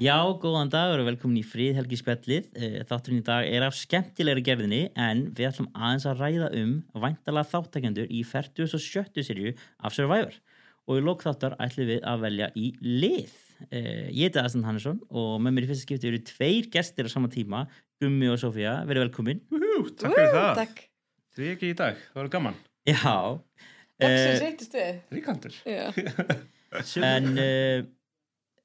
Já, góðan dag og velkomin í Fríðhelgi spjallið. Eh, Þátturinn í dag er af skemmtilegri gerðinni en við ætlum aðeins að ræða um væntalega þáttakjandur í 47. serju af Survivor. Og í lók þáttar ætlum við að velja í lið. Eh, Ég heiti Aðsland Hannesson og með mér í fyrsta skipti eru tveir gestir á sama tíma, Gummi og Sofía. Verið velkomin. Ú, takk fyrir það. Takk. Því ekki í dag, það var gaman. Já. Loksins Eh, hittist við. Ríkandur. Já. En uh,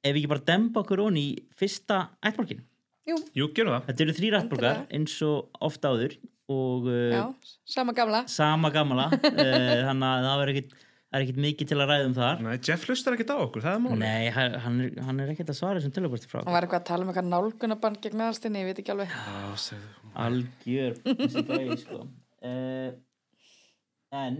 ef við ekki bara demba okkur onni í fyrsta ættborgin. Jú, gerum það. Þetta eru þrýr ættborgar eins og ofta áður og uh, Já, sama gamla. sama gamla uh, þannig að það er ekkit, það er ekkit mikið til að ræða um þar Nei, Jeff hlustar ekkert á okkur, það er máli. Nei, hann hann er, hann er ekkert að svara þessum tölvupasti frá Hann var eitthvað að tala um eitthvað nálgunaband gegn aðalstinni, ég veit ekki alveg. Já, segðu. algjör þessi gæi, sko. uh, en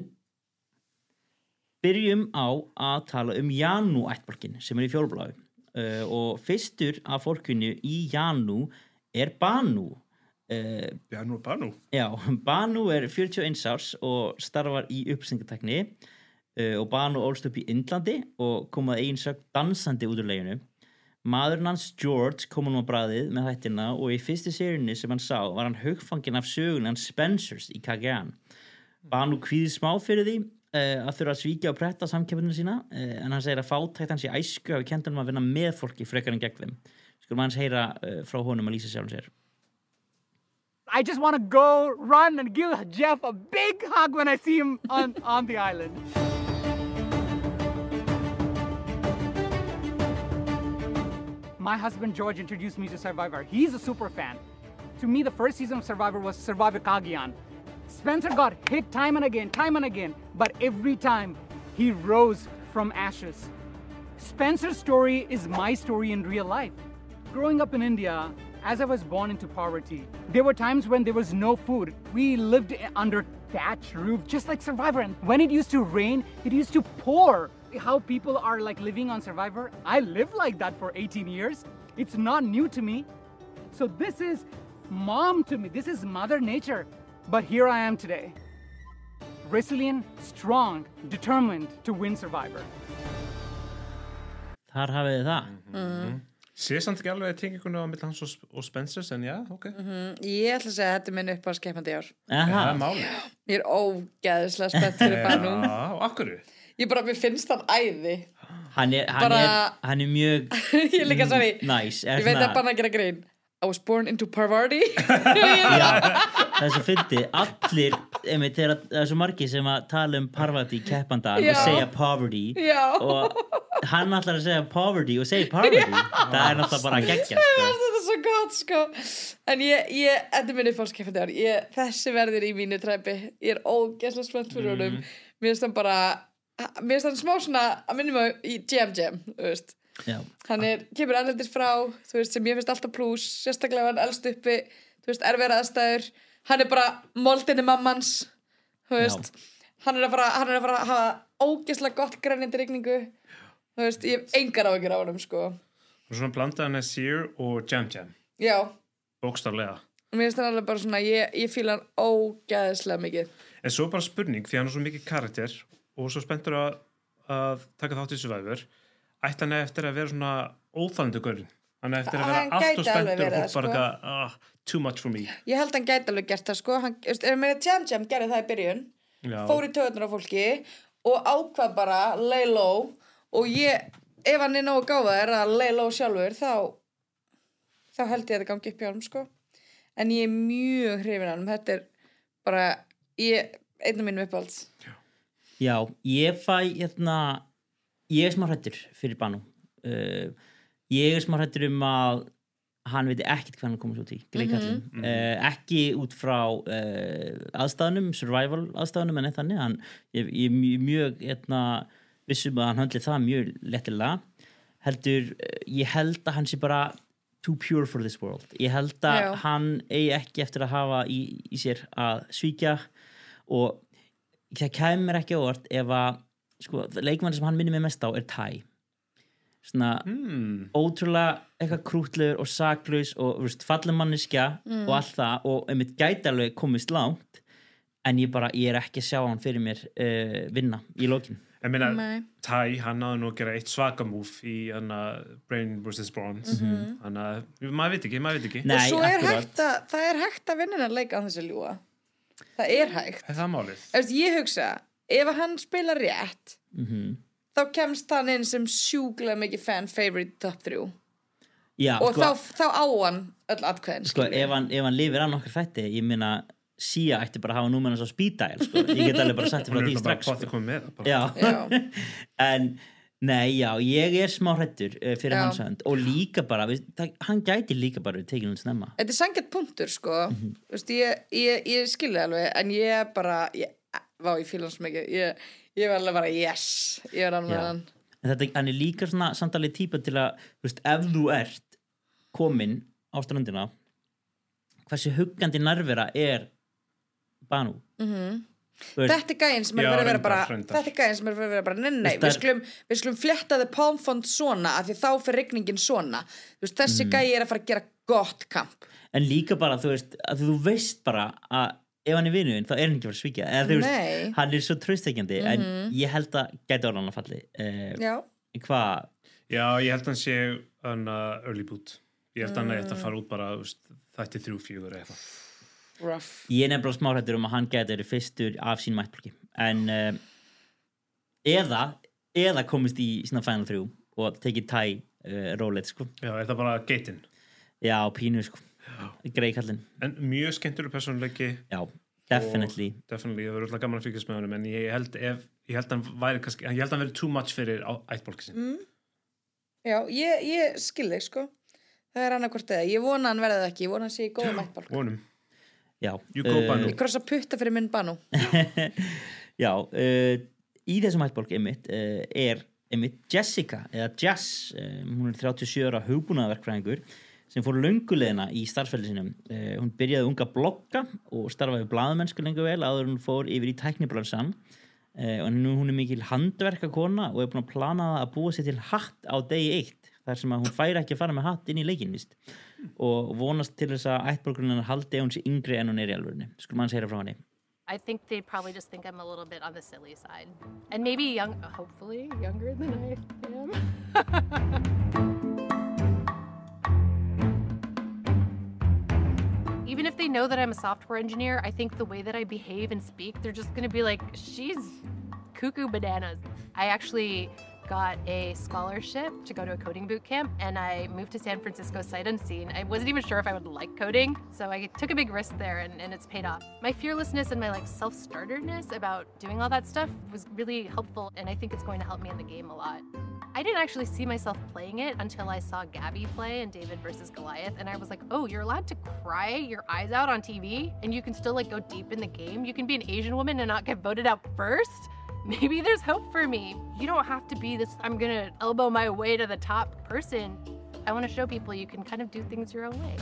byrjum á að tala um Janú ættborgin sem er í fjólubláðu uh, og fyrstur af fólkinu í Janú er Banu uh, Já, nú er bara nú. Já, Banu er 41 árs og starfar í uppsengatekni uh, og Banu ólst upp í Indlandi og kom að eigin sög dansandi út úr leginu. Maðurinn hans George kom hann á bræðið með hættina og í fyrstu sérunni sem hann sá var hann hugfangin af sögun hans Spencers í Kagan. Banu kvíði smá fyrir því að þurfa að svíkja og pretta samkjöfninu sína uh, en hann segir að fátækt hans í æsku hafi hann að vinna með fólki frekar en gegn þeim. Skulum hans heyra uh, frá honum að lýsa sjálfum sér. I just want to go run and give Jeff a big hug when I see him on, on the island. My husband George introduced me to Survivor. He's a super fan. To me, the first season of Survivor was Survivor Kagian. Spencer got hit time and again, time and again, but every time he rose from ashes. Spencer's story is my story in real life. Growing up in India, as I was born into poverty, there were times when there was no food. We lived under thatch roof, just like Survivor. And when it used to rain, it used to pour. How people are like living on Survivor, I lived like that for 18 years. It's not new to me. So this is mom to me. This is Mother Nature. But here I am today. Resilient, strong, determined to win Survivor. Þar hafið þið það. Sé samt ekki alveg tengingunni á milli hans og, og Spencers, en já, ok. Ég ætla að segja að þetta er minn upp á skeppandi ár. Það er máli. Ég er ógeðislega spennt fyrir Banu. Já, og akkur? Ég bara, mér finnst hann æði. hann er, hann Bara- er, hann er mjög Ég líka, sorry. næs Ég veit að Banu að gera grín. I was born into poverty. það er svo fyndi, allir einmitt, það er svo margir sem að tala um Parvati keppandan Já. og segja poverty Já. og hann ætlar að segja poverty og segja poverty það er náttúrulega bara að gegja sko. þetta er svo gott, sko. En ég, ég, þetta er minn upp á skeppandi ár. Ég, þessi verður í mínu træpi. Ég er ógeðslega spennt fyrir honum. Mér finnst hann bara, mér finnst hann smá svona að minnum á í Jam Jam, þú veist. Hann er, kemur erlendis frá þú veist, sem ég finnst alltaf plús sérstaklega hann elst uppi, þú veist, erfiðar aðstæður. Hann er bara moldinni mammans þú veist. Hann er fara, hann er að fara að hafa ógeðslega gott grænjandi rigningu. Þú veist, ég hef engar áhyggjur á honum sko, Og svona blandaðan er Sear og Jam Jam, já. Bókstarlega. mér finnst hann alveg bara svona, ég, ég fíla hann ógeðslega mikið. En svo bara spurning, því hann er svo mikið karakter og svo spenntur að, að taka þátt í Survivor, ætti hann eftir að vera svona óþalandi görn. Hann eftir að vera Hann allt og spenntur og það, bara sko. eitthvað, ah, too much for me. ég held hann gæti alveg gert það sko hann, mér Jam Jam gerði það í byrjun Já, fór í töðunar á fólki og ákvað bara lay low og ég, ef hann er nógu gáðar að lay low sjálfur þá þá held ég að þetta gangi upp hjá hann sko en ég er mjög hrifin hann þetta er bara ég, einn af mínum uppáhalds Já, ég fæ hérna, ég er smá hrættur fyrir Banu. Uh, ég er smá hrættur um að hann veit ekkert hvað hann komast út í gleikallin, uh, ekki út frá uh, aðstæðunum survival aðstæðunum en þannig. Hann, ég, ég er mjög, mjög hérna, vissum að hann höndli það mjög lettilega heldur, uh, ég held að hann sé bara too pure for this world. Ég held að Já. hann eigi ekki eftir að hafa í, í sér að svíkja og það kemur ekki á óvart ef að sko, leikmann sem hann minnir mig mest á er Ty svona Hmm. ótrúlega eitthvað krútlegur og saklaus og veist, fallin manniska og allt það og einmitt gæti alveg komist langt en ég bara, ég er ekki að sjá hann fyrir mér uh, vinna í lokin ég meina. Ty, hann náði nú að gera eitt svaka múf í hann Brain vs. Bronze Mhm. þannig að, maður veit ekki, maður veit ekki Nei, og svo er að það er hægt að vinna hennar leika á þessu ljúa það er hægt er það málið? Eftir, ég hugsa, ef hann spila rétt Mhm. þá kemst hann inn sem sjúklega mikið fan favorite top 3 Já, og sko, þá, þá á hann öll atkvæðin sko ef, hann, ef hann lifir að nokkur þætti ég minna Sia ætti bara að hafa númerinn svo speed-dial sko. ég get alveg bara sagt frá því bara strax sko. en nei, já, ég er smá hrættur uh, fyrir Já. hans hönd og líka bara, við, það, hann gæti líka bara tekið hún snemma þetta er sangjart punktur sko Mhm. Vist, ég, ég, ég skilði alveg en ég bara ég, vá, ég fíla hann svo mikið. Ég, ég var alveg bara yes. Ég er alveg hann. En þetta, hann er líka svona samtalið típa til að, þú veist, ef þú ert komin á strandina hversu huggandi nærvera er Banu? Mhm. Þú veist, Þetta er gæinn sem er verið að vera bara. Þetta er gæinn sem er verið að vera bara Nei, nei, við skulum, við skulum flétta þið palmfond svona af því þá fyrir rigningin svona. Þú veist, þessi mm. gæi er að fara að gera gott kamp. En líka bara, þú veist, að þú veist bara að ef hann er vinuðin, þá er hann ekki að fara að svíkja. Eða þú veist, hann er svo tröstekjandi en Mhm. ég held að gæti orðan að falli uh, já. hvað, já, ég held að hann sé hann early boot. Ég held að hann ætti að fara út bara þætti þrjú, fjögur eða eitthvað. Rough. Ég er nefnilega smáhættur um að hann gæti verið fyrstur af sín mættblokki en uh, eða eða komist í sína final 3 og tekið tæ uh, róleit sko, já, er það bara geitin já, pínu sko greikallin, en mjög skemmtileg personleiki já, definitely. definitely, það verður alltaf gaman að fylgjast með honum en ég held ef, ég held að hann væri kannski, ég held að hann verið too much fyrir ættbólki sin mm. Já, ég, ég skil þig sko. Það er annarkvort eða, ég vona hann verði það ekki. Ég vona hann sé í góðum go, Banu. Ég krossa putta fyrir minn banu. Já uh, í þessum hættbólk einmitt uh, er einmitt Jessica eða Jess, uh, hún er 37 ára hugbúnaðverkfræðingur sem fór löngulegina í starfsfældi sinum uh, hún byrjaði unga blogga og starfaði blaðmennsku lengur vel áður en hún fór yfir í tæknibransan uh, og nú hún er mikil handverkakona og er búin að plana að búa sér til hatt á degi eitt þar sem að hún færi ekki að fara með hatt inn í leikinn víst. og vonast til þess að ættbólkunin haldi ef hún sé yngri en hún er í alvörinu skulum hann segja frá henni I think they probably just think I'm a little bit on the silly side. And maybe young, hopefully younger than I am. Even if they know that I'm a software engineer, I think the way that I behave and speak, they're just gonna be like, she's cuckoo bananas. I actually got a scholarship to go to a coding boot camp and I moved to San Francisco sight unseen. I wasn't even sure if I would like coding, so I took a big risk there and, and it's paid off. My fearlessness and my like self-starterness about doing all that stuff was really helpful and I think it's going to help me in the game a lot. I didn't actually see myself playing it until I saw Gabby play in David versus Goliath, and I was like, oh, you're allowed to cry your eyes out on TV, and you can still like go deep in the game. You can be an Asian woman and not get voted out first. Maybe there's hope for me. You don't have to be this, I'm gonna elbow my way to the top person. I wanna show people you can kind of do things your own way.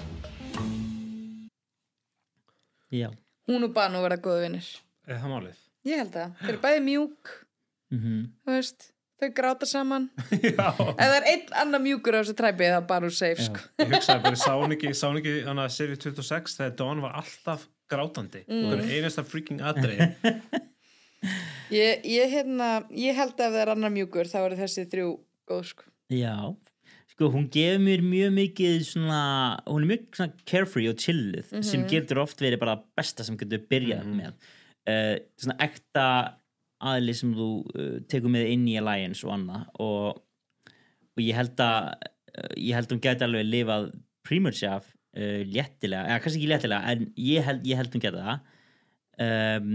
já, Hún og banu verða góðu vinnir eða það málið Ég held það, þeir eru bæði mjúk mhm Þú veist, þau gráta saman já, Ef það er einn annar mjúkur á þessu træpi þá banu safe sko. ég hugsaði bara, ég sá hún ekki, ég sá hún ekki hann að seri 26 þegar Dawn var alltaf grátandi mm. og einasta freaking aðrið ég, ég, hérna, ég held að ef það er annar mjúkur þá eru þessi þrjú góð sko. Já, sko hún gefur mér mjög mikið svona, hún er mjög svona carefree og chilluð sem getur oft verið bara besta sem getur byrjað með. Uh, svona ekta aðli sem þú uh, tekur með inn í Alliance og annað og, og ég held að uh, ég held að hún geti alveg lifað Primurshaf uh, léttilega, eða kannski ekki léttilega en ég held, ég held hún geti það. Um,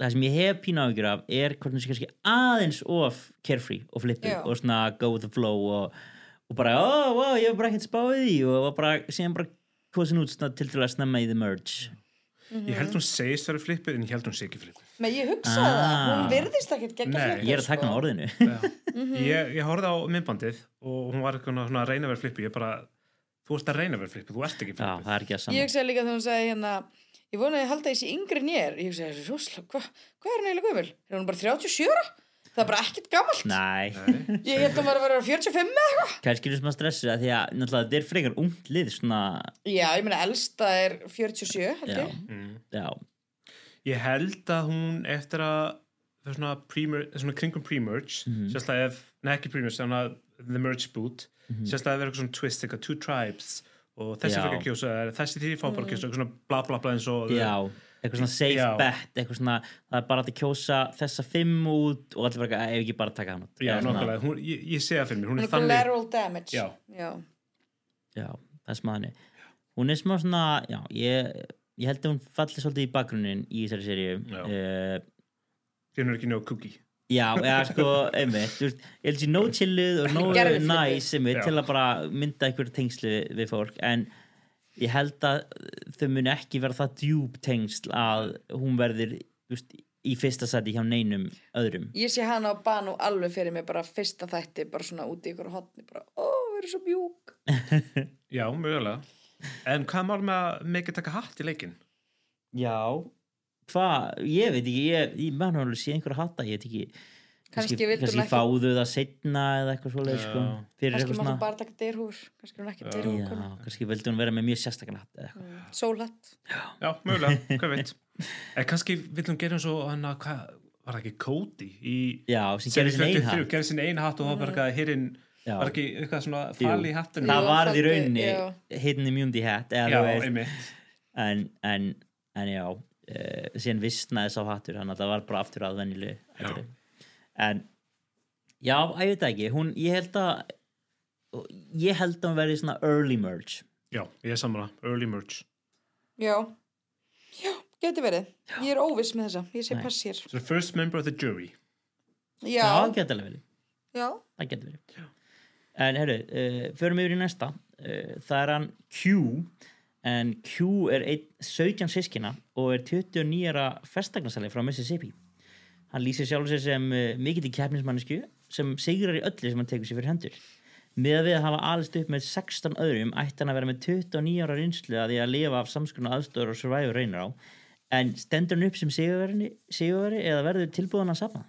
það sem ég hef pínu áhyggjur af er hún sé kannski aðeins of carefree og flippið Já. og svona go with the flow og, og bara, ó, oh, wow, ég hef bara ekkert spáðið í og bara, síðan bara kosin út svona til til að snemma í the merge ég held hún segist verið flippið en ég held hún sé ekki flippið Men ég hugsaði Ah. það, hún virðist ekkert gegn Nei. flippur ég er að taka sko. á orðinu ég, ég horfði á myndbandið og hún var svona að reyna að vera flippið ég bara, þú ert að reyna að vera flippið, þú ert ekki já, flippið það er ekki að Ég saman hugsaði líka þegar hún sagði hérna Ég vonaði að halda þessi yngri en ég Ég hugsaði, Rósla, hva, hvað er hún eiginlega gömul? Er hún bara 37 ára? Það er bara ekkert gamalt Nei, Ég held að hún var að vera 45 eða eitthvað kannski er það smá stressu að því að náttúrulega þetta er frekar ungt lið svona, Já, ég meina, elsta er 47 held já, ég mm. já ég held að hún eftir að það er svona, pre-mer- svona kringum pre-merge Mhm. sérstaklega ef, nei ekki pre-merge svona the merge boot, Mhm. sérstaklega ef er eitthvað svona twist, eitthvað two tribes og þessi fyrir að kjósa, þessi því fá bara að kjósa, eitthvað svona bla bla bla eins og já, eitthvað svona safe Já. bet eitthvað svona, það er bara að kjósa þessa fimm út og allir bara, "Æ, ef ekki bara taka hann út já, nokkulega, hún, ég, ég sé það fyrir mér hún er þannig, collateral damage Já. Já. já, það er smaðinni hún er smá svona, já, ég ég held að hún falli svolítið í bakgrunnin í þessari seríu Já. uh, þín er ekki nóg cookie Já, eða sko, einmitt ég held sér nóg chilluð og nóg næs til að bara mynda einhver tengslu við fólk en ég held að þau muni ekki vera það djúb tengsl að hún verður veist, í fyrsta sæti hjá neinum öðrum. Ég sé hana á banu alveg fyrir mig bara fyrsta þætti, bara svona úti í ykkur hotni bara, ó, við erum svo mjúk. Já, mögulega. En hvað mál með að mikið taka hatt í leikin Já, hvað, ég veit ekki ég, ég mann alveg sé einhver að hatta ég veit ekki. Kannski vildi hún kannski ekki- fáðu það setna eða eitthvað svoleið sko, Já. fyrir Kannski svona. bara taka dyrhúr Kannski hún ekki Já. dyrhúr Já, kannski vildi hún vera með mjög sérstakann hatt eða eitthvað. Sólhatt. Já, mögulega, hvað veit. En kannski vill hún gera eins og hann að hvað, var það ekki Cody í Já, sem gerir sin 43, einhatt gerði sinni einu hatt og bara eitthvað hirinn, Já. var ekki eitthvað svona fali í hattinu? Það Jú, var í faldi, rauninni já. hidden immunity hat já, en, en, en já uh, síðan vissnaði sá hattur þannig að það var bara aftur að venjuleg en já, ég veit ekki hún, ég held að ég held að hún verði svona early merge. Já, ég er saman early merge. Já, já, geti verið. Ég er óviss með þessa, ég sé Nei. pass hér. So first member of the jury. Já, Já, alveg verið. Já, það getur verið. En herru, uh, förum yfir í næsta. Uh, það er hann Q en Q er einn 17 sískina og er 29 ára festaknarsali frá Mississippi. Hann lýsir sjálf sér sem uh, mikill í keppnismannisku sem sigrar í öllu sem hann tekur sér fyrir hendur. Með að við að hafa alist upp með 16 öðrum ætti hann að vera með 29 ára reynslu að því að lifa af samskunna aðstöður og survivor reynir á. En stendur hann upp sem sigurveri, sigurveri eða verður tilbúðan að safna?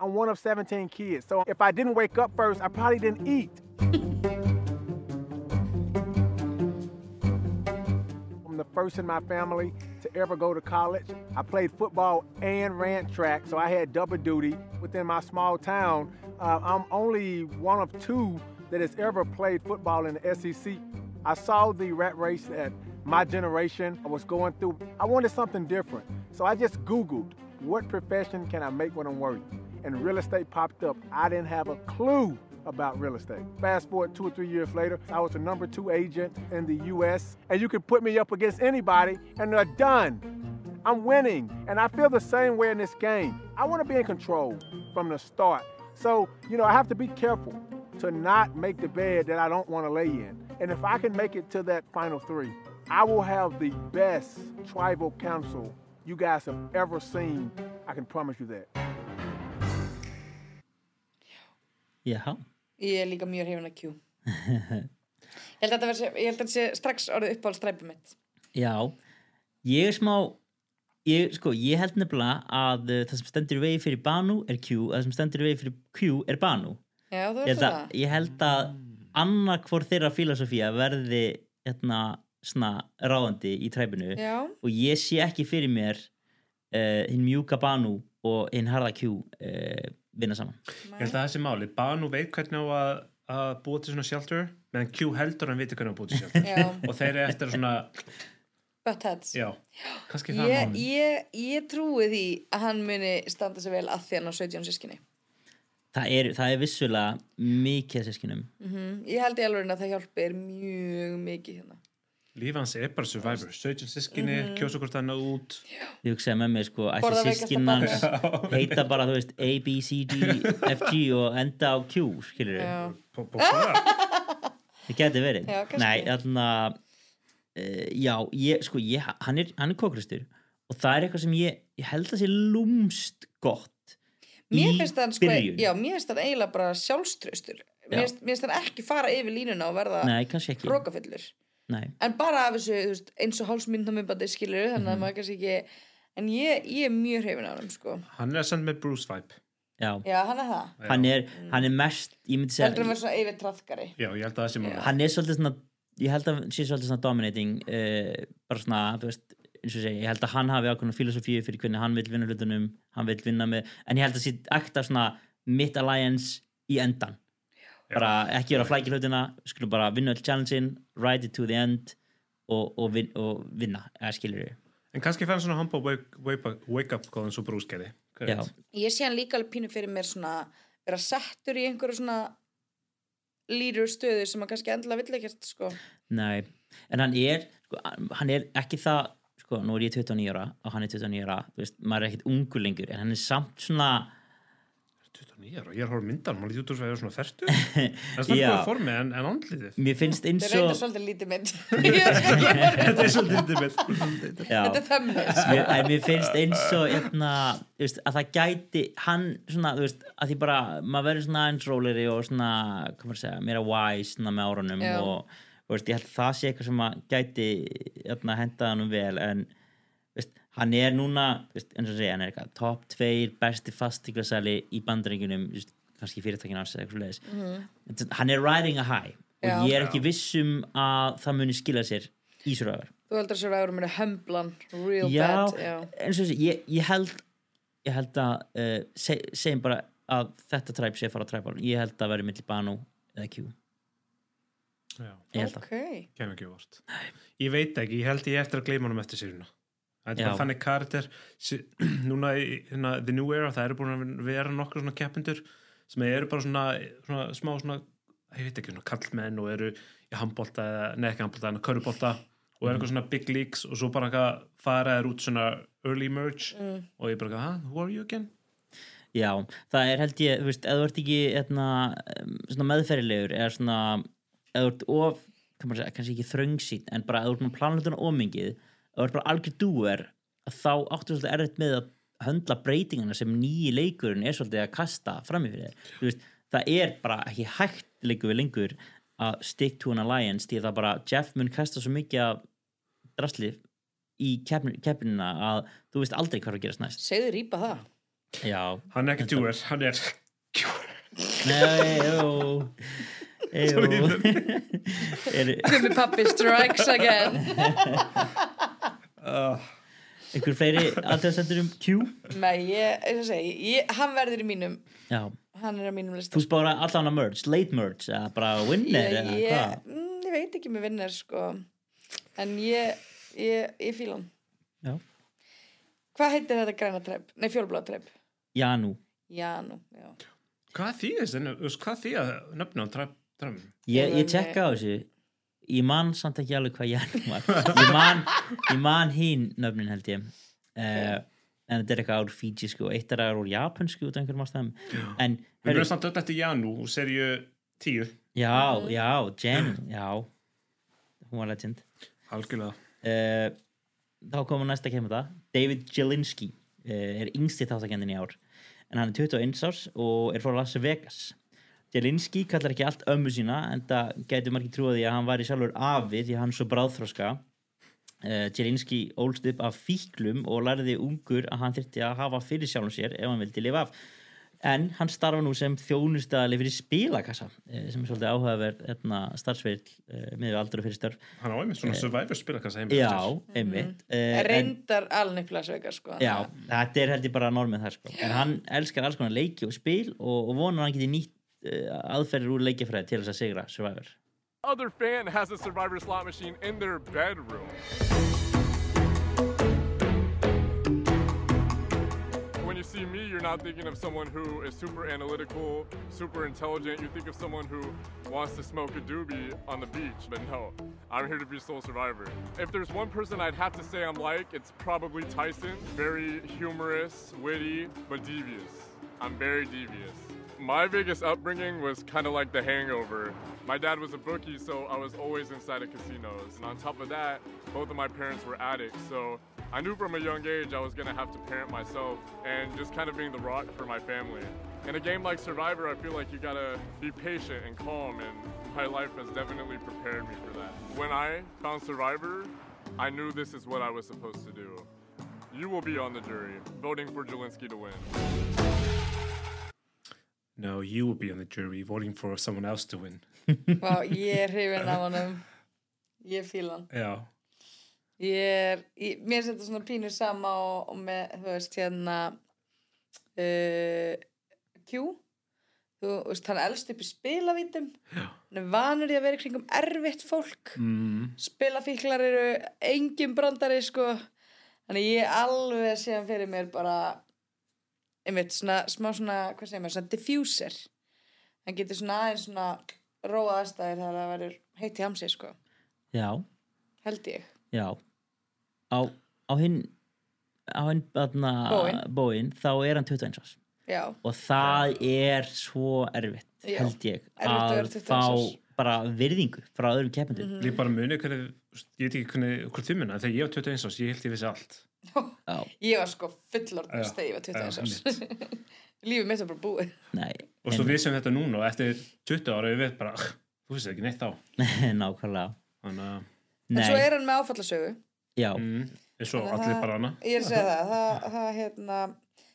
I'm one of 17 kids, so if I didn't wake up first, I probably didn't eat. the first in my family to ever go to college. I played football and ran track, so I had double duty within my small town. Uh, I'm only one of two that has ever played football in the SEC. I saw the rat race that my generation was going through. I wanted something different, so I just Googled what profession can I make when I'm working? And real estate popped up. I didn't have a clue about real estate. Fast forward two or three years later, I was the number two agent in the US, and you could put me up against anybody, and they're done. I'm winning, and I feel the same way in this game. I want to be in control from the start. So, you know, I have to be careful to not make the bed that I don't want to lay in. And if I can make it to that final three, I will have the best tribal council you guys have ever seen. I can promise you that. já, ég er líka mjög hrifin að Q. Ég held að þetta að sé strax orðið uppáhald stræpum mitt. Já, ég er smá ég, sko, ég held nefnilega að uh, það sem stendur vegi fyrir Banu er Q og það sem stendur vegi fyrir Q er Banu. Já, þú veist að, það. ég held að annað hvort þeirra filosofía verði hérna, svona ráðandi í træpinu. Já, og ég sé ekki fyrir mér uh, hinn mjúka Banu og hinn harða Q uh, vinna saman. Ég held að það sé máli, Banu veit hvernig á að, að búa til svona shelter meðan Q heldur hann viti hvernig á að búa til shelter. Og þeir eru eftir að svona buttheads. Já, kannski það ég, ég, ég trúi því að hann muni standa sig vel að því hann á 17 sískinni það er, það er vissulega mikið sískinum mm Ég held í alveg að það hjálpir mjög mikið hérna líf hans er bara survivor, 17 sískinni Mhm. kjósa hvort hann út. Ég hugsaði með mér sko að þessi sískinans heita bara þú veist A, B, C, D, F, G og enda á Q skilur Já, Bó- bókstaflega. það geti verið. Já, nei, þarna uh, já, ég, sko, ég, hann er, hann er kókristur og það er eitthvað sem ég, ég held að sé lúmst gott Mér í sko, byrjun. já, mér finnst hann eiginlega bara sjálfströstur Já. Mér finnst- hann ekki fara yfir línuna og verða hrókafullur nei, En bara af þessu, veist, eins og hálsmyndna minnbandi skilur þannig Mhm. að maður kannski ekki En ég, ég er mjög hrifin á hann, sko. Hann er að senda með Bruce vibe. Já, Já, hann er það. Hann er, hann er mest ég myndi segja, Heldur hann verið svona yfir trafkari já, ég held að það sé máli hann er svolítið svona ég held að hann sé svolítið svona dominating uh, bara svona, þú veist eins og ég segi, ég held að hann hafi ákveðna filosofíu fyrir hvernig hann vil vinna hlutunum hann vil vinna með, en ég held að sitt ekta svona mitt alliance í endan bara ekki vera að flækja hlutina skulum bara vinna öll challenge-in ride it to the end og, og, vin, og vinna, eða skilur við En kannski fann svona humble wake, wake. Hver Já, veit? ég sé hann líka alveg pínu fyrir mér svona vera settur í einhverju svona líður stöðu sem hann kannski endilega vill ekkert sko. nei, en hann er sko, hann er ekki það sko, nú er ég 29 ára og hann er 29 ára veist, maður er ekkit ungur lengur en hann er samt svona 29 ára, ég er horfð myndan, maður lítur út svo að ég er svona fertu. En það er góða formi en, en andlitið. mér finnst eins þetta er reynda og svolítið lítið mynd Þetta er svolítið lítið. Já. þetta er feminist mér, mér finnst eins og hérna, þú veist, að það gæti hann svona, þú veist, að því bara maður verður svona eins róleri og svona hvað maður að segja, meira wise svona með árunum Já. og veist, ég held að það sé eitthvað sem að gæti hérna, henda hann um vel en hann er núna eins og segja, hann er eitthvað top 2 besti fastíklasæli í veist, kannski fyrirtækinu hans eða eitthvað leðis mm. hann er riding a high og Já. ég er ekki vissum að það muni skila sér í Survivor þú heldur að vera með hömblan real já, bad já. eins og þessi, ég, ég held ég held að uh, seg, segjum bara að þetta træp sé að fara að træpa ég held að vera milli Banu eða Q Já, ég held ok, kemur ekki vort. Ég veit ekki, ég held ég eftir að gleyma hann eftir séruna. Þetta er bara þannig karakter. Núna í hérna, The New Era, það eru búin að vera nokkur svona keppendur sem eru bara svona, svona smá svona, ég veit ekki, svona kallmenn og eru í handbólta eða, neða ekki handbólta, en körubólta og eru eitthvað svona big leagues og svo bara eitthvað fara þær út svona early merge og ég bara, ha, who are you again? já, það er held ég, þú veist, ef þú ert ekki etna, svona meðferðilegur eða svona, ef þú ert of segja, kannski ekki þröngsýn en bara ef þú ert með planlutuna ómingið þú ert bara algjör dúer að þá áttu svolítið erfitt með að höndla breytingana sem nýji leikurinn er svolítið að kasta fram í fyrir veist, það er bara ekki hægt leikur við lengur að stick to an alliance því að það bara, Jeff mun kasta svo mikið af drasli í keppnina að þú veist aldrei hvað er að gerast næst. Segðu rýpa það. Já, Hann er ekki doer, hann er nei, jú. Jú. Gummi pappi strikes again einhver fleiri alltaf sendur um Q? Nei, ég, eins og segi, ég, hann verður í mínum. Já, hann er á mínum lista. Þú spára allan að merge, late merge eða bara winner ég, eða ég, hvað? mm, ég veit ekki með vinnar sko. En ég, ég, ég fíla hann. Já. Hvað heitir þetta græna trepp? Nei, fjólblá trepp. Já, nú Já, Hvað þýðist, hvað þýða nöfnum drömmum? ég, Ég ég tekka á þessu ég man samt ekki alveg hvað Janú var. Ég man, man hín nöfnin held ég. Uh, en þetta er eitthvað ár fíjisku og eitt er að úr japansku út af einhverjum ástæðum. En, Við verðum samt öll eftir Janu úr serju 10 já, já, Jen já, hún var legend. Algjörlega. Uh, þá komum næsta kemur David Jelinski uh, er yngsti þáttakendin í ár. En hann er 21 árs og er frá Las Vegas Jelinski kallar ekki allt ömmu sína en það gæti margir trúið því að hann var í sjálfur afi því hann svo bráðþroska. Uh, Jelinski ólst upp af fíklum og lærði ungur að hann þyrfti að hafa fyrir sjálfum sér ef hann vildi lifa af. En hann starfa nú sem þjónustæðali fyrir spilakassa uh, sem er svolítið áhugaverð hérna, starfsveit uh, með aldur og fyrir störf Hann á einmitt svona Survivor spilakassa Já, einmitt. En, Reyndar Vegas sko Já, þetta er held ég bara normið þar sko. en hann elskar alls konar leiki og spil og, og vonar hann geti nýtt Eh, aðferðir úr leikjafræði til þess að sigra Survivor other fan has a survivor slot machine in their bedroom. When you see me, you're not thinking of someone who is super analytical, super intelligent. You think of someone who wants to smoke a doobie on the beach. But no, I'm here to be sole survivor. If there's one person I'd have to say I'm like, it's probably Tyson. Very humorous, witty, but devious. I'm very devious. My biggest upbringing was kind of like the hangover. My dad was a bookie, so I was always inside of casinos. And on top of that, both of my parents were addicts, so I knew from a young age I was gonna have to parent myself and just kind of being the rock for my family. In a game like Survivor, I feel like you gotta be patient and calm, and my life has definitely prepared me for that. When I found Survivor, I knew this is what I was supposed to do. You will be on the jury, voting for Jelinski to win. No, you will be on the jury voting for someone else to win. Vá, ég er hrifin af honum Ég fíla hann Já. Ég er, ég, mér þetta svona pínur sama og, og með, þú veist, hérna uh, Q þú veist, hann elst upp í spilavítum Já. hann er vanur í að vera kringum erfitt fólk mm. spilafíklar eru engin brandari sko þannig ég alveg sé hann fyrir mér bara einmitt svona, smá svona, hvað segir maður, svona diffuser. Hann getur svona aðeins svona róað aðstæðir þegar það verður heitt í hamsi sko, já, held ég. Já. Á, á hinn á hinn þarna, Bóin. bóin þá er hann 21 árs. Já, og það er svo erfitt Já, held ég erfitt að að vera 21 fá bara virðingu frá öðrum keppendum Mhm. Líf bara muni hvernig, ég veit ekki hvernig, hvort þið muna, þegar ég var 21 árs, ég held ég vissi allt. Já, ég var sko fullorðnist Já, þegar ég var 21 já, árs. lífið mitt er bara búið. Nei, Og svo vissum þetta núna og eftir 20 ára við veit bara, þú vissir ekki neitt á. nákvæmlega. Þannig að, en svo er hann með áfallasögu. Já, mm, og Þannig allir bara hana. ég er að segja það, það, það, hérna,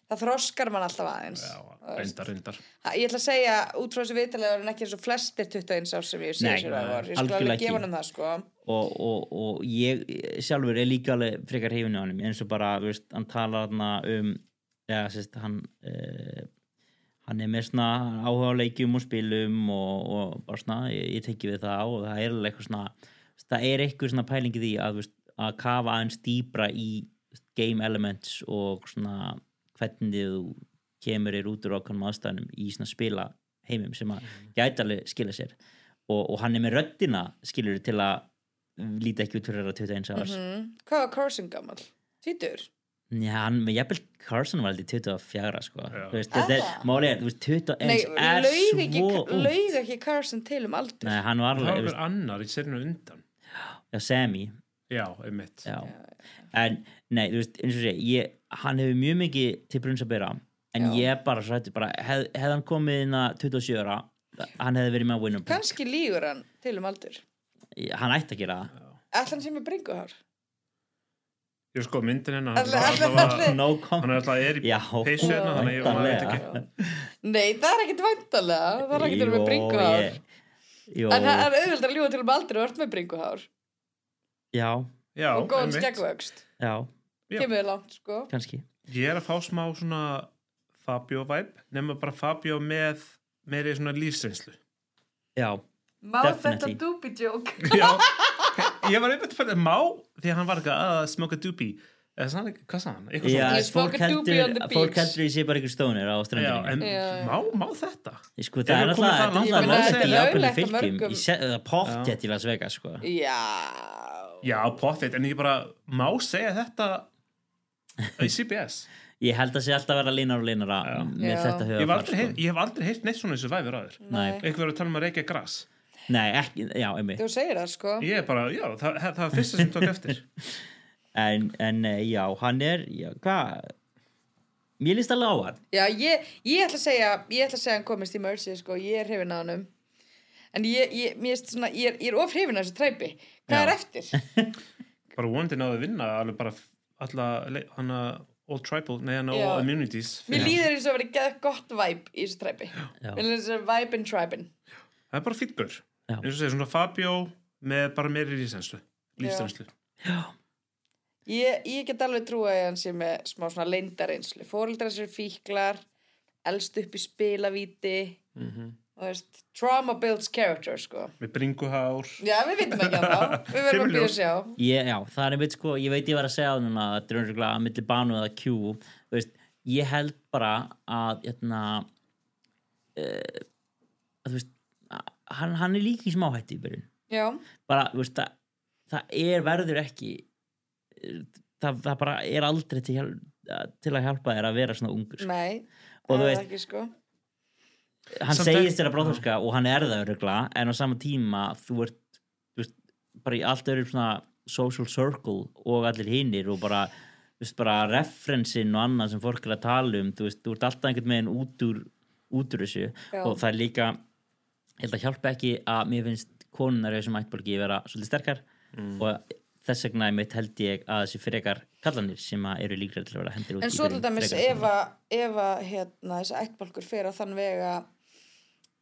það þroskar mann alltaf aðeins Já, reyndar, reyndar. Ég ætla að segja út frá þessu viðtalega en ekki eins og flestir 21 árs sem ég sé Nei, sér að var. Ég algjörlega alveg gefa hann það sko. og, og, og ég sjálfur er líka alveg frekar hefinu á hann eins og bara, veist, hann þarna um já, sérst, hann uh, hann er með svona áhuga á leikjum og spilum og, og bara svona, ég, ég tekki við það og það er alveg eitthvað svona það er eitthvað svona pælingi því að, veist, að kafa aðeins dýbra í game elements og svona hvernig þú kemur þér út úr ákveðnum aðstæðanum í svona spila heimum sem að gæti alveg skila sér og, og hann er með röddina skilur til að líti ekki út fyrir að vera 21 árs Mm. Hvað var Carson gammal? Tvítur? Já, hann, með jafnvel Carson var aldrei 24 sko. Veist, þetta er, Ah. máli er, þú veist, 21 Nei, er laug ekki, svo ung laug ekki Carson til um aldur? Nei, hann var Það var alveg, þú hver annar í serinu undan. já, Sammy Já, einmitt. já. en, nei, þú veist, eins og sé ég, hann hefur mjög mikið til brunns að bera en Já. ég bara srættu bara, hef, hefði hann komið inn að 27 ára hann hefði verið með að winna Kanski lígur hann til um aldur. hann ætti að gera það hann sem er bringuhár? Ég sko myndin hennar, Allir- hann er alltaf allir- no hann comment er alltaf er í peysu hérna, þannig að veit væntanlega. ekki. Nei, það er ekkit væntalega. Það er ekkit með Jó, bringuhár. ég- Jó, En það er auðvitað að ljúga til um aldur og ert með bringuhár. já, Já, og góðan skeggvöxt. Já. Kemur þið langt, sko. kannski Ég er að fá smá svona Fabio-væp, nema bara Fabio með meiri svona lífsreynslu. já, Má Definitely. þetta doobie joke? Já, ég var einmitt fyrir má, því að hann var eitthvað að smoka doobie. Eða sann, hvað sagði hann? Eitthvað Já, fólk heldur, ég sé bara einhver stónir á já. má, má þetta? sko, það er við er löglegt þetta í er ákveðnum löglegt á fylgjum í er pottjett í Las Vegas sko. Já. Já, pottitt, en ég bara má segja þetta í CBS. ég held að sé alltaf að vera línar og línara Já. með Já. þetta Ég hef höfafar aldrei, sko. heyrt, ég hef aldrei heyrt neitt svona þessu væfir aður. Nei. Eitthvað verið að tala um að reykja gras. nei, ekki, já, einmitt Þú segir það, sko. Ég er bara, já, það, það var fyrsta sem tók eftir. en, en eh, já, hann er já, hvað mér líst alveg á hann Já, ég, ég ætla að segja, ég ætla að segja hann komist í Mercy, sko. Ég er hrifin á hann En ég, ég, mér erst svona, ég er, ég er of hrifin á þessu træpi. Hvað Já. er eftir? bara vonandi náðu að vinna alveg bara alla, hana All Tribal, nei hana. All Immunities. Mér líður eins og að vera geð gott vibe í þessu træpi. Mér líður eins og vibe in tribin. Það er bara fýtgur. Já. eins og segir svona Fabio með bara meiri lífsreynslu. Lífsreynslu. Ég, ég get alveg trúa að hann sé með smá svona leindareynslu. Fóreldrar sér fíklar, elst upp í spilavíti, Mm og veist, trauma builds character, sko. Með bringuhár. Já, við vitum ekki hann þá. Við verðum að býja að sjá. ég, já, það er einmitt sko, ég veit ég var að segja á núna að þetta er örugglega að milli bánu eða Q þú veist, ég held bara að hérna uh, að þú veist að hann, hann er líka í smáhætti í byrjun Já, bara, þú veist, það, það er verður ekki eh, það, það bara er aldrei til, til að hjálpa þér að vera svona ungur sko. nei. Og þú það er veist- ekki, sko. Hann Samt segist er- þér að bróðhörska og hann er það örugla en á sama tíma þú ert þú veist, bara í allt öðru svona social circle og allir hinnir og bara, bara referensin og annað sem fólk er að tala um þú veist, þú ert alltaf einhvern veginn út úr út úr þessu. Já. og það er líka ég held að hjálpa ekki að mér finnst konunar í þessum ættbólki vera svolítið sterkar og þess vegna mitt held ég að þessi frekar kallanir sem að eru líklega til að vera hendur út En svo til dæmis ef að, hérna, þessi ættbálkur fer á þann vega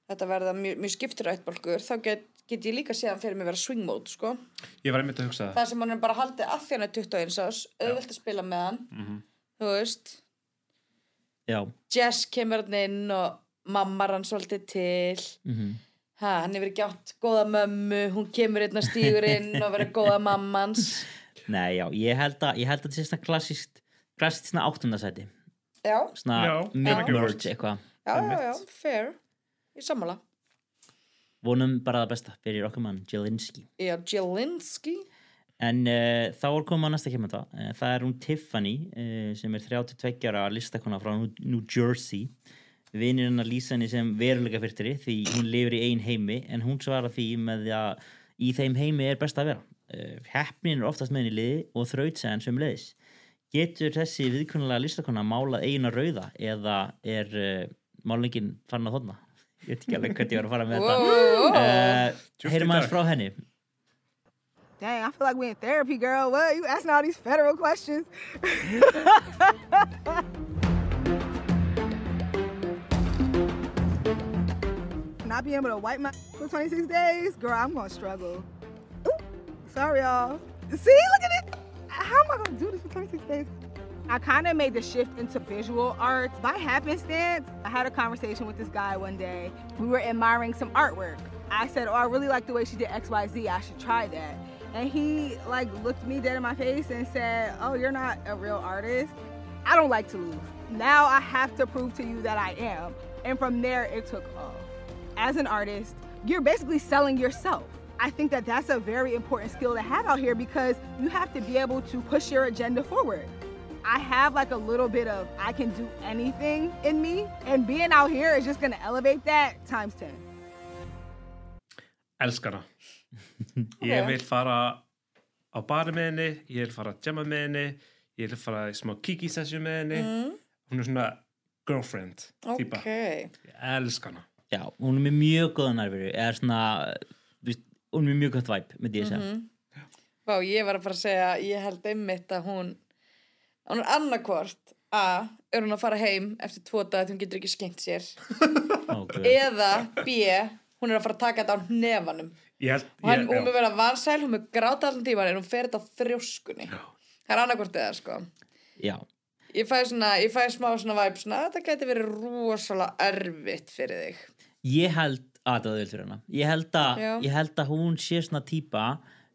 þetta verða mjög, mjög skiptur ættbólkur þá get, get ég líka séðan fyrir mig vera swing mode sko. Ég var einmitt að hugsa það. Það sem hann er bara haldið að því hann er 21 ás auðvelt að spila með hann Mhm. þú veist. Já, Jess kemur hann inn og mamma hann svolítið til. Mhm. Ha, hann hefur ekki átt góða mömmu hún kemur inn og stígur inn og verður góða mammans. Nei, já, ég held að, ég held að þetta sé svona klassist klassist svona áttundasæti já, svona Já, mid-merge eitthvað. Já, já, já, fair ég sammála. Vonum bara það besta fyrir okkur mann Jelinski. Já, Jelinski. En uh, þá er komið að næsta kemur það. Uh, það er hún Tiffany uh, sem er 32 ára listakona frá New, Jersey. Vinir hennar lýsa henni sem veruleika fyrtiri því hún lifir í ein heimi en hún svarar því með því að í þeim heimi er best að vera. Heppnin er oftast með henni í liði og þrautsegan sem leiðis getur þessi viðkunnulega listakona málað eina rauða eða er málingin farin að þonna ég veit ekki alveg hvernig ég var að fara með þetta uh, í heyrum aðeins frá henni Dang, I feel like we're in therapy, girl. What? You asking all these federal questions? Not being able to wipe my for 26 days, girl, I'm gonna struggle. Ooh, sorry, y'all. See, look at it. How am I gonna do this for 26 days? I kind of made the shift into visual arts by happenstance. I had a conversation with this guy one day. We were admiring some artwork. I said, "Oh, I really like the way she did X, Y, Z. I should try that." And he like looked me dead in my face and said, "Oh, you're not a real artist." I don't like to lose. Now I have to prove to you that I am. And from there, it took off. As an artist, you're basically selling yourself. I think that that's a very important skill to have out here because you have to be able to push your agenda forward. I have like a little bit of I can do anything in me, and being out here is just gonna elevate that times 10. Elskana Ég Ok. vil fara á bari með henni Ég vil fara að jamma með henni Ég vil fara í smá kiki session með henni. Hún er svona girlfriend típa ok, Ég elska hana. Já, hún er með mjög góða nærveru eða svona, þú veist, hún er með mjög gott væp með DSM Mhm. Vá, ég var að fara að segja, ég held einmitt að hún, hún er annarkvort A, er hún að fara heim eftir tvo dag því hún getur ekki skengt sér. Okay. eða B, hún er að fara að taka þetta á nefanum Ég held og hann, já. mun vera vansæl, hún mun gráta allan tíman en hún fer þetta á þrjóskunni. Það er annarkvort eða sko. Já, ég fæ, svona, ég fæ smá svona væp svona, þetta geti verið rosalega erfitt fyrir þig. Ég held að það er fyrir hana. Ég held, að, Já. ég held að hún sé svona típa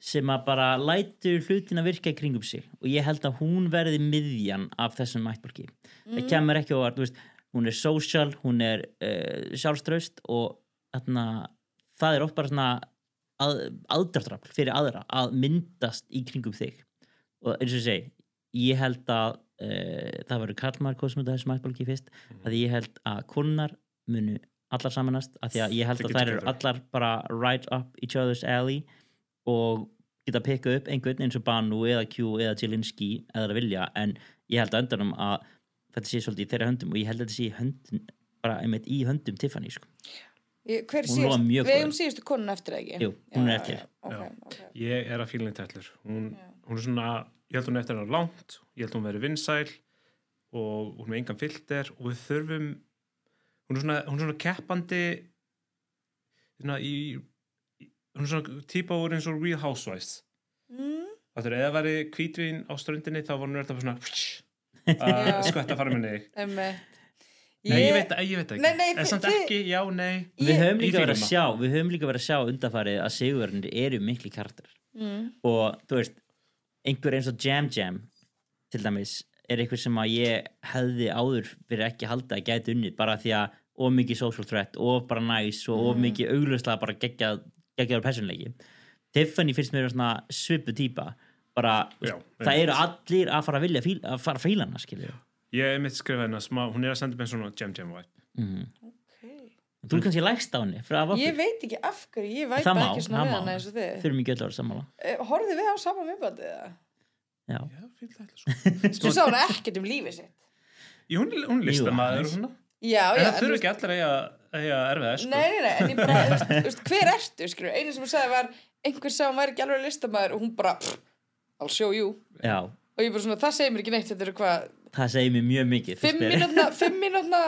sem að bara lætur hlutin að virka í kringum sig. Og ég held að hún verði miðjan af þessum mættbólki það kemur ekki að, veist, hún er social, hún er uh, sjálfströst og þarna, það er oft bara svona að, aðdraftrafl fyrir aðra að myndast í kringum þig. Og eins og segi, ég held að uh, það verður kallmar kostum út af þessum mættbólki fyrst, að ég held að konar munu allar samanast af því að ég held að þær eru allar bara right up each other's alley og geta pikkað upp einhvern eins og Banu eða Q eða Jelinski eða það vilja en ég held að öndanum að þetta sé svolítið í þeirra höndum og ég held að þetta sé í höndum bara einmitt í höndum Tiffany sko. ég, hver síðust, við eigum síðustu konun eftir ekki Jú, hún er eftir. já, ok, ok. Ég er að fílinn tællur hún, hún er svona, ég held hún eftir hennar langt Ég held hún veri vinsæl Og hún er engan filter Og við þurfum Hún er svona, hún er svona keppandi Svona í- Hún er svona típa úr eins og Real Housewives Mm. Það er eða væri hvítvín á ströndinni Þá var hún alltaf svona Já. að skvætta fara með þig Einmitt. Nei, ég veit, ég veit ekki Nei, nei, En samt ekki, já, nei við höfum líka verið að sjá við höfum líka verið að sjá undarfarið að sigurverðinir eru mikli karakter Mm. og þú veist einhver eins og Jam Jam til dæmis er einhver sem að ég hefði áður fyrir ekki halda að gæti unnið bara því að of mikið social threat of bara næs og of mikið auglustlega bara geggjað geggjaður personleiki Tiffany finnst mér svona svipu típa bara, Já, það eru allir að fara að vilja fíl, að fara að fíla hana skilju Ég er mitt skrifað hennar smá Hún er að senda mér svona jam jam vibe. Mm. Okay. þú er kannski lægst á henni ég veit ekki af hverju, ég væpa ekki svona það við hana eins og þið. Þurfum ekki öll að vera sammála. Eh, horfðu við á saman viðbandið það já, Já, sko þú sá hana ekkert um lífið sitt. Jú, hún, hún listar maður aðeins. og svona. Já, En já, það þú ekki allir að eiga, að eiga erfið sko. Nei, nei, nei, en ég bara, þú veist, veist, hver ertu, skilur, einu sem hún sagði var, einhver sá hún væri ekki alveg listamæður og hún bara, I'll show you. já, Og ég bara svona, það segir mér ekki neitt, þetta eru hvað, það segir mér mjög mikið fimm mínútna, fimm mínútna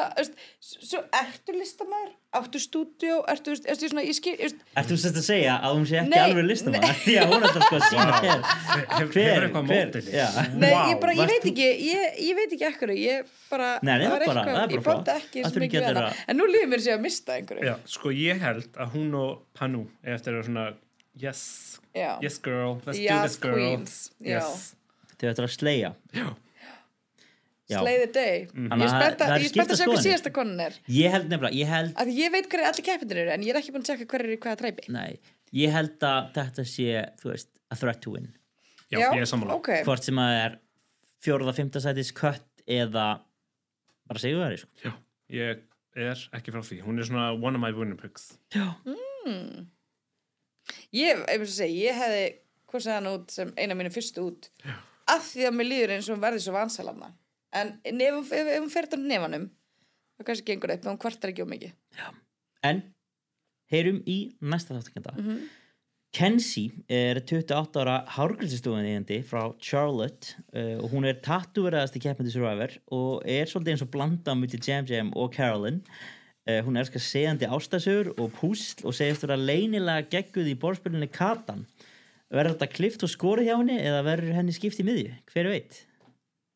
svo ertu listamæður áttu stúdíó, ertu, ertu svona í skil Ertu sérst að segja að hún sé ekki Nei, alveg listamann því að hún er alltaf sko að sína hér Hver, hver, já. nei, ég bara, ég veit ekki ég, ég veit ekki ekkur, ég bara Nei, nei, það er bara- eitthvað, ég bóndi ekki svo mikið við hana. Það- en nú líður mér sér að mista einhverju. Já, sko ég held að hún og Panu er eftir að svona yes, yes girl, let's do Yes, this girl. yes. Þau ættu að sleia. Já. Slay the day. Þannig ég er að það er sjá hvað síðasta konan er. Ég held nefnilega, ég held að ég veit hverju allir keppinir eru en ég er ekki búin að tjekka hverju eru í hvaða træpi Nei, ég held að þetta sé, þú veist, a threat to win. Já, ég er sammála. ok, Hvort sem að er fjóruða, fymta sætis kött eða bara segjum það sko. Já, ég er ekki frá því. Hún er svona one of my winner picks. Ég, ef ég segi, ég hefði kosið hann út sem eina mínu fyrstu út. Já. af því að mér líður eins og hún verði svo vansalafna en ef, ef, ef, hún fer þetta nefanum þá kannski gengur upp, en hún kvartar ekki um mikið. En, heyrum í næsta þáttakenda Kenzie er 28 ára hárgrilsistofan eigandi frá Charlotte uh, og hún er tattúveraðasti keppandi survivor og er svolítið eins og blanda á milli Jam Jam og Carolyn. Uh, hún elskar segjandi ástasögur og púsl og segist vera leynilega gegguð í borðspilunni Katan. Verður þetta klift og skori hjá henni eða verður henni skipt í miðju, hver veit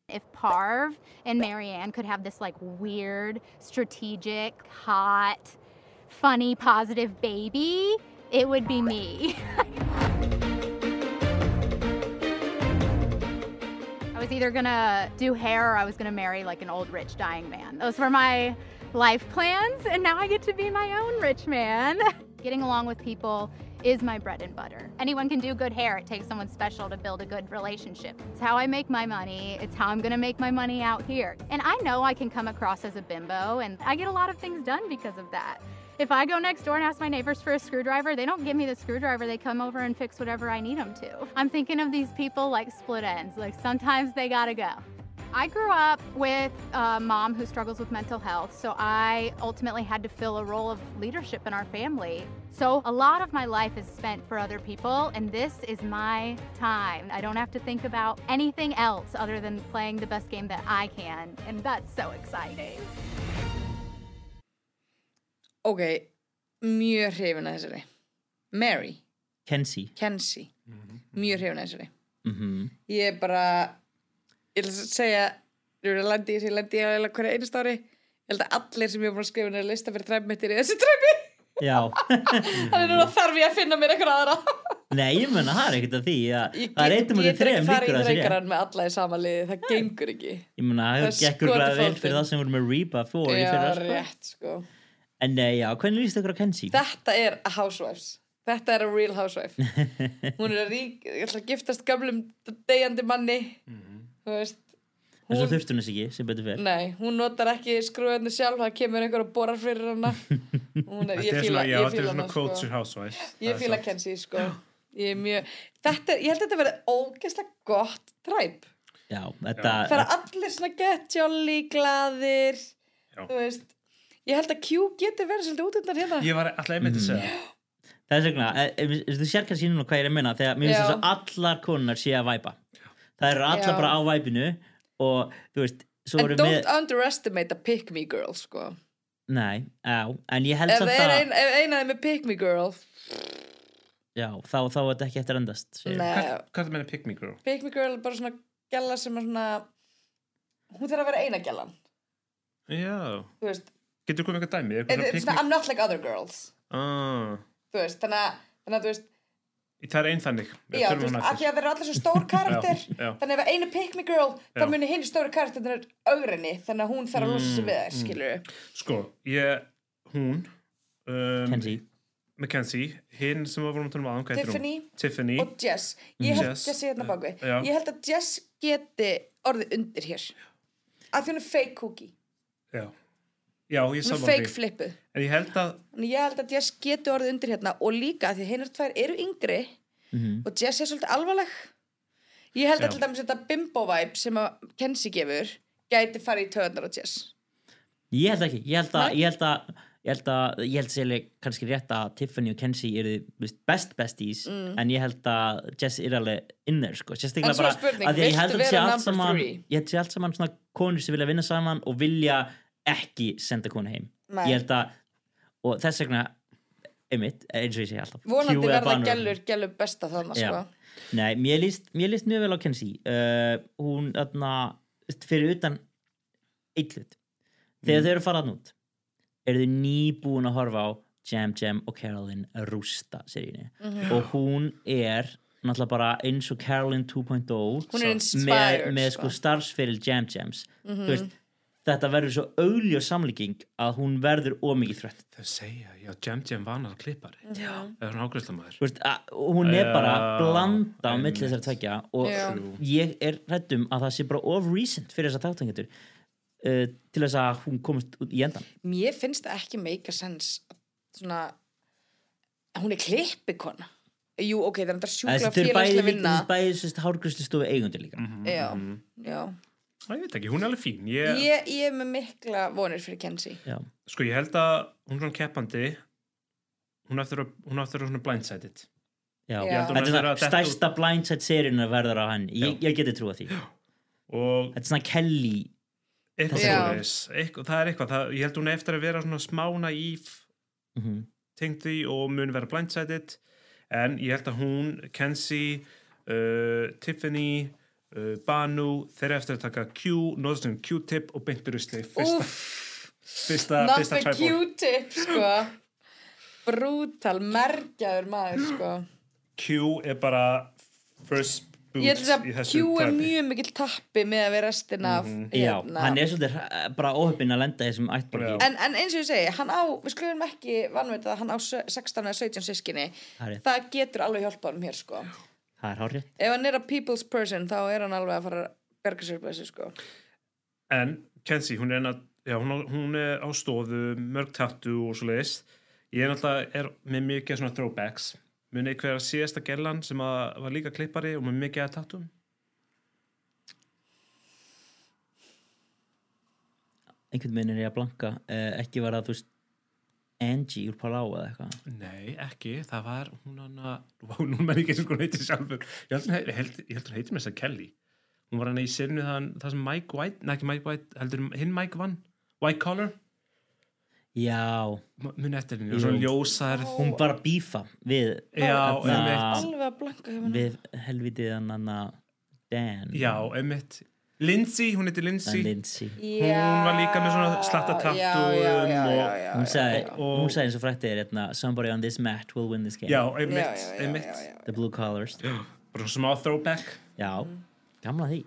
If Parv and Marianne could have this like weird, strategic, hot, funny, positive baby, it would be me. I was either gonna do hair or I was gonna marry like an old rich dying man. Those were my life plans, and now I get to be my own rich man. Getting along with people is my bread and butter. Anyone can do good hair. It takes someone special to build a good relationship. It's how I make my money. It's how I'm gonna make my money out here. And I know I can come across as a bimbo, and I get a lot of things done because of that. If I go next door and ask my neighbors for a screwdriver, they don't give me the screwdriver. They come over and fix whatever I need them to. I'm thinking of these people like split ends. Like sometimes they gotta go. I grew up with a mom who struggles with mental health, so I ultimately had to fill a role of leadership in our family. So a lot of my life is spent for other people, and this is my time. I don't have to think about anything else other than playing the best game that I can, and that's so exciting. ok, mjög hrifin að þessari. Mary, Kenzie. Kenzie. Mjög hrifin að þessari. Mm ég er bara ég að segja ég er að lendi í þessi, ég lendi í að hverja einast ári. Ég held að allir sem ég búin að skrifa niður lista fyrir træfmittir í þessi træfi Já, þannig núna þarf ég að finna mér eitthvað aðra. Nei, ég menna það er ekkert að því að ég það er eitt um þetta getur þrejum ekki farið líkur í að þessi rétt þreikaran með alla í sama liði það gengur ekki. Ég menna, það Það gekkur glæða vel fyrir það sem voru með Reba fór í já, fyrra sko. rétt sko. En nei, já, hvernig líst ykkur á Kenzie? þetta er a housewives. Þetta er a real housewife. Hún er að rík, ég ætla að giftast gamlum deyjandi manni þú veist En svo hún- þurfti hún þess ekki, sem betur fer. Nei, hún notar ekki skrúðinu sjálf það kemur einhver og borar fyrir hana. Hún er, Þetta ég er fíla, svona, já, ég þetta er fíla svona hana sko. housewife ég Það er fíla satt. Kenzie sko. Ég er mjög, þetta, ég held að þetta verði ógeðslega gott træp. Já, þetta það er allir svona get jolly, glaðir Já. þú veist. Ég held að Q getur verið svolítið út undan hérna. Ég var alltaf einmitt að segja Þess vegna, e, e, þú sér kannski núna hvað ég er að minna þegar mér finnst þess að allar konunar sé að væpa Það eru allar Já. bara á væpinu og þú veist, eru don't með underestimate a pick me girl sko Nei, já, en ég held ef samt það er að ein, ef eina þeim er pick me girl Já, þá, þá er þetta ekki eftir endast. Hvað hvað er það meina pick me girl? pick me girl er bara svona gæla sem er svona hún þarf að vera eina gælan Já, þú veist, getur komið eitthvað dæmi? It- eitthvað me- I'm not like other girls Ah, þú veist, þannig að, þannig að þú veist Það er einn þannig. Við já, þú veist, af því að það eru allir svo stór karakter. Já, já. þannig að ef einu pick me girl þá Já. muni hinn stóri karakter er augrinni þannig að hún þarf að losa sig við þær, Mm, skilur Sko, ég, hún um, Kenzie Mackenzie, hinn sem var vorum að tala um aðan, hvað heitir hún? Tiffany. Tiffany. Og Jess. Ég held Jess, Jess hérna baku já. ég held að Jess geti orðið undir hér. Af því hún er fake cookie. Já, já ég saman fake því En ég held að Þannig ég held að Jess geti orðið undir hérna og líka af því að hinnar tvær eru yngri Mhm. og Jess er svolítið alvarleg ég held Já. að til dæmis þetta bimbo-vibe sem að Kenzie gefur gæti farið í töðunar á Jess Ég held ekki, ég held að, ég held að ég held að, ég held sérlega kannski rétt að Tiffany og Kenzie eru best besties en ég held að Jess er alveg in there sko, Mm. En sérstaklega svo er bara spurning, að ég held viltu að sé vera allt number saman three? ég held að sé allt saman svona konur sem vilja vinna saman og vilja ekki senda konu heim Nei. ég held að, og þess vegna einmitt, eins og ég segi alltaf vonandi Q verða gælur, gælur besta þannig sko. Nei, mér líst, mér líst mjög vel á Kenzie uh, hún, þarna, fyrir utan eitt hlut þegar þau eru farað út eru þau nýbúin að horfa á Jam Jam og Caroline rústa seríunni Mhm. og hún er náttúrulega bara eins og Caroline 2.0 Hún er með, með sko. sko starfsferil Jam Jams Mhm. þú veist, þetta verður svo augljós samlíking að hún verður ómikið þrött Þau segja, já, Jam Jam vanar klippari. Já. eða svona ágræslamæður Þú veist, að, hún er bara Já, blanda á einmitt. milli þessar tvekja og Já. ég er hrættum að það sé bara of recent fyrir þessar þáttangetur uh, til þess að hún komist út í endan mér finnst það ekki make a sense svona hún er klippikona. Jú, ok, það er sjúkla félagslega vinna. þessi bæði sérst, hárgrustu stofu eigundur líka. Já, já ég veit ekki, hún er alveg fín ég, ég, ég er með mikla vonir fyrir Kenzie. Já. sko ég held að hún er svona keppandi hún á eftir að, hún á eftir að svona blindsided. Já. Ég held hún þetta er verður svona að detta stærsta blindside seríun að verður á hann. Ég, ég geti trúa því. Og þetta er svona Kelly eitthvað Já. svoleiðis, eitthvað, það er eitthvað það, ég held hún er eftir að vera svona smána íf mm tengt því og mun vera blindsided. En ég held að hún, Kenzie uh, Tiffany Banu, þeir eru eftir að taka Q, nóðast um Q-tip og beintur usli fyrsta, fyrsta, not fyrsta the tribal Q-tip sko brútal, merkjaður maður sko Q er bara first boots ég held í að þessu Q er tribe. mjög mikill tappi með að vera restina af Mhm. Já, hérna. hann er svolítið hra- bara óhöfinn að lenda í þessum ættborgi Já. en, en eins og ég segi, hann á við skulum ekki vannvita að hann á se- 16 eða 17 sískinni Það getur alveg hjálpað hann hér sko það er hárið ef hann er a people's person þá er hann alveg að fara að berga sér þessu sko En Kenzie, hún er, enn að, já, hún, hún er á stofu, mörg tattu og svo leiðist. Ég er náttúrulega er með mikið svona throwbacks. Munið hver að síðasta gellan sem að, var líka klippari og með mikið að tattum? einhvern veginn er ég að blanka uh, ekki var það, þú veist Angie úr Palau eða eitthvað Nei, ekki. Það var hún hann að, nú menn ekki eins og hún heitir sjálfur. Ég held, hún- ég held, ég held hún heitir með þess að Kelly. Hún var hann í sinu þann, það sem Mike White, nei ekki Mike White, heldur hinn Mike vann, White Collar. já, Munið eftir henni, svo ljósar. hún bara bífa við, Já, einmitt. að við helvitið hann hann að Dan Já, einmitt. Lindsay, hún heitir Lindsay. Lindsay. Hún var líka með svona slatta tattum já, já, já, já, og- já, hún já, sagði, já. Og- hún sagði eins og frættið er hérna, somebody on this mat will win this game. Já, Já, einmitt, já, já, já, já. the blue collars. Bara svona smá throwback. já, gamla því.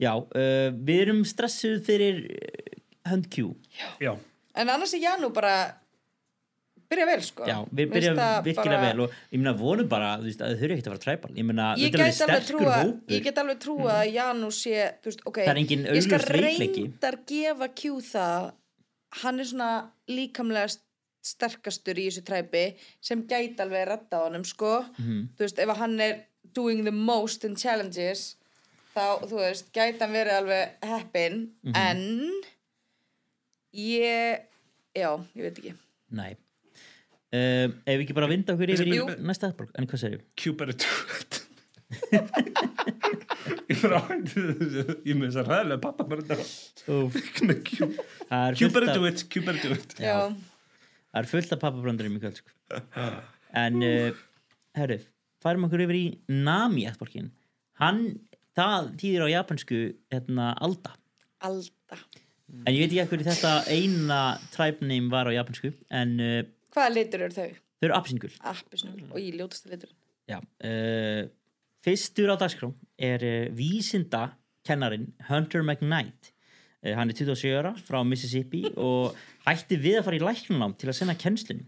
Já, uh, við erum stressuð fyrir uh, hönd Q. Já, en annars er Janú bara byrja vel sko. Já, við það virkilega bara- vel og ég meina vonum bara, veist, að þau þurfi ekkert að fara træpal ég meina, þetta er sterkur trúa hópur. ég get alveg trúa að Janú sé veist, ok, Það er engin ég skal reyndar gefa Q það. Hann er svona líkamlega st- sterkastur í þessu træpi sem gæti alveg að redda honum sko. Mhm. þú veist, ef hann er doing the most in challenges þá, þú veist, gæti hann verið alveg heppin, Mhm. en ég já, ég veit ekki. Nei uh, Ef við ekki bara vinda okkur yfir í næsta aðborg En hvað segir Cube er að do Ég bara Ég með þess að ræðilega pappa bara þetta Það er Cube fullt er er já, Það er fullt af pappabrandurum í kvöld sko. En uh, Herru, færum okkur yfir í Nami aðborgin Hann, það þýðir á japansku hérna, Alda. Alda. En ég veit ekki ekkur þetta eina tribe name var á japansku En uh, hvaða litur eru þau? þau eru apsingul appisnul og í ljótasta litur Já uh, Fyrstur á dagskrá er uh, vísinda kennarin Hunter McKnight. Uh, Hann er 27 ára frá Mississippi og hætti við að fara í læknunám til að senna kennslunum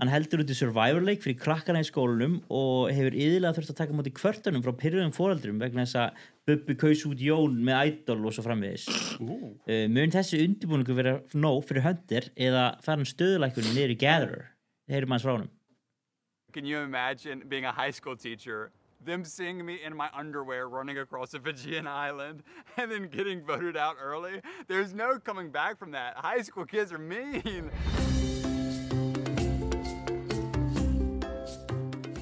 Hann heldur út í Survivor Lake fyrir krakkana í skólanum og hefur yðurlega þurft að taka móti kvörtunum frá pyrrðum fóraldrum vegna þess að Bubbi kaus út Jón með Idol og svo framvegis. Uh, mun þessi undirbúningu vera nóg fyrir Hunter eða fara hann stöðulækunni niður í Gatherer? Heyrum hans frá honum. Can you imagine being a high school teacher them seeing me in my underwear running across a Fijian island and then getting voted out early. There's no coming back from that. High school kids are mean.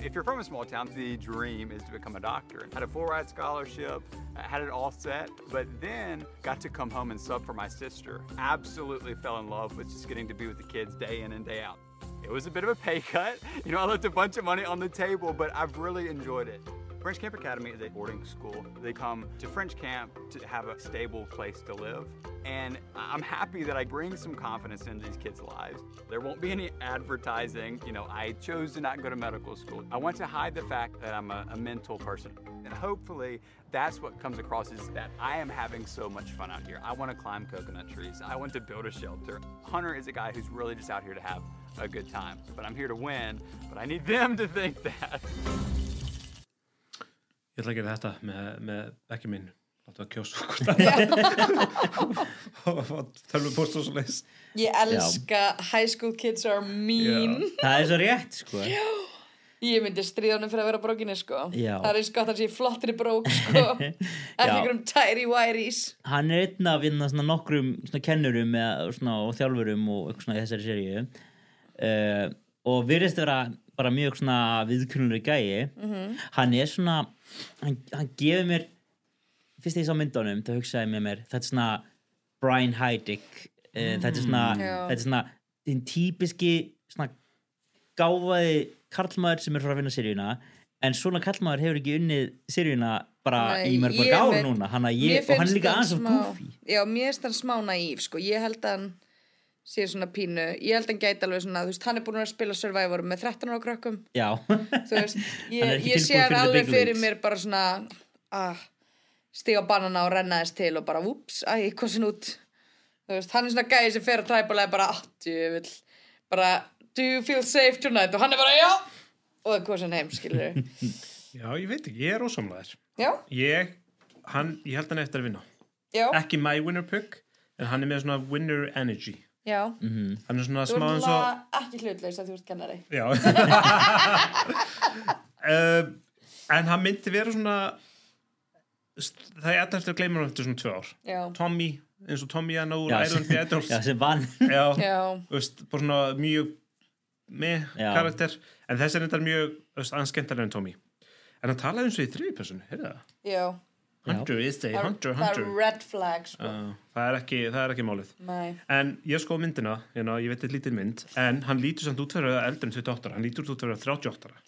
If you're from a small town, the dream is to become a doctor. Had a full ride scholarship, uh, had it all set, but then got to come home and sub for my sister. Absolutely fell in love with just getting to be with the kids day in and day out. It was a bit of a pay cut. You know, I left a bunch of money on the table, but I've really enjoyed it. French Camp Academy is a boarding school. They come to French Camp to have a stable place to live. And I'm happy that I bring some confidence into these kids' lives. There won't be any advertising. You know, I chose to not go to medical school. I want to hide the fact that I'm a, a mental person. And hopefully that's what comes across is that I am having so much fun out here. I want to climb coconut trees. I want to build a shelter. Hunter is a guy who's really just out here to have a good time. But I'm here to win, but I need them to think that. Ég ætla að gera þetta með, með ekki minn Láta að kjósa okkur og fá tölvupóst og svo leis Ég elska high school kids are mean. Það er svo rétt sko. Ég myndi stríðanum fyrir að vera brókinni sko. Já. Það er eins gott að sé flottri brók sko. Ekki Já. einhverjum tæri væris hann er einn af hérna, svona, nokkrum svona, kennurum eða, svona, og þjálfurum og eitthvað svona í þessari seríu. Uh, og virðist vera bara mjög svona viðkunnulegi gæi. Mhm. hann er svona hann, hann gefur mér fyrst þegar ég sá myndunum þá hugsaði með mér þetta er svona Brian Heidick uh, þetta er svona, þetta er svona þinn típiski svona gáfaði karlmaður sem er frá að vinna seríuna en svona karlmaður hefur ekki unnið seríuna bara Nei, í mörg mörg ég ár veit- núna. Hann Mér ég, og hann líka aðeins smá- goofy. Já, mér finnst hann smá naív sko. Ég held að hann sé svona pínu. Ég held að hann gæti alveg svona Þú veist, hann er búin að spila Survivor með 13 ára krökkum. Já, Þú veist, Hann er ég, ekki ég sé hann alveg fyrir leagues. mér bara svona ah, Stiga banana og renna þess til og bara Úps, æ, hvað sem út. Þú veist, hann er svona gæði sem fer að træpa bara, ah, djöfull. Bara, do you feel safe tonight? Og hann er bara, já. Og það hvað sem heim, skilur Já, ég veit ekki, ég er ósamlegaður Já, Ég, hann, ég held hann eftir að vinna. Já, Ekki my winner pick en hann er með svona winner energy já. Mhm. Hann er svona Þú smá ert eins og alveg ekki hlutleis að þú ert kennari. Já. Uh, En hann myndi vera svona það er alltaf eftir að gleyma hann eftir svona tvö ár. Já, Tommy, eins og Tommy hann úr Iron Idols já, sem vann. Já, já, þú veist, bara svona mjög með Já. karakter. En þessi er þetta mjög þú veist, anskendar en Tommy. En hann talaði eins og í þriði personu, heyrðu það? já Hunter is a Það hunter, það hunter. er red flag, sko. Uh, það, er ekki, það er ekki málið. Nei, en ég skoð myndina, you know, ég veit þetta lítið mynd en hann lítur samt út fyrir að vera eldri en 28 ára. Hann lítur út fyrir að vera 38 ára.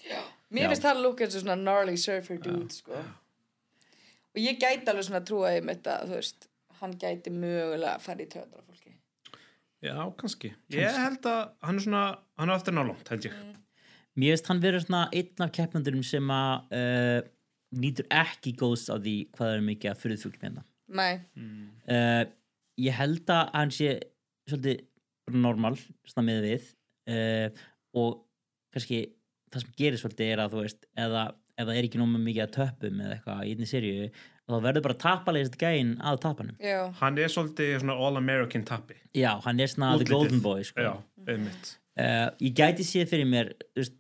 Mér Já. finnst hann lúka eins og svona gnarly surfer dude, sko. Og ég gæti alveg svona trúa í mitt að, þú veist Hann gæti mögulega að fara í töðra fólki. Já, kannski, ég held að hann er svona, hann er aftur nálangt, held ég. Mér finnst hann vera svona einn af keppnandurum sem að uh, nýtur ekki góðs á því hvað er mikið að fyrir þúlum hérna Nei, uh, ég held að hann sé svolítið normal svona með við. Uh, og kannski það sem gerir svolítið er að þú veist eða það er ekki nómið mikið að töpum eða eitthvað í einni seríu þá verður bara tapalegist gæinn að tapanum já, hann er svolítið svona all-American tappi. Já, hann er svona the Útlitið. golden boy sko. já, einmitt. Uh, ég gæti séð fyrir mér þú veist,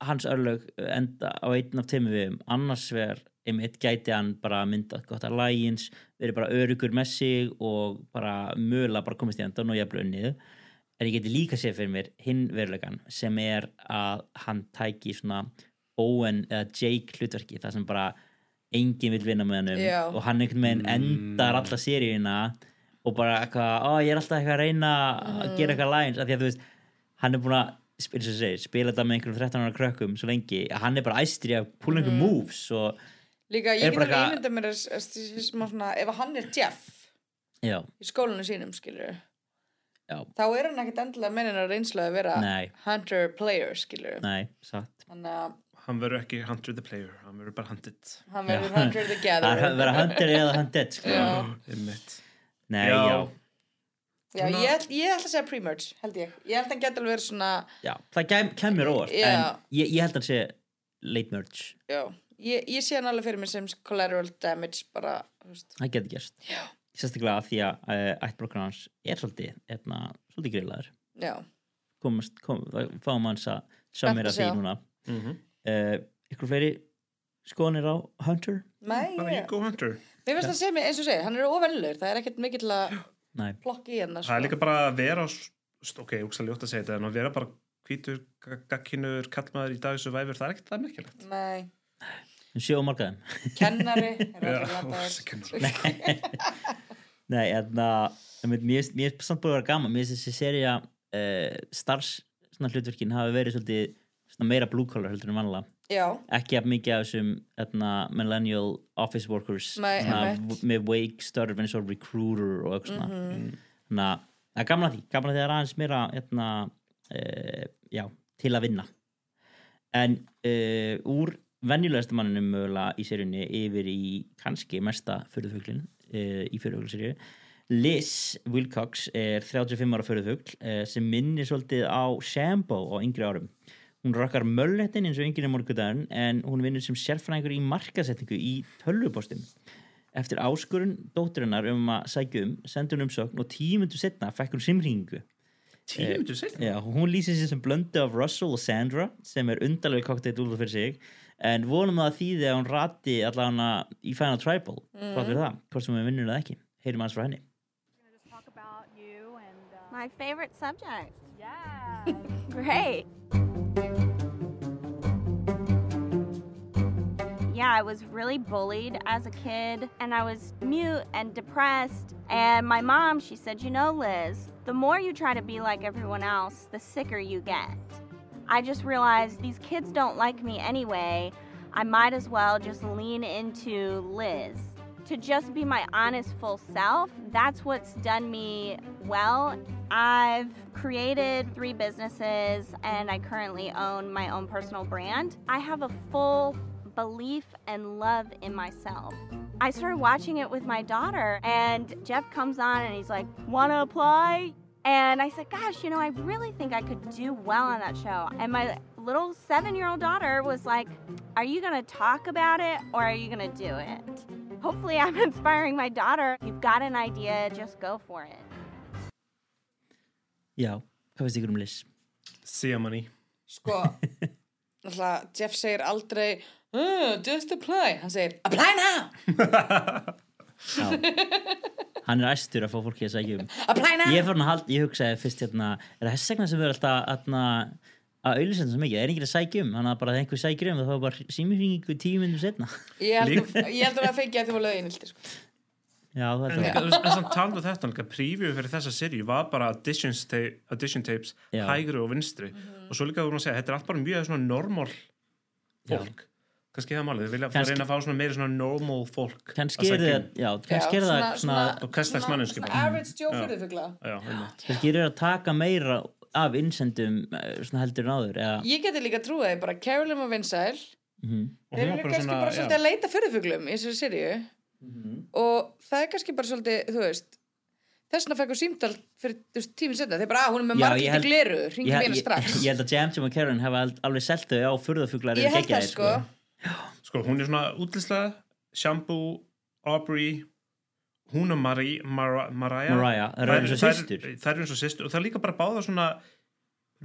hans örlög enda á einn af teimu við annars vegar einmitt gæti hann bara myndað gott að lægins verið bara örugur með sig og bara mögulega bara komist í endan og jafnlega unnið. En ég geti líka séð fyrir mér hinn verulegan sem er að hann tæki svona Owen eða Jake hlutverki það sem bara enginn vil vinna með Já. hannum og hann einhvern veginn endar alla seríuna og bara eitthvað, ó ég er alltaf eitthvað að reyna að gera eitthvað lægins af því að þú veist, hann er búin að segir, spila þetta með einhverjum 13 ára krökkum svo lengi, að hann er bara æstri að púla einhverjum moves og líka ég get bara alveg eitthvað- ímynda mér að- að- að- smá svona, ef hann er Jeff já, í skólanu sínum, skilur já, þá er hann ekkert endilega meinin að reynslu að vera Nei. hunter player, skilur nei, satt. Þannig að hann verður ekki hunter the player, hann verður bara hunted. Hann verður hunter the gatherer er vera hunter eða hunted sko. Nei, Já. Já, Já, ég, ég ætla að segja pre-merge, held ég. Ég held að hann geti alveg verið svona já, það kem, kemur óvart Já. en ég, ég held að hann sé late merge, já, ég, ég sé hann alveg fyrir mig sem collateral damage bara, þú veist. Það getur gerst. Já. sérstaklega af því að uh, ættbróknar hans er svolítið, etna, svolítið grillaður. Já, komast, kom, fáum hans að sjá mér að að því núna. Mm -hmm. uh, ykkur fleiri skoðanir á Hunter? Go hunter. Mér finnst það sem eins og segir, hann er ofennlur, það er ekkert mikið til að Nei, plokka í hennar það er líka bara að vera ok, ég hugsa ljótt að segja þetta en að vera bara hvítur, gagkinur, kallmaður í dagissu væfur, það er ekkert það merkilegt. Nei, um sjö og margaðum kennari er. Nei, en að mér finnst samt búið að vera gaman. Mér finnst þessi seria uh, stars svona hlutverkin hafi verið svolítið meira blue collar heldur en vanlega Já, ekki að mikið af þessum etna, millennial office workers Nei, svona, með wake störf eins og recruiter og eitthvað svona. Mhm. þannig að það er gamla því gamla því að það er aðeins meira etna, uh, já, til að vinna. En uh, úr venjulegasta manninu mögulega í seríunni yfir í kannski mesta förðufuglin uh, í förðufuglaseríu Liz Wilcox er 35 ára förðufugl uh, sem minnir svolítið á Shambo á yngri árum hún rakkar mölletin eins og yngri morgudaginn en hún vinnur sem sérfræðingur í markasetningu í tölvupostum eftir áskurinn dótturinnar um að sækja um, sendur hún umsögn og tímundu setna fekk hún simringu tímundu setna Já, hún lýsir sér sem blöndu af Russell og Sandra sem er undarlega kokteitt út af fyrir sig en vonum að það þýði að hún rati allavega í Final Tribal mm. frá fyrir það, hvort sem við vinnum eða ekki heyrum aðeins frá henni Talk about you and uh, My favorite subject. yeah. Great. Yeah, I was really bullied as a kid, and I was mute and depressed. And my mom, she said, You know, Liz, the more you try to be like everyone else, the sicker you get. I just realized these kids don't like me anyway. I might as well just lean into Liz. To just be my honest, full self, that's what's done me well. I've created three businesses and I currently own my own personal brand. I have a full belief and love in myself. I started watching it with my daughter, and Jeff comes on and he's like, Wanna apply? And I said, Gosh, you know, I really think I could do well on that show. And my little seven year old daughter was like, Are you gonna talk about it or are you gonna do it? Hopefully, I'm inspiring my daughter. You've got an idea, just go for it. Já, hvað finnst ykkur um Liz? see money sko náttúrulega, Jeff segir aldrei uh, just apply, hann segir apply now. Hann er æstur að fá fólki að sækja um. Apply now. Ég, er halda, ég hugsaði fyrst hérna er það þess vegna sem erum alltaf atna, að mikið, er ekki að sækja um? Þannig að bara þegar einhver sækja um þá er bara símifringingu tíu minnum setna ég held, að, það fengi að þið var löginildi sko. Já, það er það. en samt talað um þetta preview fyrir þessa serju var bara auditions ta audition tapes Já. hægri og vinstri. Og svo líka þú voru að segja, þetta er allt bara mjög svona normal fólk kannski það málið, þið vilja Kannski- reyna að fá svona meiri svona normal fólk kannski að er það, um. já, kannski er það svona, hverslags manneskju bara. average einmitt. kannski er það að taka meira af innsendum eh, svona heldur en áður eða, ég geti líka trúið bara Carolyn og Vinsæl mhm. Og þeir eru kannski svona, bara svolítið að leita fyrðufuglum í þessari serju og það er kannski bara svolítið þú veist þess vegna fekk hún símdal fyrir tíminn setna þeir bara að hún er með ég margir til gleru ringi ég, mér ég, strax. ég held að Jam Jam og Karen hafa al- alveg selt þau á furðafuglar ég held það sko sko, hún er svona útlýslega Shampoo, Aubrey hún og Marie, Mar Mariah. Mariah, þær eru eins og systur. þær eru eins og systur og það er líka bara báða svona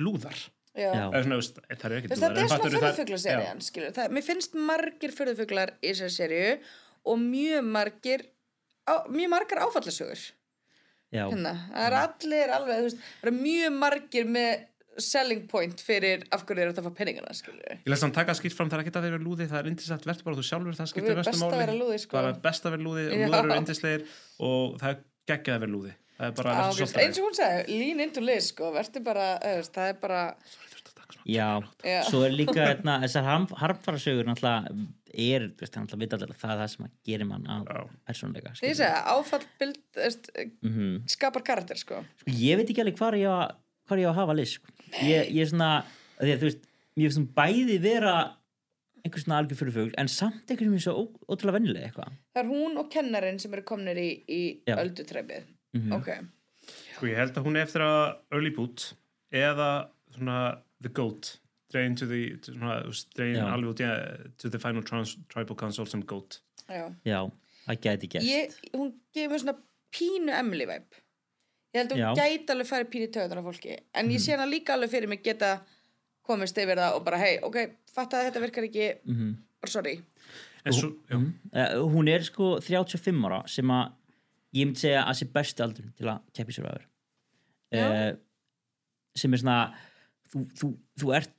lúðar. Það eru ekki veist, þetta er svona það- það, mér finnst margir fyrðufuglar í þessari serju og mjög margir á, mjög margar áfallasögur. Já, hérna, það er allir alveg þú veist, það er mjög margir með selling point fyrir af hverju þeir eru að fá penningana skilur Ég læst hann taka skýrt fram, það er ekki að vera lúði, það er indislegt, verður bara þú sjálfur, það skiptir mestu best að máli. vera lúði, sko. Það er best að vera lúði og Já. lúðar eru indislegir og það er geggjað að vera lúði. Það er bara að vera Ágæst, svolítið. eins og hún sagði, lean into Liz sko, verður bara, veist, það er bara já, Já. svo er líka hérna, þessar harm, harmfarasögur náttúrulega er, það það sem að gerir mann að persónleika því segja, áfallbild mm skapar karakter sko sko, ég veit ekki alveg hvar ég á að- hvar ég að hafa list sko. ég, ég er svona því að þú veist, mér finnst hún bæði vera einhver svona algjör fyrir fugl en samt einhver sem er svo ótrúlega vennilega eitthvað það er hún og kennarinn sem eru komnir í, í öldutræfið Mhm. ok, Sko ég held að hún er eftir að early boot eða svona the goat, dregin to the, svona, dregin Já. alveg út yeah, to the final trans, tribal council sem goat. já já, það gæti gæst ég, hún gefur mér svona pínu Emily vibe ég held að hún gæti alveg farið pínu töðan af fólki. En Mhm. ég sé hana líka alveg fyrir mig geta komist yfir það og bara hei, ok, fatta að þetta virkar ekki. Mhm. sorry. En svo, já, uh, hún er sko 35 ára sem að ég myndi segja að sé besti aldur til að keppi survivor. Uh, sem er svona þú, þú, þú ert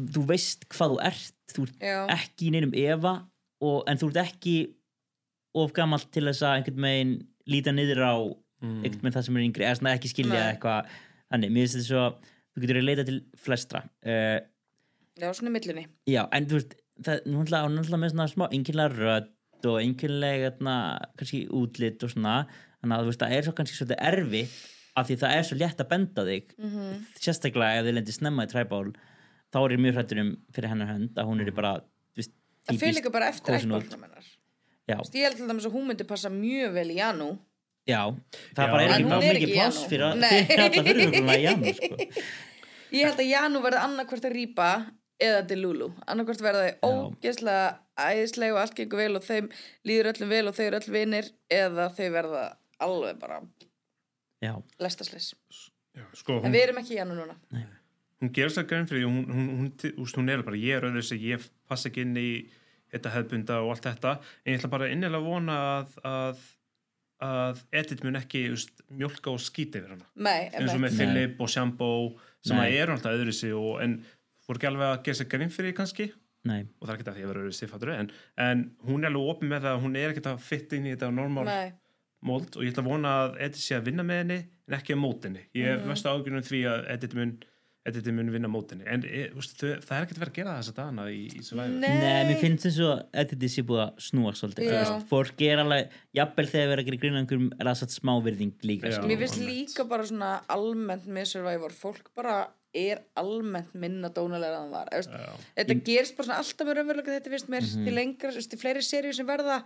þú veist hvað þú ert. Þú ert Já. ekki í neinum efa og, en þú ert ekki of gamall til þess að einhvern veginn líta niður á Mm. einhvern veginn það sem er yngri eða svona ekki skilja Nei. eitthvað þannig, mér finnst þetta svo þú getur að leita til flestra uh, já, svona millinni. Já, en þú veist, það er náttúrulega, er með svona smá einhvernlega rödd og einhvernlega hérna, kannski útlit og svona, þannig að þú veist, það er svo kannski svolítið erfi af því það er svo létt að benda þig, Mhm. sérstaklega ef þið lendir snemma í træból, þá er ég mjög hrættur um fyrir hennar hönd að hún er bara, þú veist, það fyrir líka bara eftir ættbálnum hennar. Ég held til dæmis að hún myndi passa mjög vel í Janú já, það Já, bara er ekki er mikið pláss fyrir, að- Nei. fyrir alla fyrirhuguna í Janú, sko. ég held að Janú verði annarkvort að rýpa eða Delulu, annarkvort verða þau ógeðslega æðislega og allt gengur vel og þeim líður öllum vel og þau eru öll vinir eða þau verða alveg bara já, sko, en við erum ekki í Janú núna. Hún gerir sér grein fyrir hún, hún, hún, hún, er bara, ég er öðru sig, ég passa ekki inn í þetta hefðbunda og allt þetta. En ég ætla bara innilega að vona að að, að Edith mun ekki just, mjólka og skýta yfir hana Nei, eins og með Philip og Shampoo sem Nei. að eru alltaf öðru sig og, en fór ekki alveg að gera sér grein fyrir kannski nei, og það er ekki það því að vera öðru sig fattur en, en hún er alveg opið með það að hún er ekki að fitta inn í þetta normal Nei. mold og ég ætla að vona að Edith sé að vinna með henni en ekki að mót henni ég er Mhm. mest ágjörnum því að Edith mun Edith mun vinna mót henni en e, úst, þau, það er ekki að vera að gera þess að dana í, í Survivor Nei. Nei, mér finnst þess að þetta sé búið að snúa svolítið, veist, fólk er alveg jafnvel þegar verið að gera grína einhverjum er það satt smávirðing líka, Já. sko. Mér finnst líka bara svona almennt með Survivor, fólk bara er almennt minna dónalega en það var þetta gerist bara svona alltaf með raunverulega þetta finnst mér Mhm. til lengra, þú veist, til fleiri seríu sem verða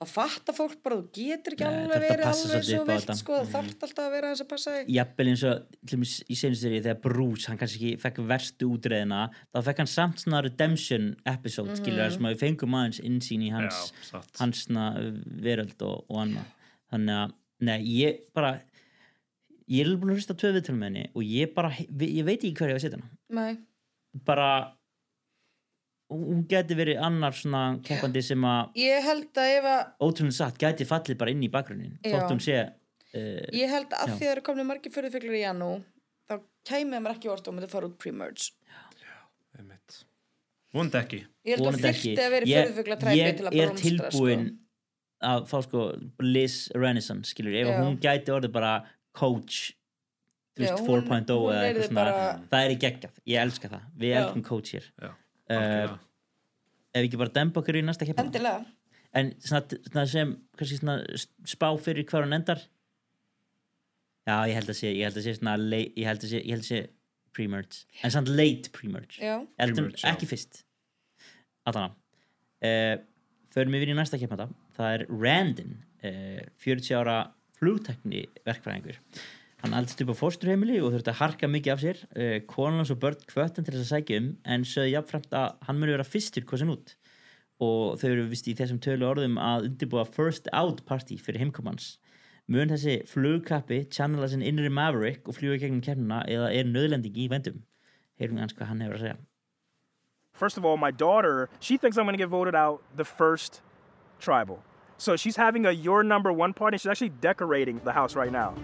þá fattar fólk bara, þú getur ekki Nei, alveg að verið alveg svo vilt sko, þú þarft alltaf að vera þess að passa þig. Jafnvel eins og til dæmis í senstu seríu þegar Bruce, hann kannski ekki fekk verstu útreðina, þá fekk hann samt svona redemption episode, mm skilur sem að við fengum aðeins innsýn í hans Já, hans svona veröld og, og annað. Þannig að, nei, ég bara ég er búin að hlusta tvö viðtölu með henni og ég bara, ég veit ekki hverju ég var að setja hana. Nei. bara hún geti verið annar svona keppandi sem að ég held að ef að ótrúlega satt gæti fallið bara inn í bakgrunnin Já. þótt hún sé uh, ég held að Já. því að það eru komin margir förðufuglar í janú þá kæmið mér ekki orð og myndi fara út pre-merge Einmitt. vonandi ekki ég held að ekki. að vera Ég- förðufugla træmi ég til að er blómstra tilbúin sko. að fá sko Liz Renaissance skilur, ef Já. hún gæti orðið bara coach þú Já, veist, hún- 4.0 hún eða yrði eitthvað svona bara- það er í geggjað, ég elska það við Já. elskum coach hér Já, uh, ef ekki bara dempa okkur í næsta endilega. En svona, svona sem kannski svona spá fyrir hver hún endar? Já, ég held að sé ég held að sé svona late, ég held að sé, ég held að sé pre-merge, en samt late pre-merge. Ekki fyrst. Allana uh, förum við í næsta keppnata það er Randin uh, 40 ára flugtekni verkfræðingur hann aldist upp á fósturheimili og þurfti að harka mikið af sér uh, konan hans og börn kvöttan til þess að sækja um en sögðu jafnframt að hann muni vera fyrstur kosin út og þau eru vist í þessum tölu orðum að undirbúa first out party fyrir heimkomans mun þessi flugkappi channela sinn innri Maverick og fljúa gegnum kernuna eða er nöðlendingi í vendum heyrum hans hvað hann hefur að segja First of all, my daughter, she thinks I'm going to get voted out the first tribal. So she's having a your number one party. She's actually decorating the house right now.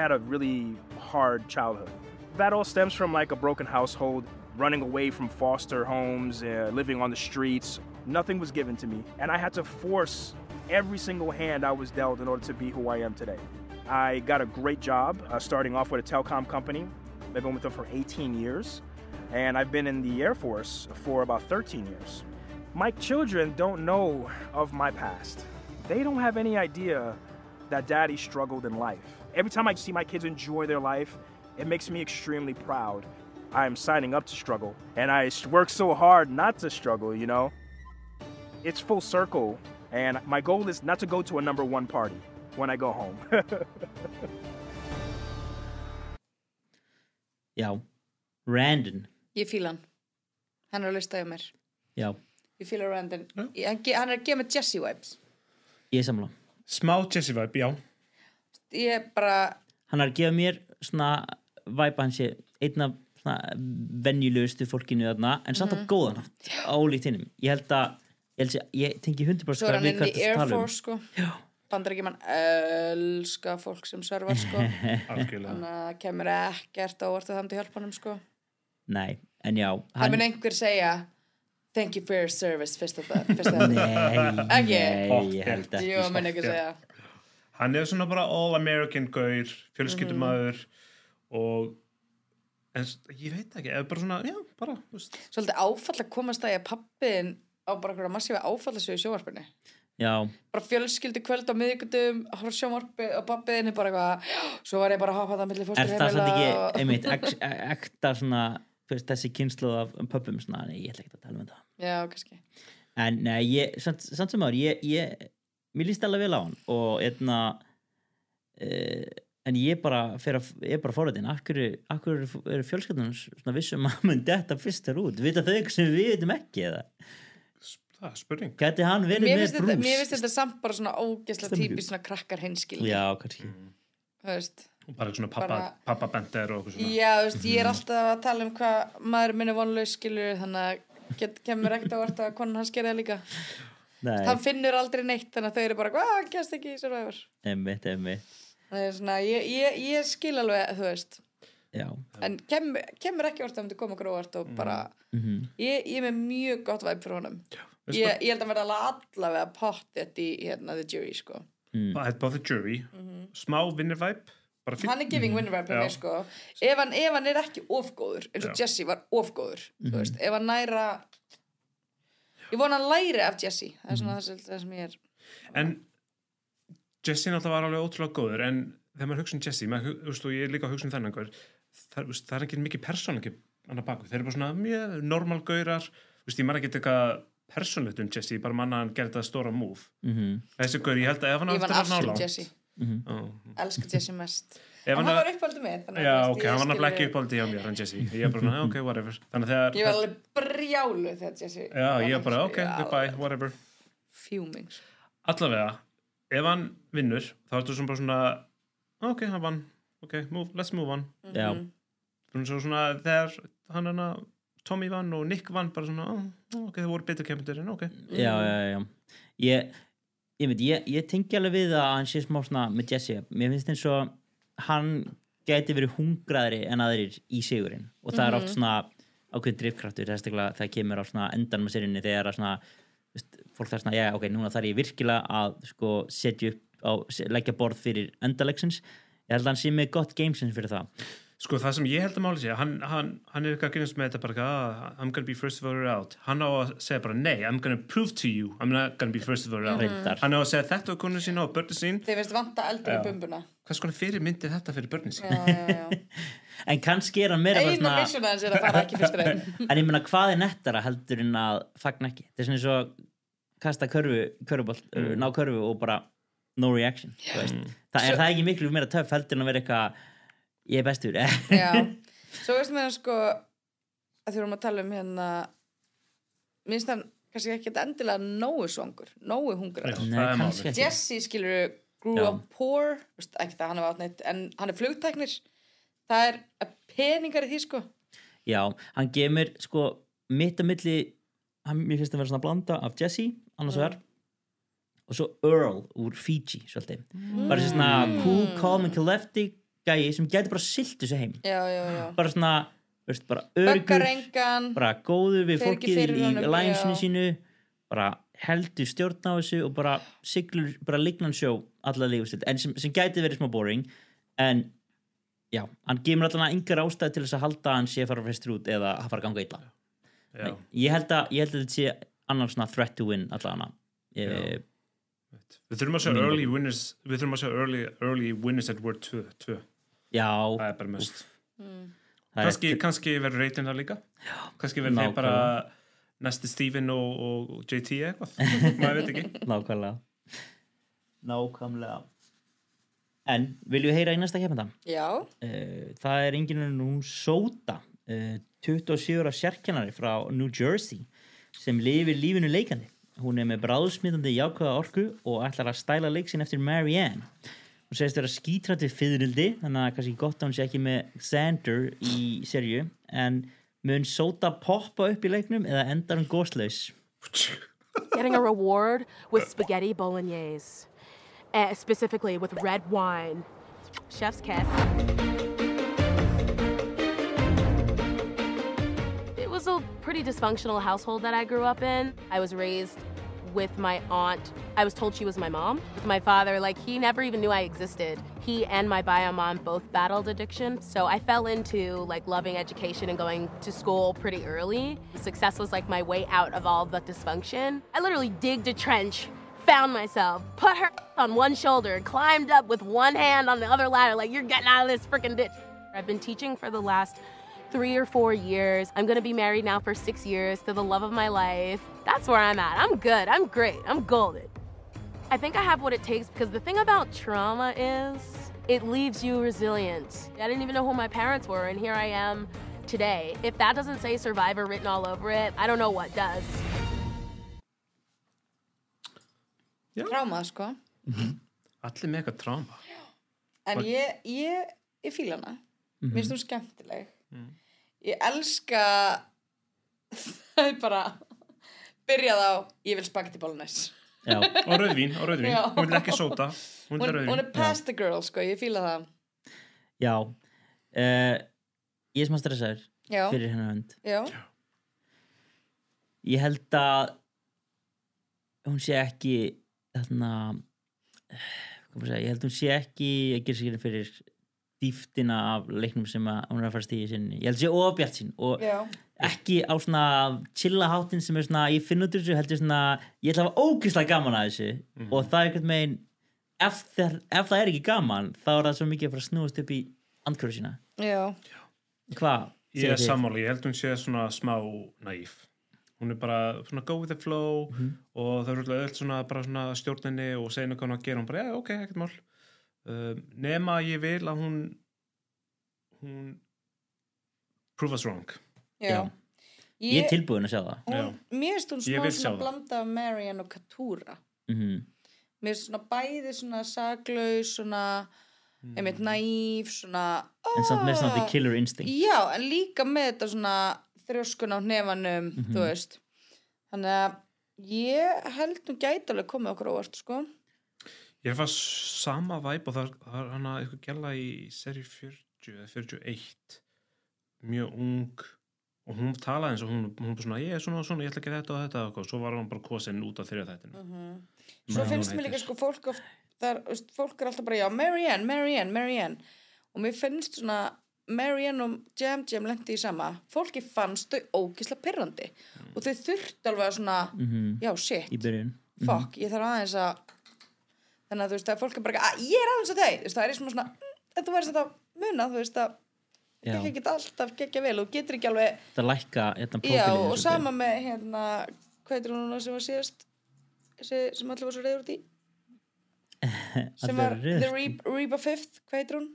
Had a really hard childhood. That all stems from like a broken household, running away from foster homes, uh, living on the streets. Nothing was given to me, and I had to force every single hand I was dealt in order to be who I am today. I got a great job uh, starting off with a telecom company. I've been with them for 18 years, and I've been in the Air Force for about 13 years. My children don't know of my past. They don't have any idea that daddy struggled in life. Every time I see my kids enjoy their life, it makes me extremely proud. I'm signing up to struggle, and I work so hard not to struggle, you know? It's full circle, and my goal is not to go to a number one party when I go home. Já, Randon. Ég fíla hann. Hann er að lista hjá mér. Já, ég fíla Randon. Ég- hann, ge- hann er að gefa mig Jesse vibes. Ég er samla smá Jesse vibe, já ég bara Hann er að gefa mér svona væpa hans sé einn af svona venjulegustu fólkinu þarna en samt á Mhm. góðan hátt ólíkt hinnum ég held að ég, held að, ég tengi 100% Svo er hann við inn í að Air um. Force sko Bandaríkjumann elska fólk sem servar sko. Þannig að kemur ekkert á orðið þannig hjálpa honum sko nei, en já Það mun einhver segja Thank you for your service fyrst að það fyrst að Nei, Ekki? nei, ég held ekki. Jú, mun ekki segja hann er svona bara all American gaur fjölskyldumæður Mhm. og en ég veit ekki, eða bara svona, já, bara þú veist. Svolítið áfall að komast að ég að pappiðin á bara einhverja massífa áfallasögu í sjónvarpinu já, bara fjölskyldu kvöld á miðvíkutum horf sjónvarpi og pappiðin er bara eitthvað "Já, svo var ég bara að hafa það milli er það samt fósturheimila ekki einmitt, ek, ekta svona þessi kynslu af pöppum svona, nei, ég ætla ekki að tala um þetta Já, kannski en nei, ég, samt, samt sem áður ég, ég, mér líst alveg vel á hann og einna uh, en ég bara fer að, er fórhættin, akkur, akkur eru fjölskyldunum svona vissum að mun þetta fyrst er út, vita þau eitthvað sem við veitum ekki eða, það er spurning. Gæti hann verið Mér með finnst þetta, mér brús finnst þetta samt bara svona ógesla típi svona krakkar hinskil já, kannski. Þú veist. Og bara svona pappa, Bara- pappa bender og eitthvað svona. Já, þú veist, ég er alltaf að tala um hvað maður minn er vonlaus skilur þannig að get, kemur ekkert á orð að konan hans það líka hann finnur aldrei neitt þannig að þau eru bara hvað, hann kemst ekki í Survivor. Emmitt, emmitt það er svona, ég, ég, ég skil alveg þú veist, já, en kemur, kemur ekki orð að hann koma okkur óvart og bara mhm. ég, ég er með mjög gott væp fyrir honum. Ég, ég held að hann verða allavega pottið í hérna The Jury sko. Mm. Er bara the jury, smá vinnervæp bara fínt. hann er giving winner vibe Já. mér sko. Ef hann, ef hann er ekki ofgóður eins og. Jesse var ofgóður Mhm. þú veist, ef hann næra ég vona hann læri af Jesse. Það er svona það, sem- það sem ég er En Jesse náttúrulega var alveg ótrúlega góður en þegar maður hugsa um Jesse, maður, veist, og ég er líka að hugsa um þennan gaur, það, það er ekki mikið persónleiki hann að baku, þeir eru bara svona mjög normal gaurar, veist, ég maður ekki eitthvað persónlegt um Jesse, bara manna hann gerði það stóra múf. Mhm. Þessi gaur, ég held að ef hann ég vann eftir að allt ná um langt- Jesse. Mhm. Ó, elska Jesse mest en hann hann að- var uppáldið með þannig að, Já, veist, ok, hann var nefnilega ekki uppáldi hjá mér, hann Jesse. Ég er bara ok, whatever. Þannig að þegar... ég var alveg brjálu þegar Jesse Já, ég er bara, ok, goodbye, whatever. fuming sko. Allavega, ef hann vinnur, þá ertu svona bara svona, ok, hann vann, ok, move, let's move on. já, Mhm. Svona, svona þegar hann hana, Tommy vann og Nick vann, bara svona, oh, ok, það voru betur kemur en ok. já, já, já. Ég, ég veit, ég, ég tengi alveg við að hann sé smá svona með Jesse mér finnst eins og hann gæti verið hungraðri en aðrir í sigurinn. Og það er oft svona ákveðin að það kemur á svona endan með sérinni þegar svona veist, fólk þarf svona, já, ok, núna þarf ég virkilega að sko setja upp á, leggja borð fyrir endalegsins. Ég held að hann sé með gott gamesins fyrir það Sko, það sem ég held að máli sé, hann, hann, hann er eitthvað að grínast með þetta bara, ah, I'm gonna be first voter out. Hann á að segja bara, nei, I'm gonna prove to you, I'm not gonna be first voter out. Reyndar. Hann á að segja þetta á konu sína og börnin sín. þeir veist vanta eldur í bumbuna Hvers konar fyrir myndi þetta fyrir börnin sín? já, já, já. en kannski er hann meira eina svona mission hans er að fara ekki fyrst reyn en ég meina hvað er nettara heldur en að fagna ekki þetta er svona eins og kasta körfu, körfubolt, Mm. ná körfu og bara no reaction veist. það er Svo- það ekki miklu meira töff heldur en að vera eitthvað ég er bestur. Já, svo veist með hann sko að því vorum að tala um hérna minnst hann kannski ekki endilega nógu svangur, nógu hungra það er. Jesse skilur grew up poor veist, ekki það hann er átneitt en hann er flugtæknir. Það er peningar í því sko. Já, hann gemur sko mitt að milli hann, mér finnst að vera svona blanda af Jesse annars Mm. vegar og svo Earl úr Fiji svolítið. Bara þessi svona cool, calm and collected gæi sem gæti bara silt þessu heim já, já, já bara svona, veist, bara örgur bara góður við fólkið í já. sínu bara heldur stjórn á þessu og bara siglur, bara lignan sjó alla lífstilt, en sem, sem gæti verið smá boring en já, hann gefur allan engar ástæð til þess að halda hann sé að fara fyrstur út eða að fara að ganga illa Já. Nei, ég held að, ég held að þetta sé annar svona threat to win allan ég, Við þurfum að sjá early winners, við þurfum að sjá early, early winners at Word 2. 2. já, Það er bara mest. Mm. það Kanski, kannski verður reytin það líka. Kanski verður þeir bara næsti Steven og, og, JT eitthvað. Maður veit ekki. nákvæmlega nákvæmlega en viljum við heyra í næsta kemenda já, uh, það er enginn en hún Sóta uh, 27 ára sérkennari frá New Jersey sem lifir lífinu leikandi hún er með bráðsmitandi jákvæða orku og ætlar að stæla leiksin eftir Marianne hún segist vera skítrætt við fyririldi þannig að kannski gott að hún sé ekki með Xander í serju en mun sóta poppa upp í leiknum eða endar hún góðslaus Getting a reward with spaghetti bolognese, uh, specifically with red wine. Chef's kiss. It was a pretty dysfunctional household that I grew up in. I was raised with my aunt. I was told she was my mom. With my father, like, he never even knew I existed. He and my bio mom both battled addiction. So I fell into, like, loving education and going to school pretty early. Success was, like, my way out of all the dysfunction. I literally digged a trench, found myself, put her on one shoulder, climbed up with one hand on the other ladder, like, you're getting out of this freaking ditch. I've been teaching for the last three or four years. I'm gonna be married now for six years to the love of my life. That's where I'm at. I'm good. I'm great. I'm golden. I think I have what it takes because the thing about trauma is it leaves you resilient. I didn't even know who my parents were, and here I am today. If that doesn't say survivor written all over it, I don't know what does. Tráma, sko. Allir með eitthvað tráma. En Og- ég, ég, ég fíla hana. Mér finnst hún skemmtileg. Mm. Ég elska það er bara byrjað á ég vil spagetti bolognese. Já. Og rauðvín, og rauðvín. Já. Hún vil ekki sóta. Hún Hún, hún er past the girl, sko, ég fíla það. Já uh, Ég er smá stressaður fyrir hennar hönd Já. Ég held að hún sé ekki þarna að ég held hún sé ekki að gera sér fyrir dýftina af leiknum sem að hún er að fara stíði sinni ég held sé ofbjart sín og Já. Ekki á svona chilla hátinn sem er svona, ég finn út úr þessu heldur svona, ég ætla að hafa ógeðslega gaman að þessu og það er einhvern veginn ef, það, ef það er ekki gaman þá er það svo mikið að fara að snúast upp í andkvöru sína hvað? Ég er sammáli, ég held hún sé svona smá næf. Hún er bara svona go with the flow Mhm. og það er alltaf öll svona bara svona stjórninni og henni hvað hún að gera. Hún bara, já, ok, ekkert mál. Uh, nema ég vil að hún hún prove us wrong. Já. Ég er tilbúin að sjá það Hún, mér finnst hún Ég smá svona blanda af Marianne og Katúra. mm Mér finnst svona bæði svona saglaus, svona einmitt næf, svona en samt með svona "Ah." the killer instinct Já, en líka með þetta svona þrjóskun á hnefanum, Mhm. þú veist. Þannig að ég held hún gæti alveg komið okkur á óvart, sko. Ég er að fá sama væp og það það er hana eitthvað gæla í seri 40 eða 41 mjög ung og hún talaði eins og hún, hún bara svona ég er svona og svona, ég ætla að gera þetta og þetta og svo var hún bara kosin út á þriða þættinu Mhm. Svo finnst mér líka sko fólk oft, það er, veist, fólk er alltaf bara, já, Marianne, Marianne, Marianne. Og mér finnst svona, Marianne og Jam Jam lendi í sama. Fólki fannst þau ógislega pyrrandi. Og þau þurftu alveg að svona, Mhm. já, shit, í byrjun fuck, ég þarf aðeins að, þannig að þú veist, það er fólk er bara, að ég er aðeins að þeir, þú veist, það er svona svona, mm, en þú verðist þetta muna, þú veist, að Já. ekki ekki alltaf gegja vel og getur ekki alveg, það lækka hérna já, og sama með, hérna, hvað heitir hún núna sem var síðast, sem allir var svo reyður út í? sem var The Reba, Fifth, hvað heitir hún?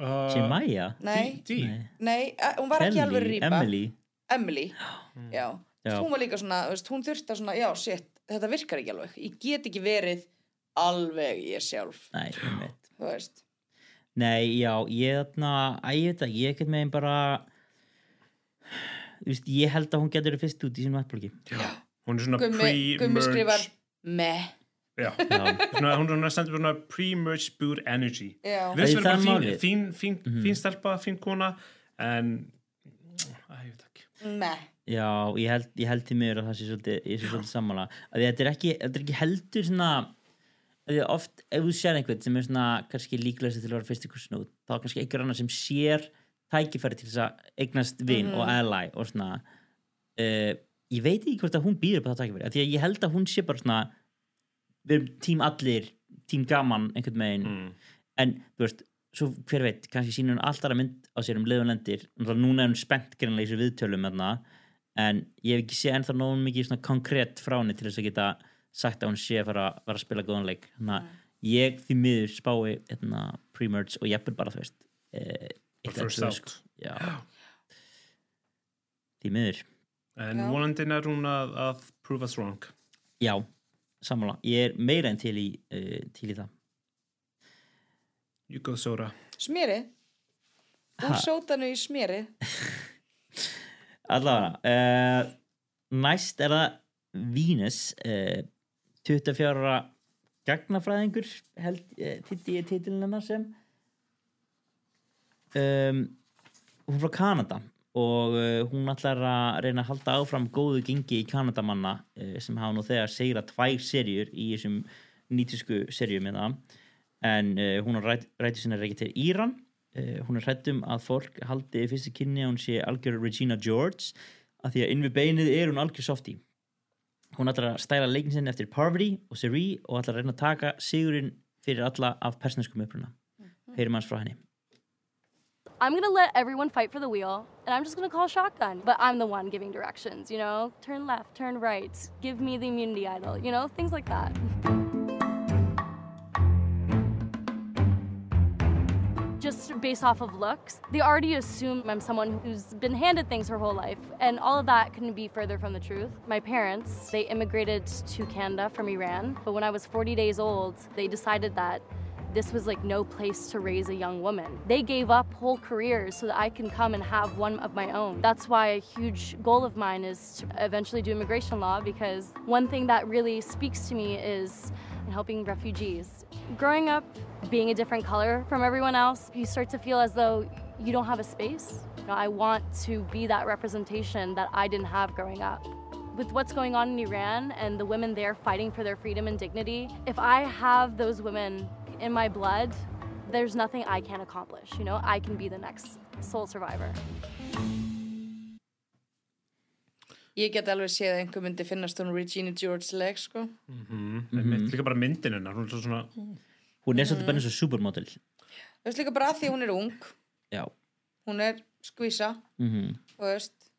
Uh, Jemaya? Nei. Dee. Nei, eh, hún var ekki alveg Reba Emily Emily, já. Já. hún var líka svona, hún þurfti að svona já, shit, þetta virkar ekki alveg ég get ekki verið alveg ég sjálf, Nei, þú veist Nei, já, ég þarna, að ég veit að ég ekkert megin bara þú veist, ég held að hún getur verið fyrst út í sínum ætblóki hún er svona Gummi, Gummi skrifar pre-merge meh. Já. svona, hún er svona stendur svona pre-merge boot energy. Já. Erum það bara fín, fín, fín, Mhm. fín stelpa, fín kona en Æ, ég veit ekki. Meh. Já, ég held, ég held til mér að það sé svolítið, ég sé svolítið sammála. Að þetta er ekki, þetta er ekki heldur svona að því að oft, ef þú sér einhvern sem er svona kannski líklegast til að vera fyrst ykkur snút þá er kannski einhver annar sem sér tækifæri til þess að eignast vin Mhm. og ally og svona uh, ég veit ekki hvort að hún býður á það tækifæri af því að ég held að hún sé bara svona við erum tím allir, tím gaman einhvern megin mm. en þú veist, svo hver veit kannski sýnir hún alltaf að mynd á sér um leiðun lendir Náttúrulega núna er hún spennt greinlega í þessu viðtölum en ég hef ekki séð ennþá nógun mikið konkrétt frá henni til þess að geta sagt að hún sé að fara, fara að spila góðan leik þannig að ég því miður spái hérna, pre-merge og ég er bara þú veist eh, first out. sko. já. því miður en Já. vonandi er hún að, að prove us wrong já, sammála, ég er meira en til í, uh, til í það You go Sora Úr Ha. sótanu í smjeri allavega uh, næst er það Venus uh, 24 ára gagnafræðingur held titti ég titilin hennar sem. Um, hún er frá Kanada og uh, hún ætlar að reyna að halda áfram góðu gengi í Kanadamanna uh, sem hafa nú þegar segra tvær serjur í þessum nýtisku serjum það en uh, hún rætt, rætti sinna reykja til Íran. Hún er hrættum að fólk haldi fyrstu kynni að hún sé algjör Regina George að því að inn við beinið er hún algjör softi hún ætlar að stæla leikin sinni eftir Parvati og Seri og ætlar að reyna að taka sigurinn fyrir alla af persneskum uppruna heyrum hans frá henni I'm gonna let everyone fight for the wheel, and I'm just gonna call shotgun. But I'm the one giving directions, you know? Turn left, turn right, give me the immunity idol, you know? Things like that. Based off of looks, they already assume I'm someone who's been handed things her whole life, and all of that couldn't be further from the truth. My parents, they immigrated to Canada from Iran, but when I was 40 days old, they decided that this was like no place to raise a young woman. They gave up whole careers so that I can come and have one of my own. That's why a huge goal of mine is to eventually do immigration law because one thing that really speaks to me is helping refugees. Growing up being a different color from everyone else, you start to feel as though you don't have a space. You know, I want to be that representation that I didn't have growing up with what's going on in Iran and the women there fighting for their freedom and dignity, if I have those women in my blood, there's nothing I can't accomplish. You know, I can be the next sole survivor. Ég get alveg séð að einhver myndi finnast hún Regina George leg sko. Mm -hmm. líka bara myndin hennar hún er svo svona hún er svolítið bara eins og supermodel. Þú veist líka bara að því hún er ung. Já. Hún er skvísa. Mm þú veist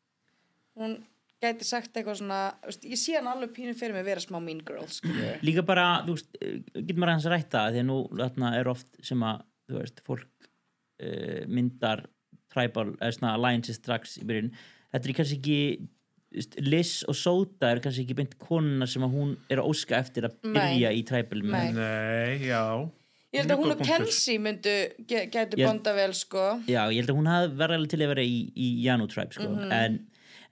hún gæti sagt eitthvað svona þú veist, ég sé hann alveg pínu fyrir mig að vera smá mean girl skilur. líka bara, þú veist, eh, getur maður hans rætta því að nú þarna er oft sem að þú veist, fólk uh, myndar tribal, eða svona alliances strax í byrjun, þetta er kannski ekki Liz og Soda er kannski ekki beint konuna sem að hún er að óska eftir að byrja Nei. í tribal Nei. Nei, já ég held að hún og. Kenzie myndu ge- gætu Ég- bonda vel sko Já, ég held að hún hafði verið til að vera í, í Janu Tribe, sko, Mhm. en,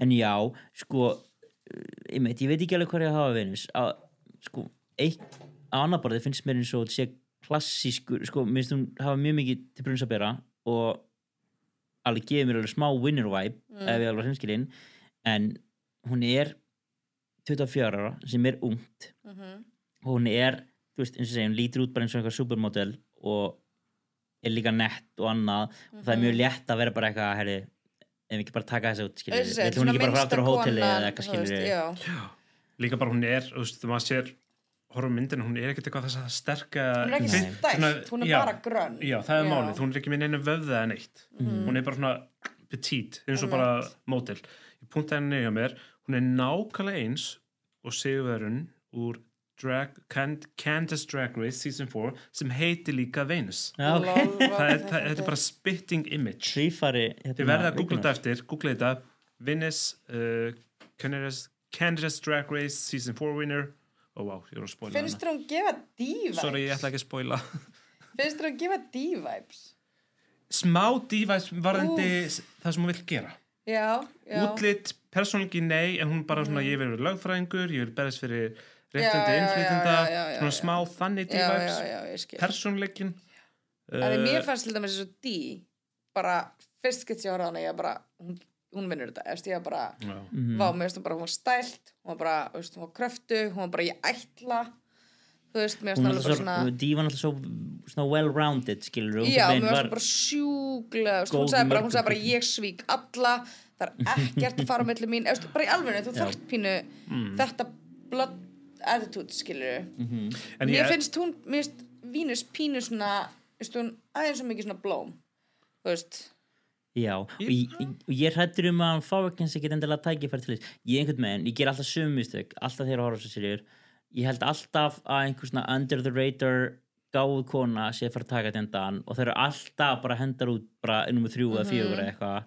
en já, sko, eh, ég, meit, ég veit ekki alveg hvað ég hafa Venus, að, sko, eitt á annar borðið finnst mér eins og þetta sé klassískur, sko, mér finnst hún hafa mjög mikið til brunns að bera og alveg gefið mér alveg smá winner vibe, Mm. ef ég alveg hinskilinn, en hún er 24 ára, sem er ungt, Mhm. og hún er, þú veist, eins og segja, hún lítur út bara eins og eitthvað supermodel og er líka nett og annað og það er mjög Mhm. létt að vera bara eitthvað herri, við ekki bara taka þessu út skilur Þessi, er hún svona ekki bara fara minnsta aftur á hóteli konan, eða eitthvað þú veist, skilur já. líka bara hún er, þú veist, maður sér horfum myndina, hún er ekkert eitthvað þess að sterka Hún er ekki Finn- stælt, svona- hún er já, bara grönn. já, það er Já. málið, hún er ekki með neina vöfða en eitt Mhm. hún er bara svona petite, eins og bara mótil ég punta henni hjá mér, hún er nákvæmlega eins og sigurverun úr Drag, Cand Candace Drag Race Season 4 sem heitir líka Venus. Já, ok. það, er, það, þetta er bara spitting image. Trífari þið hérna, verða að googla þetta eftir googla þetta. Venus uh, Candace, Drag Race Season 4 winner. Ég er að spoila finnst þér hún gefa D-vibes? Sorry, ég ætla ekki að spoila. Finnst þér hún gefa D-vibes? Smá dívæs varðandi það sem hún vill gera. Já, já. Útlitt, persónleiki nei en hún bara svona, ég vil vera lögfræðingur ég vil berðast fyrir Já, já, já, já, já, já, svona já. smá þannig Já, já, já, skil. persónleikin að því uh, mér fannst til dæmis eins og D bara fyrst gett á hana ég bara, hún, hún vinnur þetta eftir ég bara, Já. Mhm. vá, mér finnst hún bara hún var stælt, hún var bara, veist, hún var kröftu hún var bara, ég ætla þú veist, mér hún finnst er alveg bara alltaf svona svo dívan alltaf svo svona well-rounded skilur við, já, hún mér var- finnst hún bara sjúklega þú veist, hún sagði bara, hún sagði bara, ég svík alla það er ekkert að fara á milli mín, Eða, bara í alveg þú Já. þarft pínu Mm. þetta blood attitude, skilur Mhm. En mér ég- finnst hún, mér finnst Vínus pínu svona, veist hún, aðeins svo mikið svona blóm þú veist. Já, og ég, og ég hrættur um að hann fá ekki eins ekkert endilega tækifæri til þess. Ég einhvern veginn, ég ger alltaf sömu mistök alltaf þegar að horfa á þessu serjur ég held alltaf að einhver svona under the radar gáðu kona sé að fara að taka þetta endan og þeir eru alltaf bara hendar út bara nummer þrjú eða Mhm. fjögur eða eitthvað.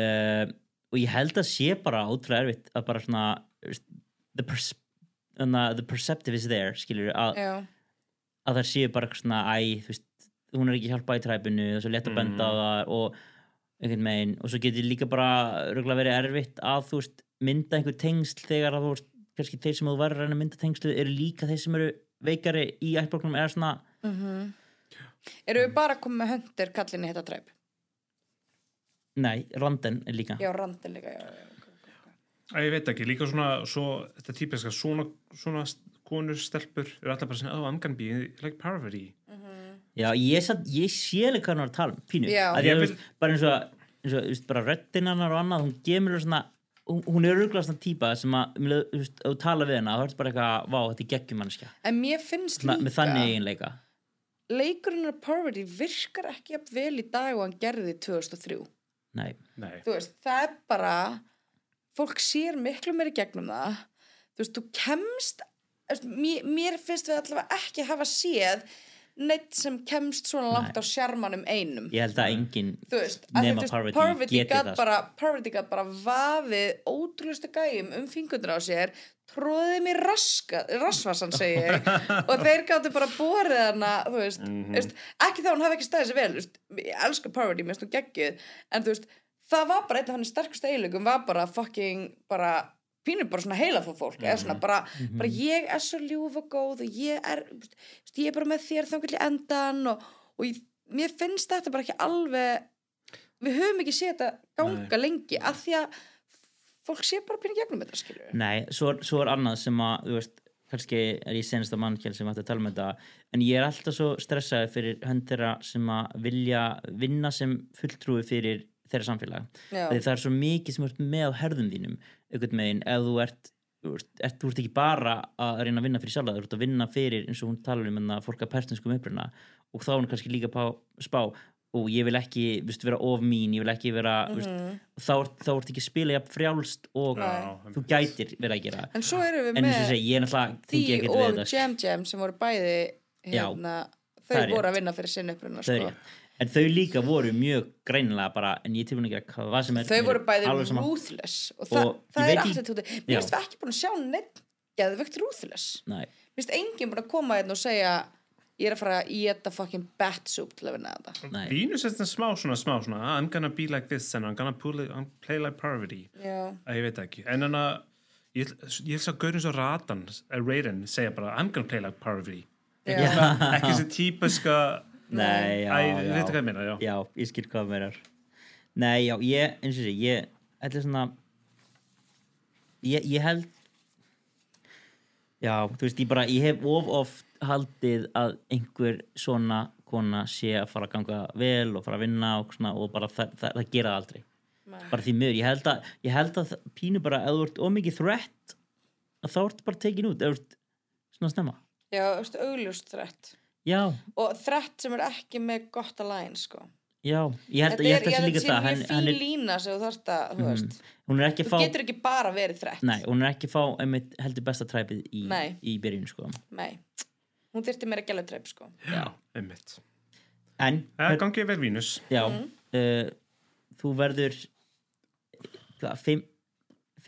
Uh, og ég held að sé bara ótrúlega erfitt að bara svona the, pers the, the perceptive is there skilur að, að það séu bara eitthvað svona æ, þú veist, hún er ekki að hjálpa í træpinu er svo lett að benda á það og einhvern veginn. Og svo getur líka bara röglega verið erfitt að þú veist mynda einhver tengsl þegar að þú veist kannski þeir sem þú verður að reyna að mynda tengslu eru líka þeir sem eru veikari í ættbólknum eða svona mm Erum við bara að koma með höndir kallinni hitta træp? nei, randen er líka. Já, randin líka, já, já. Ég veit ekki, líka svona svo, þetta típiska, svona, svona konur, stelpur, eru alltaf bara svona oh, I'm gonna be like Parvati. Já, ég, satt, ég sé hvað hann að tala um, pínu. Já. Ég vil- bara eins og, eins og veist, bara röddinn hennar og annað, hún gemur svona hún, hún er örgulega svona típa sem að um þú veist, þú tala við hennar, þá er bara eitthvað vá, þetta er geggjum mannskja, En mér finnst svona, líka með þannig eiginleika. Leikurinn af Poverty virkar ekki jafn vel í dag og hann gerði 2003 Nei, Nei. þú veist, það er bara fólk sér miklu meiri gegnum það. Þú veist, þú kemst mér, mér finnst við allavega ekki hafa séð neitt sem kemst svona langt á sjarmanum einum. Ég held að enginn nema Parvati, geti það bara Parvati gat bara vafið ótrúlustu gæjum um fingurna á sér tróðið mér raska, rassvassan segi ég. Og þeir gáttu bara borið hana veist, Mhm. þú veist ekki þá hún hafi ekki staðið sér vel veist, ég elska Parvati, mér finnst hún geggjuð. En þú veist, það var bara einn af hann sterkustu eiginleikum var bara fucking bara pínur bara svona heila fyrir fólk eða svona bara, Mhm. bara ég er svo ljúf og góð og ég er, ég er bara með þér þannig í endan og, og ég, mér finnst þetta bara ekki alveg við höfum ekki séð þetta ganga lengi af því að fólk sé bara pínu gegnum þetta skilur Nei, svo, svo er annað sem að, þú veist, kannski er ég senasta mannkjæl sem ætti að tala um þetta en ég er alltaf svo stressaði fyrir hönd þeirra sem að vilja vinna sem fulltrúi fyrir þeirra samfélag Já. Það er svo mikið sem ert með á herðum þínum einhvern veginn, ef þú ert þú ert, ert, þú ert ekki bara að reyna að vinna fyrir sjálfa þú ert að vinna fyrir eins og hún talar um en fólk að persneskum uppruna og þá er hún kannski líka pá, spá og ég vil ekki viðst, vera of mín, ég vil ekki vera mm Mhm. þá, ert, þá ert ekki að spila jafn frjálst og Nei. þú gætir verið að gera en svo erum við en eins og með segi, ég er náttúrulega tengi því ekkert og við þetta Jam Jam sem voru bæði Já, hérna, það þau voru að vinna fyrir sinni uppruna sko. En þau líka voru mjög greinilega bara, en ég tilbúin að gera hvað sem er þau voru bæði alveg sama. ruthless og, það, Og það er ekki- allt þetta mér finnst við ekki búin að sjá neitt geðvögt ruthless. Nei. mér finnst enginn búin að koma hérna og segja ég er að fara að geta fucking bat soup til að vinna þetta. Vínus er þetta smá svona, smá svona I'm gonna be like this and I'm gonna pull it, I'm play like Parvati Já. að ég veit það ekki. En þannig að ég, held að Gaurin svo Ratan að Raiden segja bara I'm gonna play like ekki, svona- ekki þessi típiska Nei, já, Æ, já. veitu hvað ég meina, já. Já, ég skil hvað það meinar Nei, já, ég, eins og sé, ég Þetta er svona ég, ég held Já, þú veist, ég bara ég hef of oft haldið að einhver svona kona sé að fara að ganga vel og fara að vinna og, svona, og bara það, það, það gera það aldrei Nei. bara því miður, ég held að, ég held að pínu bara, ef þú ert ómikið þrætt að þá ert bara tekin út, ef þú ert svona snemma já, þú veist, augljóst þrætt Já, og þrætt sem er ekki með gott að læn sko. já, ég held, Þetta ég er, held að ég það sé líka að það sé hann, mjög hann fín er, lína sem þú þarft að, þú Mhm. veist hún er ekki þú fá getur ekki bara verið þrætt Nei, hún er ekki fá einmitt heldur besta træpið í, í byrjun sko. Nei. hún þyrfti meira gæletræp sko. Já, einmitt En Það gangi vel Vínus Já, Mhm. uh, þú verður hvað, fimm,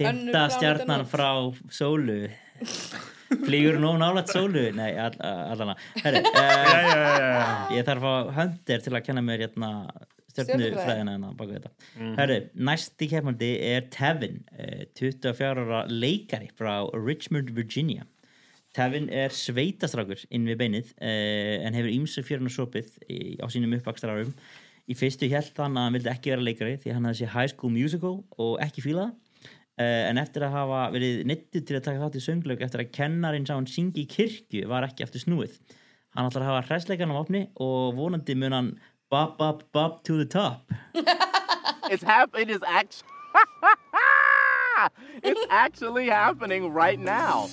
Önnur fymta stjarnan frá sólu flýgur nú nálat sólu? Nei, all, allana Herri, uh, Já, já, já, já. ég þarf að höndir til að kenna mér hérna þetta. Mhm. Herri, næsti keppandi er Tevin uh, 24 ára leikari frá Richmond, Virginia. Tevin er sveitastrákur inn við beinið uh, en hefur ímsu fjörun og sopið í, á sínum uppvakstarárum í fyrstu held hann að hann vildi ekki vera leikari því hann hafði sé High School Musical og ekki fíla það Uh, en eftir að hafa verið nittu til að taka þátt í sönglaug eftir að kennarinn sá hann syngi í kirkju var ekki aftur snúið hann ætlar að hafa hræsleikan á opni og vonandi mun hann bop bop bop to the top It's happening. It's actually. it's actually happening right now.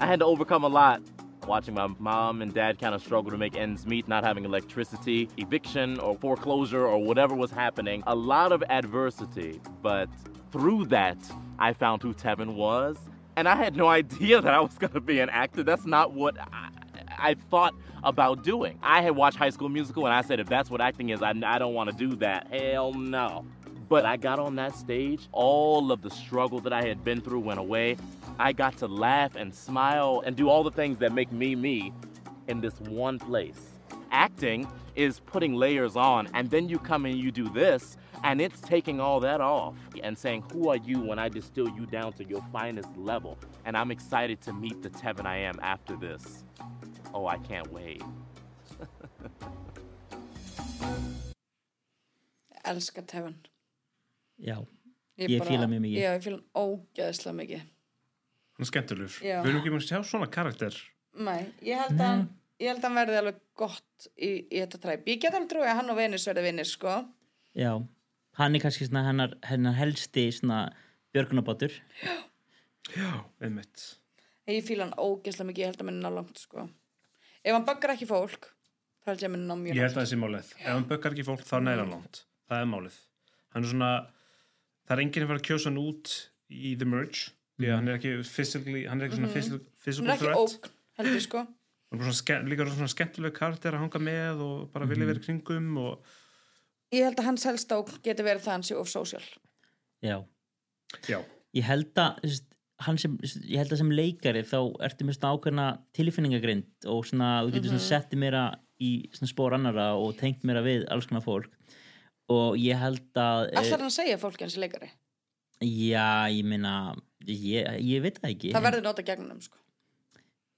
I had to overcome a lot. Watching my mom and dad kind of struggle to make ends meet, not having electricity, eviction or foreclosure or whatever was happening. A lot of adversity. But through that, I found who Tevin was. And I had no idea that I was going to be an actor. That's not what I, I thought about doing. I had watched High School Musical and I said, if that's what acting is, I, I don't want to do that. Hell no. But I got on that stage, all of the struggle that I had been through went away. I got to laugh and smile and do all the things that make me me in this one place. Acting is putting layers on, and then you come and you do this, and it's taking all that off and saying, Who are you when I distill you down to your finest level? And I'm excited to meet the Tevin I am after this. Oh, I can't wait. elska Tevin Já, ég, fíla mjög mikið já, ég fíla hann ógeðslega mikið hann er skemmtilegur. Já. við erum ekki með að sjá svona karakter. Nei, ég held að hann ég held að hann verði alveg gott í, í þetta træp ég get alveg trúið að hann og Venus verði vinnir sko. Já, hann er kannski svona hennar, hennar helsti svona björgunabátur já, einmitt. Ég fíla hann ógeðslega mikið, ég held að minna langt sko. Ef hann baggar ekki fólk þá held ég að minna ná mjög ég held að langt það sé málið. Ef hann bökkar ekki fólk þá næra hann langt. Það er málið. Hann er svona það er enginn að fara að kjósa hann út í The Merge því að hann er ekki physically hann er ekki svona Mhm. physical, hann physical er ekki threat. ógn, heldur sko. Hann er bara svona, líka svona skemmtileg karakter að hanga með og bara vilja Mhm. vera í kringum og ég held að hans helst ógn geti verið það að hann sé of social. Já, já. Ég held að hann sem, ég held að sem leikari þá ertu með svona ákveðna tilfinningagrind og svona, þú getur Mhm. svona settið meira í svona spór annara og tengt meira við alls konar fólk. Og ég held að eh, allar hann að segja fólki hans leikari? Já, ég meina ég, ég veit það ekki það verður nota gegnum sko.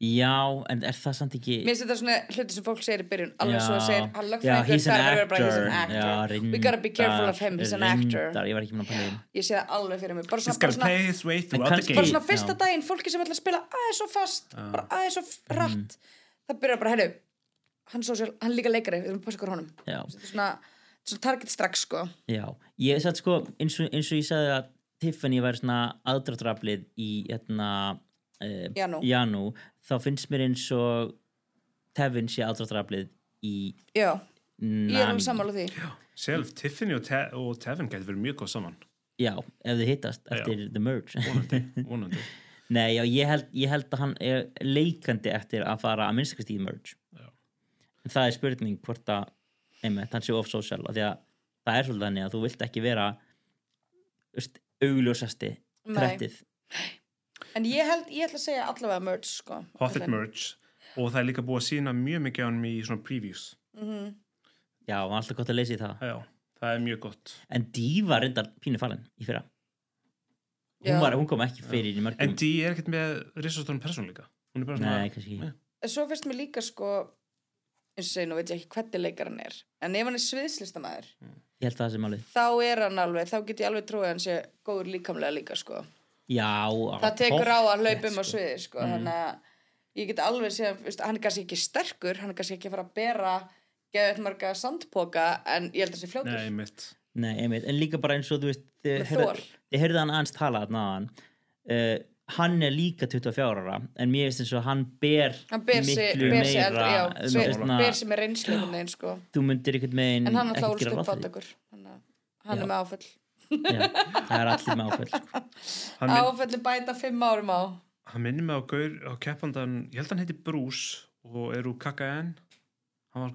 Já, en er það samt ekki Mér finnst þetta svona hluti sem fólk segir í byrjun alveg svo að segir, hann lögfræðingur he's an þarf að vera bara he's an actor. Já, we gotta be careful of him, he's an actor. reyndar, ég var ekki með að pæla í því. ég sé það alveg fyrir mig bara svona, bara svona, bara svona fyrsta Já. daginn fólki sem ætla að spila aðeins svo fast Já. bara aðeins svo f- rætt það byrjar bara, herru hann, social, hann líka leikari, við erum að passa ykkur á honum. Er svona, svona target strax sko. Já, ég satt sko eins og, eins og ég sagði að Tiffany væri svona aðdráttraflið í hérna, uh, Janú. Janú þá finnst mér eins og Tevin sé aðdráttraflið í já, ég er Nami. sammála því Sjálf, Tiffany og, Te og Tevin getur verið mjög góð saman Já, ef þið hittast Já. eftir The Merge vonandi, vonandi Nei, já, ég held, ég held að hann er leikandi eftir að fara að minnstakast í The Merge Já. en það er spurning hvort að einmitt, hann sé of social af því að það er svolítið þannig að þú vilt ekki vera veist, augljósasti Nei. trettið. En ég held, ég ætla að segja allavega merge sko Hoffit Merge og það er líka búið að sína mjög mikið á hann í svona previews. Mm Já, og alltaf gott að leysa í það. Já, það er mjög gott. En Dee var reyndar pínu falin í fyrra. Já. hún, var, hún kom ekki fyrir í mörgum. En Dee er ekkert með risastórum persónleika hún er bara svona Nei, En svo finnst mér líka sko eins og segi, nú veit ég ekki hvernig leikar hann er en ef hann er sviðslistamæður Ég held að það sem alveg þá er hann alveg, þá get ég alveg trúið að hann sé góður líkamlega líka sko. Já, það tekur á að hlaupa pottþétt, um á sviði sko, Mm. þannig að ég get alveg séð, veist, hann er kannski ekki sterkur hann er kannski ekki að fara að bera geðið marga sandpoka en ég held að það sé fljótur. Nei, einmitt. Nei, einmitt, en líka bara eins og þú veist þið heyrðu hann aðeins tala þarna á hann uh, hann er líka 24 ára en mér finnst eins og hann ber hann ber sig, miklu ber sig meira eldri, já, sve, svona- ber sig með veginn, sko. þú myndir einhvern veginn en hann er ráð upp að hann Já. er með áföll Já, það er allir með áföll sko. hann, minn, áfölli bæta fimm árum á hann minnir mig á gaur á keppandan, ég held hann heiti Bruce og er úr KKN hann var,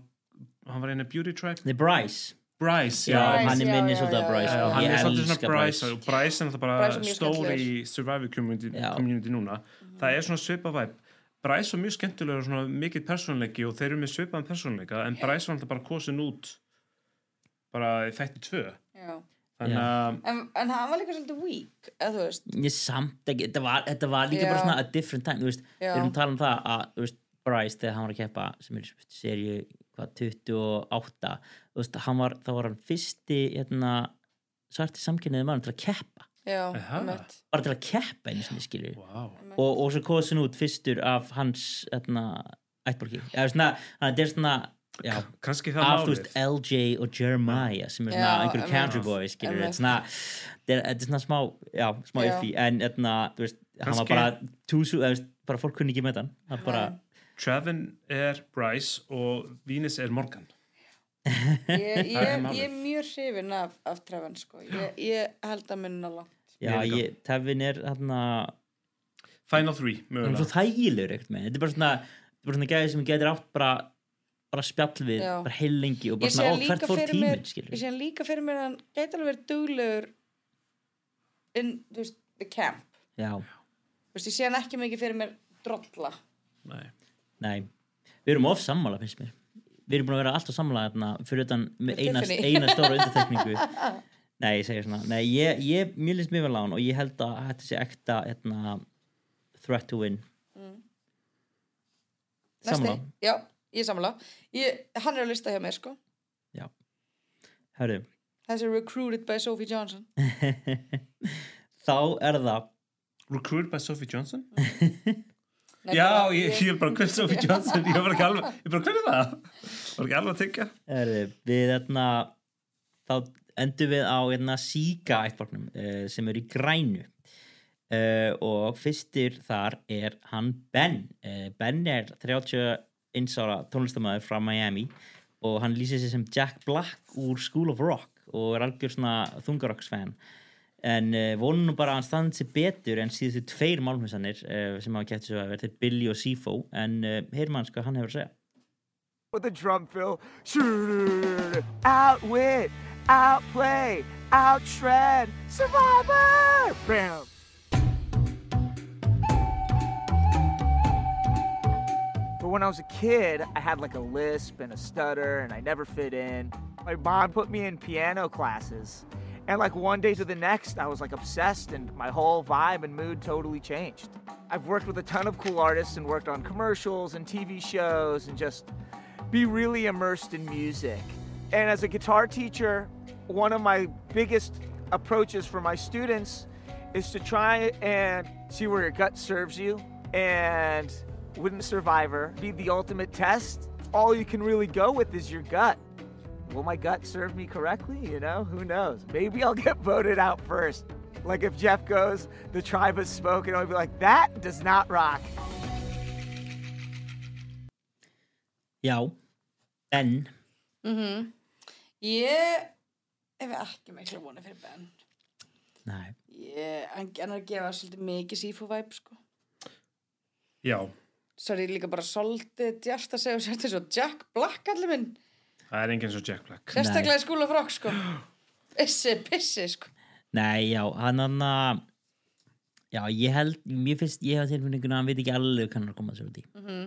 hann var einu beauty tribe The Bryce Bryce, Já, já, hann er minni svolítið já, Bryce já. sko. hann er svolítið svona Bryce Bryce og Bryce er náttúrulega Bryce bara mjög stór skemmtilegur. í Survivor community, community núna það er svona svipað væp Bryce var mjög skemmtilegur og svona mikill persónleiki og þeir eru með svipaðan persónleika en Bryce var alltaf bara kosin út bara í þætti tvö já. þannig að en, en hann var líka svolítið weak eða þú veist ég samt ekki, þetta var, þetta var líka Já. bara svona a different time, þú veist, Já. við erum að tala um það að, þú veist, Bryce þegar hann var að keppa sem er í serju, hvað, 28 þú veist, hann var, þá var hann fyrsti, hérna svarti samkynniði mann til að keppa. Já, bara til að keppa einu sinni skilju wow. og, og svo kosin út fyrstur af hans, hérna ættborki, eða svona, þannig að þetta er svona kannski það málið. veist, LJ og Jeremiah sem er svona einhverju country boy skilur, þetta er svona smá, já, smá Já. iffi en etna, þú veist, hann var bara túsu, eða, þú veist, bara fólk kunni ekki með hann. Það er bara, Trevin er Bryce og Venus er Morgan. Ég, Það er ég, ég er mjög hrifin af, af Trevin sko. ég, ég held að minna langt. Já, Ég ég, Tevin er hérna, Final Three, hann er svo þægilegur ekkert með, þetta er bara svona þetta er bara svona gæði sem getur átt bara bara spjall við, Já. bara heil lengi og ég bara svona, hann ó, líka hvert fór tíminn, skilur ég sé hann líka fyrir mér að hann gæti alveg verið duglegur in, þú veist, the camp. Já, Þú veist, ég sé hann ekki mikið fyrir mér drolla. Nei. Nei, við erum of sammála finnst mér. Við erum búin að vera alltaf sammála þarna fyrir utan með eina, stóra undirtekningu. Nei, ég segir svona. Nei, ég, ég, mér líst mjög vel á hann og ég held að þetta sé ekta hérna, threat to win. Mm. Sammála. Já, ég sammála. Ég, Hann er að lista hjá mér, sko. Hörru, Þessi recruited by Sophie Johnson? Þá er það Recruited by Sophie Johnson? Nei, Já, bara- ég, er bara hver Sophie Johnson Ég var ekki alveg, ég bara hver er það? Var ekki alveg að tyggja? Við þarna þá endum við á hérna, síka ættbálknum uh, sem er í grænu. Uh, og fyrstir þar er hann Ben. Uh, Ben er 31 ára tónlistamæður frá Miami og hann lýsir sig sem Jack Black úr School of Rock og er algjör svona þungarokksfan en uh, vonum nú bara að hann standi sig betur en síðustu tveir uh, sem hafa að verið Billy og Sifo en uh, heyrum hans hvað hann hefur að segja with the drum fill. Outwit, outplay, outtread, survivor! Bam! But when I was a kid, I had like a lisp and a stutter, and I never fit in. My mom put me in piano classes. And like one day to the next, I was like obsessed, and my whole vibe and mood totally changed. I've worked with a ton of cool artists and worked on commercials and TV shows and just be really immersed in music. And as a guitar teacher, one of my biggest approaches for my students is to try and see where your gut serves you. And wouldn't Survivor be the ultimate test? All you can really go with is your gut. Will my gut serve me correctly? You know, who knows? Maybe I'll get voted out first. Like if Jeff goes, the tribe has spoken, I'll be like, that does not rock. Já, Ben mm Ég hef ekki miklu voni fyrir Ben Nei. Ég, hann, er að gefa svolítið mikið sífú væp sko. Já, Sorry, líka bara svolítið djart að segja og sérst þessu Jack Black allir minn það er enginn svo Jack Black Sérstaklega í skúla frá sko. Pissi, pissi sko. Nei, já, hann hann að Já, ég held, mér finnst, ég hef tilfinninguna að hann veit ekki alveg hvað hann er að koma sér út í mm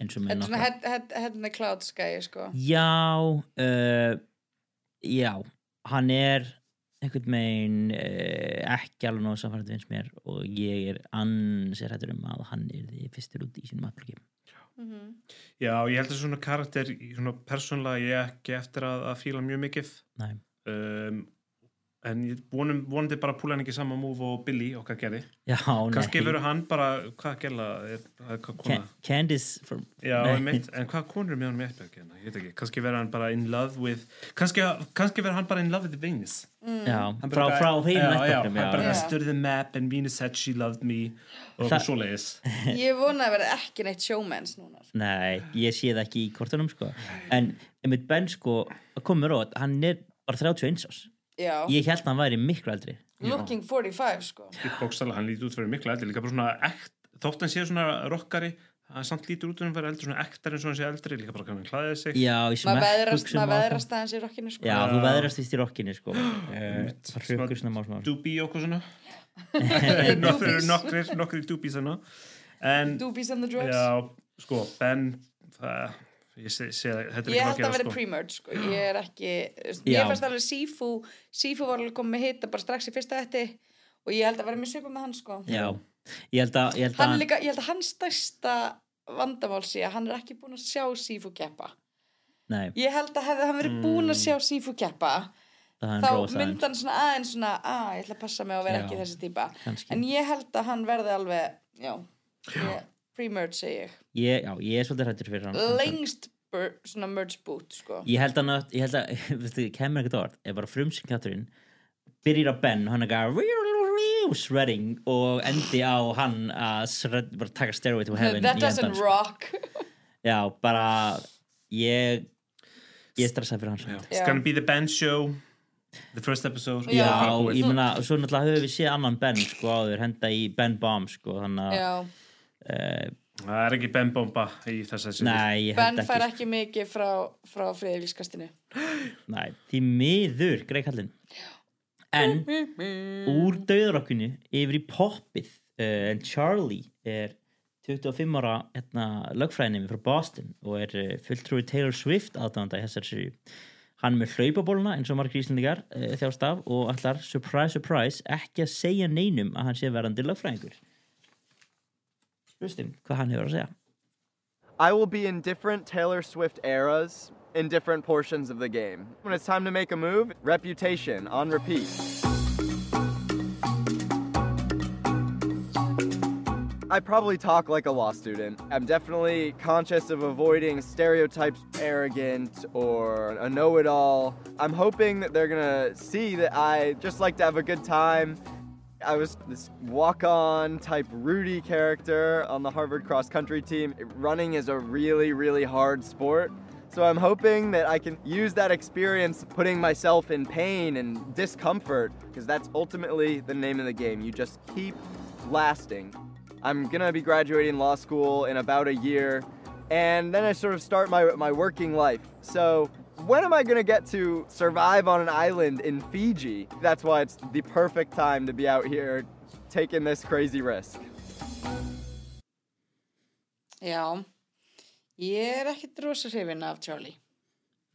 eins og með Þetta er the cloud sky sko. Já, uh, já, hann er einhvern veginn uh, ekki alveg nóg samfærið finnst mér og ég er ansið hættur um að hann er því fyrstur út í sínum aðblöki Mhm. Já, ég held að svona karakter svona persónlega ég ekki eftir að, að fíla mjög mikið um, en ég vonum, vonandi bara púla hann ekki sama múf og Billy okkar gerði Já, kannski verður hann bara, hvað er, er? Can Candice from, Já, einmitt, en hvað konur er með hann með hérna? ekki, kannski verður hann bara in love with kannski, kannski verður hann bara in love with Venus Mm. Já, frá- frá ættbálknum, hann já. bara study the map and Venus said she loved me og Það- eitthvað svoleiðis Ég vona að vera ekki neitt showmans núna Nei, ég sé það ekki í kortunum sko. en einmitt Ben sko á þetta, hann er bara 31 ás Já. ég held að hann væri miklu eldri. Looking 45 sko. Bókstala, hann lítur út fyrir miklu eldri líka bara svona ekt, þótt hann sé svona rockari hann samt lítur út um að vera eldri svona ektar eins og hann sé eldri, líka bara hann klæðið sig. Já, í Maður veðrast, aðeins í rockinu sko. Já, þú veðrast vist í rockinu sko. Uh, það hrökkur svona mál smá Doobie og okkur svona. Doobies hana en, Doobies and the drugs. Já, sko, Ben það, ég sé, sé þetta er Ég ekki held að að vera gera sko. pre-merge sko. Ég er ekki Já. Ég fannst alveg Sifu Sifu var alveg komið með hitta bara strax í fyrsta etti og ég held að vera mjög svipað með hann sko. Já, ég held að, ég held hann að er líka, ég held að hans stærsta vandamál sé að hann er ekki búin að sjá Sifu keppa. Nei, Ég held að hefði hann verið búin að sjá Sifu keppa þá myndi hann svona aðeins svona að ég ætla að passa mig að vera Já, ekki þessi típa kannski. en ég held að hann verði alveg já, ég, pre-merge segi ég. Ég, Já, ég er svolítið hættur fyrir hann lengst bur, svona merge boot sko. Ég held að, hann- ég held að, veistu, kemur ekkert orð. Ef bara frumsingkatturinn byrjir á Ben og hann er gæða shredding og endi á hann að shred, bara taka stairway to heaven that doesn't sko. rock. Já, bara ég ég stressaði fyrir hans It's gonna be the Ben show the first episode. Já, búið. ég meina, svo náttúrulega höfum við séð annan Ben sko áður, henda í Ben Bomb sko, þannig að Það er ekki Ben Bomba í þess að Nei, ég Ben fær ekki ekki mikið frá, frá friðvískastinu Nei, því miður, Greg Hallin. En úr döðrokkinu yfir í poppið uh, en Charlie er 25 ára hérna, lögfræðinni frá Boston og er uh, fulltrúi Taylor Swift aðdánda í þessari séri hann er með hlaupabóluna eins og margir íslendingar uh, þjást af og ætlar, surprise, surprise ekki að segja neinum að hann sé verandi lögfræðingur I will be in different Taylor Swift eras in different portions of the game. When it's time to make a move, reputation on repeat. I probably talk like a law student. I'm definitely conscious of avoiding stereotypes, arrogant or a know it all. I'm hoping that they're gonna see that I just like to have a good time. I was this walk on type Rudy character on the Harvard cross country team. Running is a really, really hard sport. So I'm hoping that I can use that experience putting myself in pain and discomfort because that's ultimately the name of the game. You just keep lasting. I'm gonna be graduating law school in about a year and then I sort of start my, my working life. So when am I gonna get to survive on an island in Fiji? That's why it's the perfect time to be out here taking this crazy risk. Já, ég er ekkit rosa hrifin af Charlie.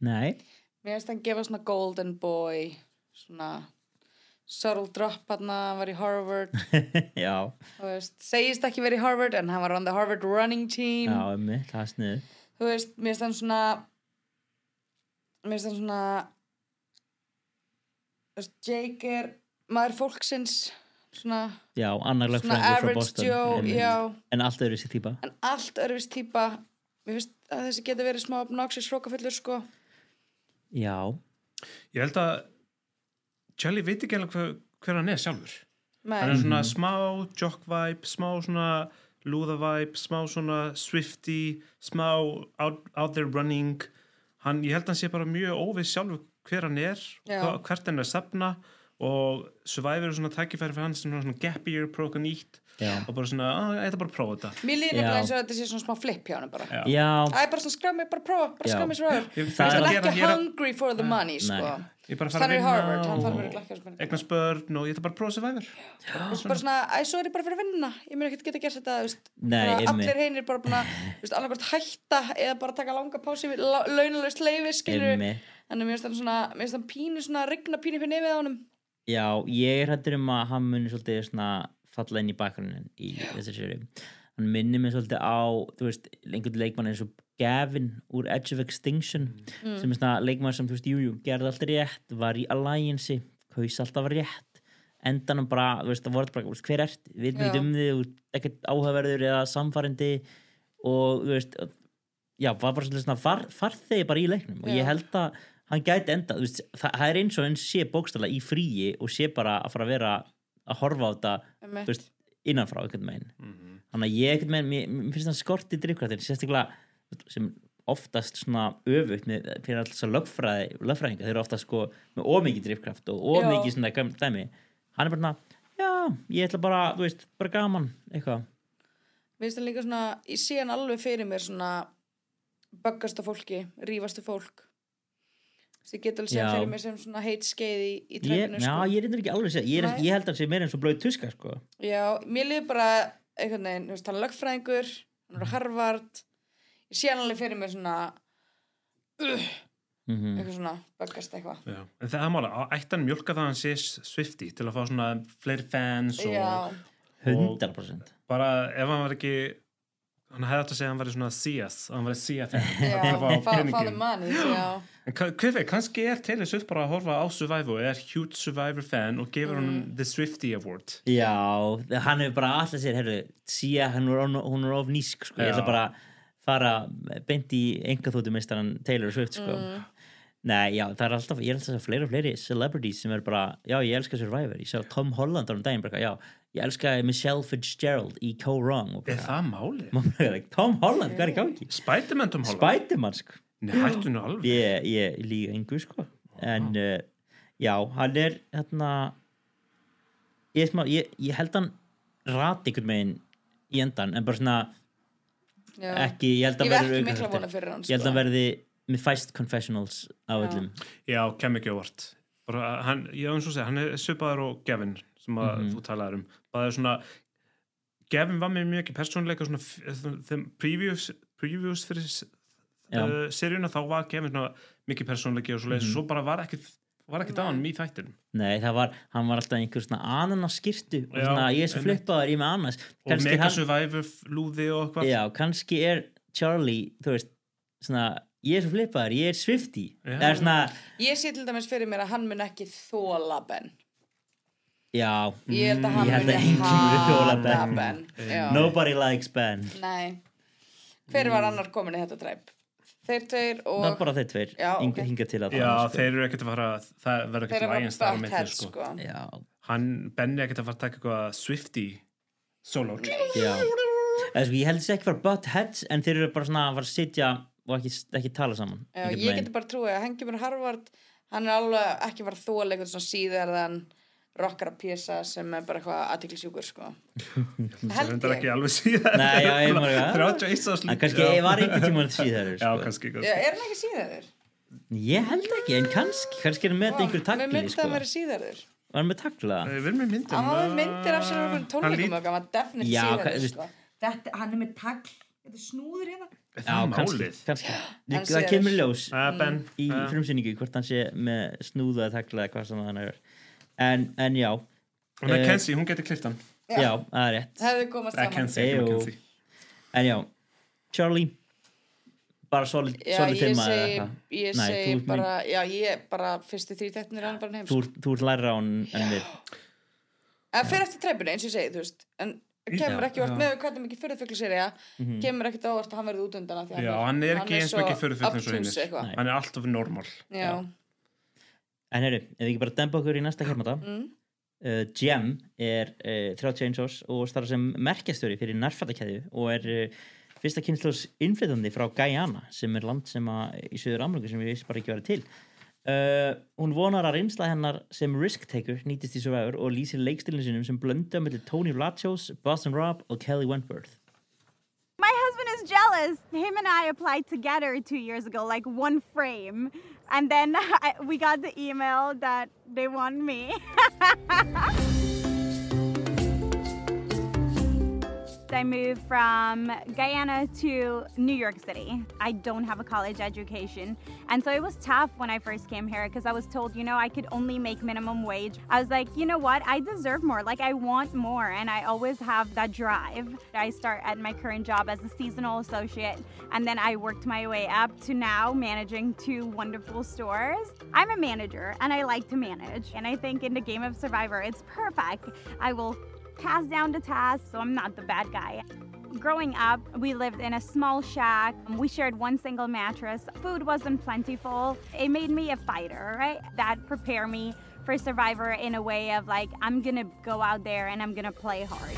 nei, Mér finnst hann gefa svona golden boy, svona subtle drop hann var í Harvard, já, þú veist, segist ekki verið í Harvard en hann var on the Harvard running team. já, emmi, það er snið Þú veist, mér finnst hann svona, mér finnst hann svona, Jake er maður fólksins, svona, já, annar Svona lögfræðingur frá average Boston Joe, en, já. en allt öðru sér típa en allt örfist típa. Mér finnst að þessi geti verið smá obnoxious hrókafullur, sko. já, Ég held að Charlie veit ekki alveg hver, hver hann er sjálfur Nei. hann er svona Mhm. smá jock vibe, smá svona lúða vibe, smá svona swifty, smá out, out there running hann, ég held að hann sé bara mjög óviss sjálfur hver hann er, hva, hvert hann er að sefna og Survivor er svona tækifæri fyrir hann sem er svona gap year, próka nýtt Já. og bara svona, að ég ætla bara að prófa þetta Mér líður nefnilega eins og þetta sé svona smá flip hjá hann bara. Já. Er bara svona skrá mig, bara prófa, bara skrá mig svo öður. Ég- er ekki hungry for the money, sko. Ég er bara að Hann fara að er vinna Harvard, hann þarf og ekki að og ég ætla bara að prófa Survivor Þú veist, bara svona, æ, svo er ég bara fyrir að vinna. Ég mun ekkert geta gert þetta, þú veist. Nei, Bara. Allir heinir bara búin að, þú veist, annarkvært hætta eða bara taka langa pási við launalust leifi, skilur. Einmitt. Þannig mér finnst hann svona, mér finnst hann pínu svona, rigna pínu fyrir nefið á honum. Já, ég er hættur um að hann muni svolítið svona falla inn í bakgrunin í þessu séri. Hann minnir mig svolítið á, þú veist, einhvern leikmann eins og Gavin úr Edge of Extinction Mm. sem er svona leikmann sem, þú veist, jújú, jú, gerði alltaf rétt, var í Alliance, kaus alltaf rétt, endanum bara, þú veist, það voru bara, hver ert, við Já. veitum um ert ekkert áhugaverður eða samfarindi og, þú veist, já, var bara svona far, farþegi bara í leiknum og Já. ég held að hann gæti enda, veist, það, það er eins og hann sé bókstala í fríi og sé bara að fara að vera að horfa á þetta, þú veist, innanfrá einhvern veginn. Mhm. Þannig að ég einhvern veginn, mér, mér finnst hann skorti drifkraftir, sérstaklega sem oftast svona öfugt með, fyrir alltaf lögfræði, lögfræðinga, þeir eru oftast sko með ómikið drifkraft og ómikið svona dæmi. Hann er bara svona, já, ég ætla bara, þú veist, bara gaman, eitthvað. Mér finnst hann líka svona, ég sé hann alveg fyrir mér svona böggasta fólki, rífastu fólk. Þú veist, Ég get alveg sé hann Já. fyrir mér sem svona heitskeið í, í Ég, trefinu, já, sko. ég eitthvað ekki alveg segja, ég, er, ég held að hann sé meira eins og blöð tuska, sko. Já, mér líður bara þú veist, hann er lögfræðingur, hann er á Harvard, ég sé hann alveg fyrir mér svona, uh, Mhm. eitthvað svona, böggast eitthvað. Já, en það er mála, ætti hann mjölka það að hann sé Swifty til að fá svona fleiri fans og, og 100%. bara ef hann var ekki hann hefði átt að segja að hann væri svona CS hann væri CS en hver veit, kannski er Taylor Swift bara að horfa á Survivor er huge Survivor fan og gefur Mm. hann The Swifty Award Já, hann hefur bara alltaf sér, herru, síða, hún er, of- nísk, sko, ég ætla bara að fara beint í enga þóttumistaran Taylor Swift, sko. Mm. Nei, já, það er alltaf, ég er alltaf að segja fleiri og fleiri celebrities sem er bara, já, ég elska Survivor, ég sá Tom Holland á um daginn, bara, já, ég elska Michelle Fitzgerald í Co Wrong. er það málið? Er Tom Holland, hvað er í gangi? Spiderman Tom Holland? Spiderman, sko. Nei, hættu nú alveg Ég, ég líka engu, sko. En, uh, já, hann er, hérna, ég, smá, ég, ég held hann rati einhvern veginn í endan, en bara svona. Ekki, ég held að verði mikla vona fyrir hann, Ég held sko. að verði með fæst confessionals á Já. öllum. Já, kem ekki ávart bara, hann, ég hef eins og segja, hann er svipaður og Gavin sem að Mhm. þú talaður um það er svona Gavin var með mjög ekki persónuleika svona þeim previews, previews fyrir uh, seríuna þá var Gavin svona mikið persónuleiki og svo leiðis Mhm. svo bara var ekkit var ekkit á hann í þættinum? Nei, það var, hann var alltaf einhver svona ananas skirtu og svona ég er svo flippaður í með ananas. Og Kannski Mega hann- Survivor lúði og eitthvað. Já, kannski er Charlie, þú veist svona, ég er svo flippaður, ég er Swifty er svona, Ég sé til dæmis fyrir mér að hann mun ekki þóla Ben. Já. Ég held að mm, hann ég held muni að enginn muni þola hata Ben Ben. Nobody likes Ben. Nei. Hver var annar komin í þetta dræp? Þeir tveir og Það er bara þeir tveir, Já, Ing- ok. hingað til að Já, sko. þeir eru ekkert að fara það verður ekkert bara lægins þar á heads, sko. sko. Já. hann, Benni er ekkert að fara að taka eitthvað Swifty solo Já, eða sko, ég held þessi ekki fara butt heads en þeir eru bara svona að fara að sitja og ekki, ekki tala saman Já, ég geti bara trúið að hengi mér Harvard hann er alveg ekki bara þóla eitthvað svona síðarðan rockara pjesa sem er bara eitthvað aðtiklisjúkur sko. það Held ég. ekki alveg síðan Nei, já, ég maður 31 árs En kannski ég var einhvern tímann síðar Já, kannski, Já, kannski. er hann ekki síðarður? Ég held ekki, en kannski kannski er hann með einhver Mér takli myndi sko. að hann verið síðarður Var hann með takla? Við erum með myndir Hann var með myndir af sér á einhverjum tónleikum og hann var definitely Já, hvað- síðarður sko. Þetta, hann er með tagl Þetta er snúður hérna Já, það er kannski, málið? kannski. Hann Það sér- kemur ljós Uh, ben, í uh. frumsýningu hvort hann sé með snúða eða takla eða hvað sem hann er en, en já. Og það eh, er Kenzie, hún getur klift hann. Já, það er rétt. Hefði komast Eða saman. En já, Charlie. Bara solid, Já, solid ég segi, ég bara, já, ég bara fyrstu þrý teknir hann bara heim Þú, ert- læra á hann en við. En fyrir eftir treipinu, eins og ég segi, þú veist. En kemur Já, ekki vart já. með hvernig mikið fyrir serja Mhm. Kemur ekkert á vart að hann verði út undan af því Já, hann er ekki eins svo obtuse eitthvað. hann er alltaf normal. Já, En heyrðu, ef við ekki bara demba okkur í næsta kemata Mm. uh, Jem er uh, 31 árs og starfa sem merkjastjóri fyrir nærfattakæðu og er uh, fyrsta kynnslós innflytandi frá Guyana sem er land sem að, í söður Ameríku sem við veist bara ekki verið til uh, hún vonar að reynsla hennar sem risk taker nýtist í Survivor og lýsir leikstilinu sinum sem blöndu með Tony Vlachos, Boston Rob og Kelly Wentworth My husband is jealous. Him and I applied together two years ago, like one frame. And then I, we got the email that they want me. I moved from Guyana to New York City. I don't have a college education. And so it was tough when I first came here because I was told, you know, I could only make minimum wage. I was like, you know what? I deserve more. Like, I want more. And I always have that drive. I start at my current job as a seasonal associate. And then I worked my way up to now managing two wonderful stores. I'm a manager and I like to manage. And I think in the game of Survivor, it's perfect. I will pass down the tasks, so I'm not the bad guy. Growing up, we lived in a small shack. We shared one single mattress. Food wasn't plentiful. It made me a fighter, right? That prepared me for Survivor in a way of like, I'm gonna go out there and I'm gonna play hard.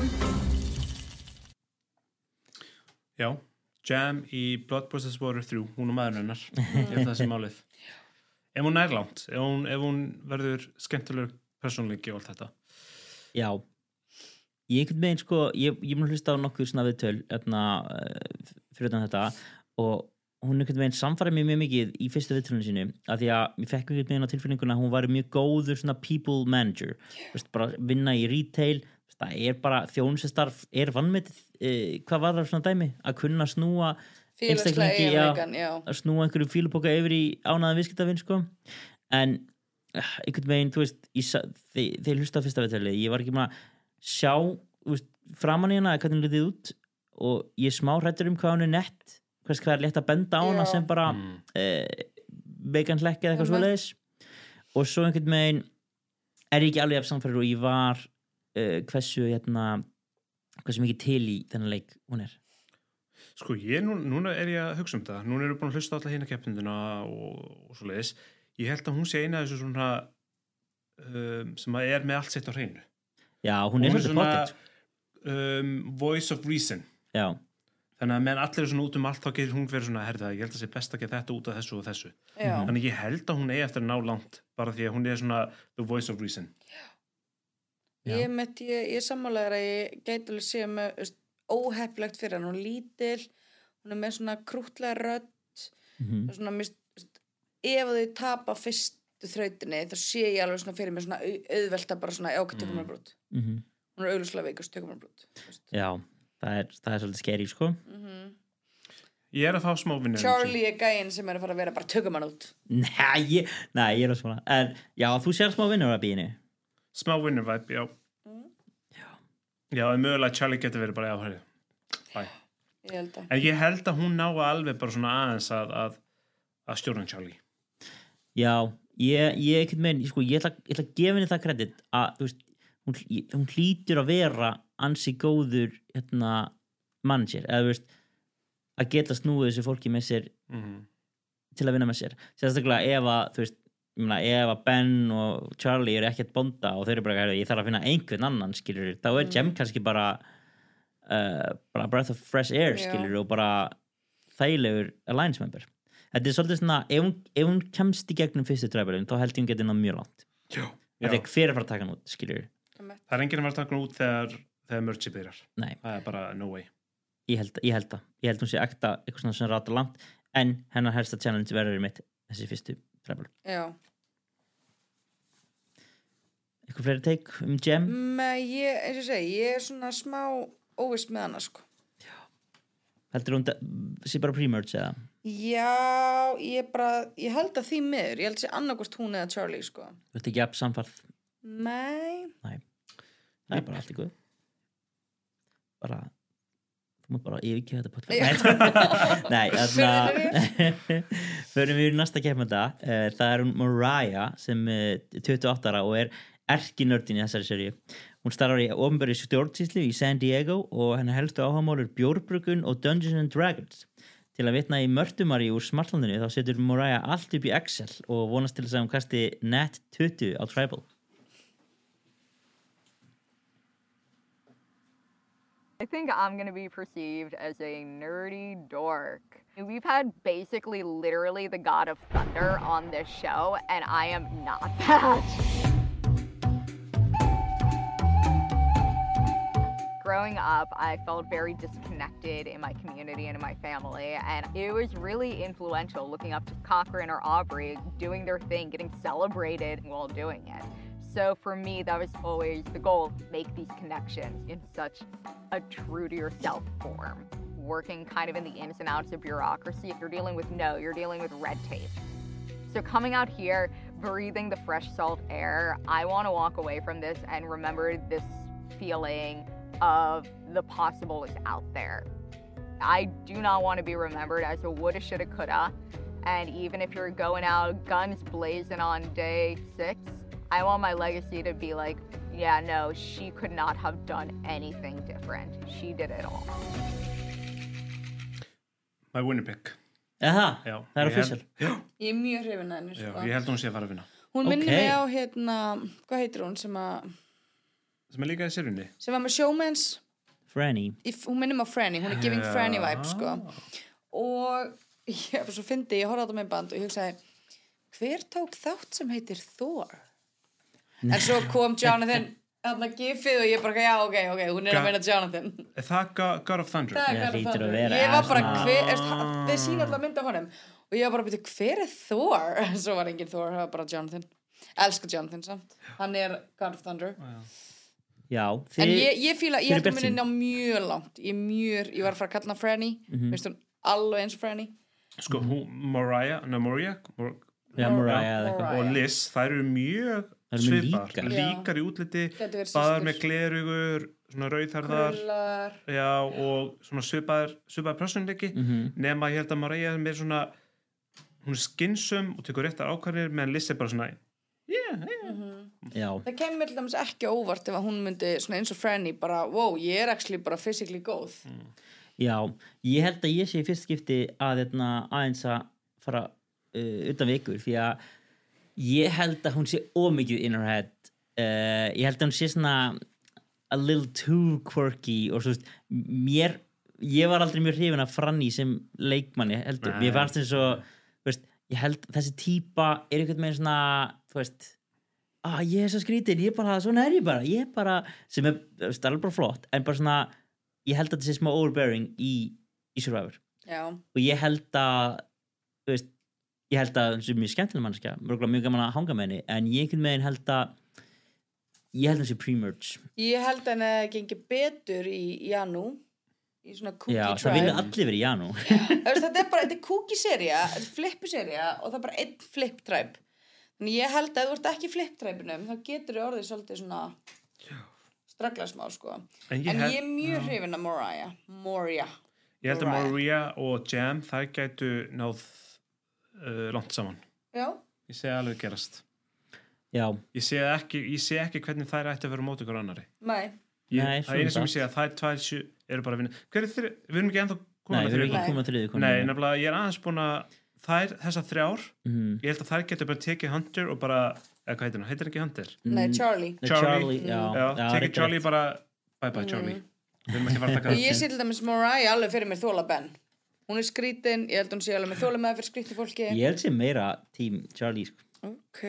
Já, Jam í Blood Process Warrior 3 hún og maðurinn hennar ég held það sem málið ef hún langt, ef hún, ef hún verður skemmtilegur persónleiki og allt þetta Já Ég einhvern veginn sko, ég, ég mun að hlusta á nokkuð svona viðtöl hérna, uh, fyrir þetta og hún einhvern veginn samfæri mér mjög mikið í fyrstu viðtölunum sínu að því að mér fekk einhvern veginn á tilfinninguna að hún var mjög góður svona people manager. Vist, bara vinna í retail það er bara þjónusestarf er vannmetið, uh, hvað var það svona dæmi? Að kunna snúa einstaklingi, að snúa einhverju fíluboka yfir í ánaða viðskiptavinn sko. En uh, einhvern veginn, þú veist ég sa- þe- þegar ég hlusta á fyrsta viðtali ég var ekki maður að sjá veist, framan í hana, hvernig hún litið út og ég er smá hrættur um hvað hún er nett hvers hvað er létt að benda á hana Já. sem bara mm. vegan hlekki eða eitthvað Mhm. svoleiðis og svo einhvern veginn er ég ekki alveg af samfæður og ég var uh, hversu hérna hversu mikið til í þennan leik hún er Sko, ég, nú, núna er ég að hugsa um það núna erum við búin að hlusta á alla hérna keppninduna og, og svo leiðis ég held að hún sé eina þessu svona um, sem að er með allt sitt á hreinu já, hún er svona pocket um, voice of reason. Já, þannig að meðan allir eru svona út um allt þá getur hún verið svona, herða, ég held að sé best að gera þetta út af þessu og þessu. Já. þannig að ég held að hún eigi eftir að ná langt bara því að hún er svona the voice of reason. Ég, met, ég, ég er sammálaður að ég gæti alveg sé með óheflegt fyrir hann, hún er lítil hún er með svona krútlega rödd. Mhm. og svona mist, ef þau tapa fyrstu þrautinni þá sé ég alveg svona fyrir mig svona au- auðvelt að bara svona, já, ok, tökum Mm. við brot. Mhm. hún er auðvitað veikust, tökum hann blót já, það er, það er svolítið skeri sko. Mm Ég er að fá smá vinnur Charlie er gæinn sem er að fara að vera bara tökum hann út. Nei, ég, nei, ég er að svona en já, þú sér smá vinnur að bíinu Smá vinnur væp, já. Já, en mögulega Charlie getur verið bara að. En ég held að hún ná alveg bara svona aðeins að, að, að stjórna Charlie. Já, ég, ég megin sko, ég ætla, ég ætla að gefa henni það kredit að veist, hún, hún hlýtur að vera ansi góður hérna, manager eða þú veist að geta snúið þessu fólki með sér Mhm. til að vinna með sér. Sérstaklega ef að veist ég meina, ef að Ben og Charlie eru ekkert bonda og þau eru bara, "Heyrðu, ég þarf að finna einhvern annan skilur, þá er Jem kannski bara uh, bara breath of fresh air skilur og bara þægilegur alliance member þetta er svolítið svona, ef hún, ef hún kemst í gegnum fyrstu træbælun, þá held ég hún getið náð mjög langt. Því að hver er að fara að taka hann út skilur, Það er enginn að vera að taka hún út þegar, þegar mörgsi byrjar. Nei. Það er bara no way. Ég held, ég held það. Ég held hún sé ekta eitthvað svona sem rata langt en hennar helsta challenge verður mitt þessi fyrstu já. Eitthvað fleiri teik um Jem? Nei, ég, eins og ég segi, ég er svona smá óvist með hana sko. Heldur hún sé bara pre-merge eða Já, ég bara, ég held að því miður, ég held að sé annarkvort hún eða Charlie, sko. Þú ert ekki jafn samfarð Nei, Nei, það er bara allt í guð bara þú mútt bara yfirkjöða þetta podcast. Nei, þarna förum við í næsta kemanda það er hún Mariah sem er 28 ára og er erkinördin í þessari seríu. Hún starfar í ofnbæri stjórnsýslu í San Diego og henni helstu áhagamálur bjórbrugun og Dungeons and Dragons til að vitna í mörtumari úr smartlandinu þá setur Mariah allt upp í Excel og vonast til þess að hún kasti net 20 á Tribal I think I'm gonna be perceived as a nerdy dork. We've had basically literally the god of thunder on this show, and I am not that. Growing up, I felt very disconnected in my community and in my family, and it was really influential looking up to Cochrane or Aubrey doing their thing, getting celebrated while doing it. So for me, that was always the goal make these connections in such a true to yourself form. Working kind of in the ins and outs of bureaucracy, if you're dealing with no, you're dealing with red tape. So coming out here, breathing the fresh salt air, I want to walk away from this and remember this feeling of the possible is out there. I do not want to be remembered as a woulda, shoulda, coulda. And even if you're going out guns blazing on day six, I want my legacy to be like, yeah, no, she could not have done anything different. She did it all. My winner pick Aha, Já, það er ég held- official. Já, ég er mjög hrifin að henni, já, sko. ég held að hún sé að fara að vinna Hún minnir Ok. mig á, hérna, hvað heitir hún, sem að, sem er líka í sérunni sem var með showmans, Franny í, hún minnir mig á Franny, hún er giving Já. Franny vibe, sko. Og ég var svo fyndi, ég horfði á þetta með band og ég hugsaði, hver tók þátt sem heitir Thor? En svo kom Jonathan, þarna gifið og ég bara, já, ok, ok, hún er að meina Jonathan. Er það Go- God of Thunder? Það er Já, God of að Thunder. vera, Ég var bara, hver, þið sína alltaf mynd af honum og ég var bara að byrja, hver er Thor? Svo var engin Thor, það var bara Jonathan. Elskar Jonathan samt. Hann er God of Thunder. Já, En ég, ég fíla, ég þið held að bjartsýn. ná mjög langt. Ég, er mjög, ég var að fara að kalla hana Franny. Mhm. Veist hún alveg eins Franny. Sko, hún, Mariah, no, Mariah Mor Já, Mariah eða eitthvað. og Liz, þær eru mjög Þær eru mjög svipar, líkar. líkar í útliti baðar með glerugur svona rauðharðar Krullar. já, og svona svipaðar svipaðar personleiki, Mhm. nema ég held að Mariah er meir svona hún er skinsum og tekur réttar ákvarðir meðan Liz er bara svona yeah, yeah. Já, Það kemur til dæmis ekki óvart ef að hún myndi svona eins og Franny bara, wow, ég er actually bara physically góð. já, ég held að ég sé í fyrst skipti að hérna, aðeins að fara uh, utan vikur því að ég held að hún sé ómikið in her head uh, ég held að hún sé svona a little too quirky og svo veist, mér ég var aldrei mjög hrifin af Franny sem leikmanni heldur, Nei. mér fannst eins og þú veist, ég held þessi típa er einhvern veginn svona þú veist ah, ég er svo skrítin, ég er bara, svona er ég bara ég er bara, sem er, veist, alveg bara flott en bara svona, ég held að þetta sé smá overbearing í, í Survivor. Já. og ég held að þú veist, ég held að hún sé mjög skemmtileg mannskja mjög, gaman að hanga með henni en ég einhvern veginn held að ég held þessi pre-merge. Ég held að gengi betur í Janú í svona cookie já, tribe það vilja allir verið í Janú. Þetta er bara, þetta er cookie serja flippu serja og það er bara einn flip tribe þannig ég held að ef þú ert ekki í flip tribe-num þá getur þið orðið svolítið svona stragla smá sko. En en ég ég, held- er mjög hrifin af Moria Moria Ég held að Mariah. Maria og Jam þær gætu náð uh, langt saman. Já, Ég sé alveg gerast. Já. Ég sé ekki, ég sé ekki hvernig þær ætti að vera á móti ykkur annari nei. Ég, Nei, Það eina sem svona ég sé að þær tvær sjö eru bara að vinna. Hver er? Við erum ekki ennþá Nei, komin við erum ekki komin. að konunni. Nei, nefnilega ég er aðeins búin að þær, þessar þrjár Mhm. Ég held að þær getur bara tekið Hunter og bara eða hvað heitir hann? Heitir ekki Hunter? Nei, Charlie. Charlie, já. Já, tekið rétt, Charlie bara Bye bye Charlie. Að að og ég sé til dæmis Mariah alveg fyrir mér þóla Ben. Hún er skrítin, ég held hún sé alveg með þóla með fyrir skrítin fólki. Ég held sem meira tím Charlie sko. ok.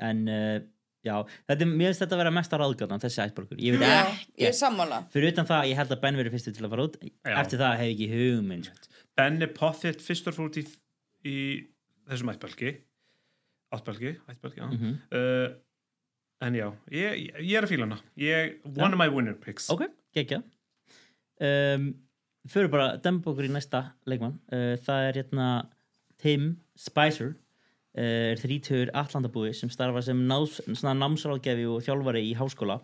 En uh, já, þetta mér finnst þetta að vera mesta ráðgjóðan þessi ættborgur, ég Já, ég er sammála. Fyrir utan það, ég held að Ben verið fyrstu til að fara út. Eftir það hef ég ekki hugmynd Ben er potþitt fyrstur fór út í, í þessum ættbelgi áttbelgi, ættbelgi, já. Mhm. uh, en já, ég, ég, er að fíla hana. Ég, one Já. of my winner picks. Ok, geggja. Um, fyrir bara demba okkur í næsta leikmann. Uh, það er hérna Tim Spicer. Uh, er þrítur Atlantabúi sem starfa sem námsráðgefi og þjálfari í háskóla.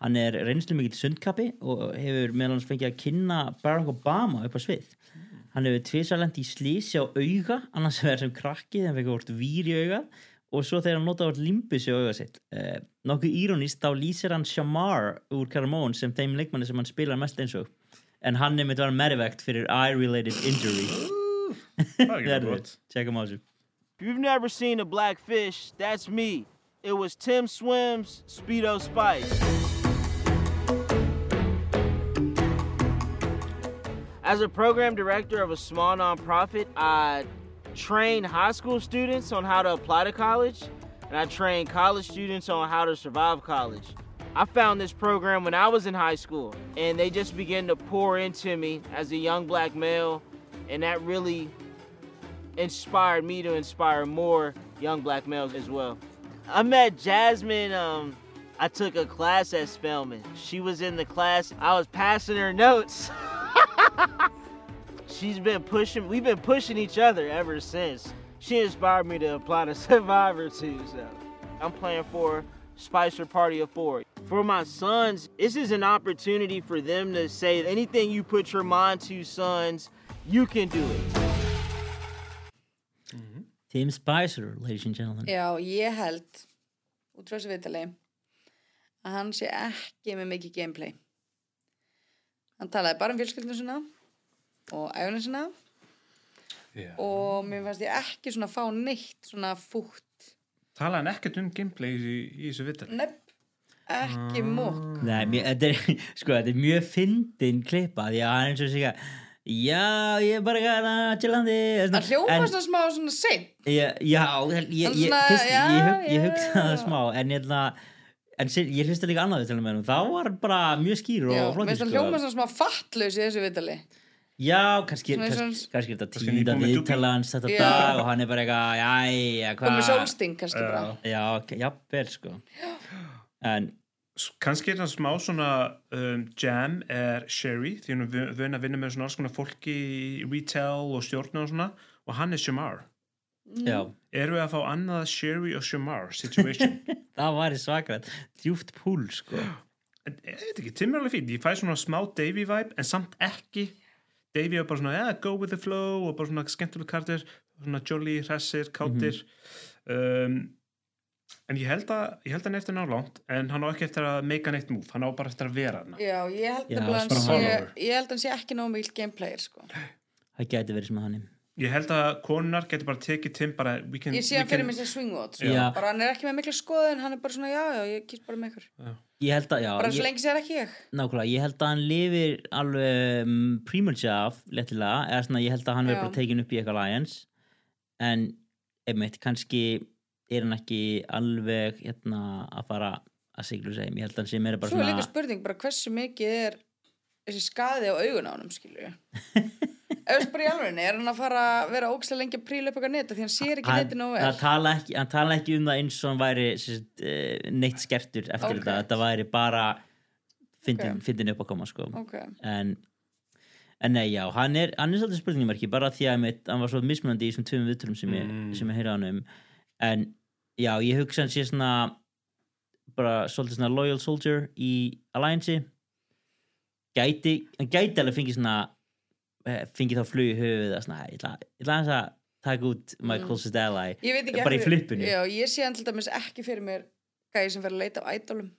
Hann er reynslu mikill sundkapi og hefur meðal hans fengið að kynna Barack Obama upp á svið hann hefur tvisalend í slísi á auga annars vegar sem krakki þegar hann fekk vort vír í auga og svo þegar hann notaði vort limbus í auga sitt. Uh, nokkuð írónist þá lýsir hann Shamar úr Caramón sem þeim leikmanni sem hann spilar mest eins og. En hann er mitt var merivegt fyrir eye-related injury. Það er ekki gott. tjekkum á þessu. You've never seen a black fish, that's me. It was Tim Swims, Speedo Spice. As a program director of a small nonprofit, I train high school students on how to apply to college, and I train college students on how to survive college. I found this program when I was in high school, and they just began to pour into me as a young black male, and that really inspired me to inspire more young black males as well. I met Jasmine. Um, I took a class at Spelman. She was in the class. I was passing her notes. She's been pushing. We've been pushing each other ever since. She inspired me to apply to Survivor too. So I'm playing for Spicer Party of Four. For my sons, this is an opportunity for them to say anything you put your mind to, sons, you can do it. Mm-hmm. Team Spicer, ladies and gentlemen Já, ég held út frá þessu vitali að hann sé ekki með mikið gameplay hann talaði bara um fjölskyldinu sinna og æfuna sinna Já. og mér fannst ég ekki svona fá neitt svona fútt. Talaði hann ekkert um gameplay í, í þessu vittar nepp, ekki múk Nei, mér, þetta, er, sko, þetta er mjög fyndin klippa því að hann eins og sig að já, ég er bara gæða chillandi hann hljóma svona smá svona seint. Já, já ég, ég, ég, ég, hug, ég já, hugsa það smá en ég ætla en sér, ég hlusta líka annað viðtalið með hann þá var hann bara mjög skýr og Já, mér finnst hann sko. hljóma svona smá fattlaus í þessu vitali já, kannski, og kannski, er þetta með viðtalið hans þetta Já. dag og hann er bara eitthvað, jæja, hvað? Komið sólsting kannski bara. já, jafnvel sko. En kannski er það smá svona um, jam er Sherry því hún er vun að vinna með svona alls konar fólki í retail og stjórna og svona og hann er Shamar Já. erum við að fá annað Sherry og Shamar situation? Það var í svakrætt djúft púl sko. En ég veit ekki, Tim er alveg fín ég fæ svona smá Davey vibe en samt ekki. Davey er bara svona, yeah, go with the flow og bara svona skemmtileg kartir svona jolly, hressir, kátir um, en ég held að ég held að hann er eftir nálánt en hann á ekki eftir að make a neitt move, hann á bara eftir að vera hann Já, ég held nefnilega hann sé follower. ég held hann sé ekki nóg mikil gameplayer sko. það gæti verið sem að hann Ég held að konunar getur bara tekið Tim bara we can, ég sé hann fyrir mig sem swingwood sko. Bara hann er ekki með mikla skoðun hann er bara svona já, já, ég kýst bara með ykkur. Ég held að, já bara svo lengi sér ekki ég. Nákvæmlega, ég held að hann lifir alveg um, premature af lettilega, eða svona ég held að hann verður bara tekin upp í eitthvað Lions. En einmitt, kannski er hann ekki alveg hérna að fara að siglu segjum, ég held að hann sé meira bara svo er svona líka spurning bara hversu mikið er þessi skaði á augun á honum skilur veist bara í alveg, er hann að fara að vera ógæslega lengi að príla upp eitthvað neta því hann sér ekki neti nógu hann, vel tala ekki, hann tala ekki um það eins og hann væri sérst, uh, neitt skertur eftir Ok. þetta, þetta væri bara fyndin, Ok. fyndin upp að koma sko. Ok. en, en nei, já, hann er, hann er svolítið spurningamarki bara því að mitt, hann var svo mismunandi í þessum tveim viðtölum sem ég, Mm. sem ég heyrði hann um en já, ég hugsa hann sé svona bara svolítið svona loyal soldier í Alliance gæti, hann gæti alveg fengið svona eh, fengið þá flug í höfuð að svona, ég ætla, ég ætla aðeins að taka út my Mm. closest ally. Ég veit ekki bara í flippinu Já, ég sé hann til dæmis ekki fyrir mér gæði sem fer að leita á ædolum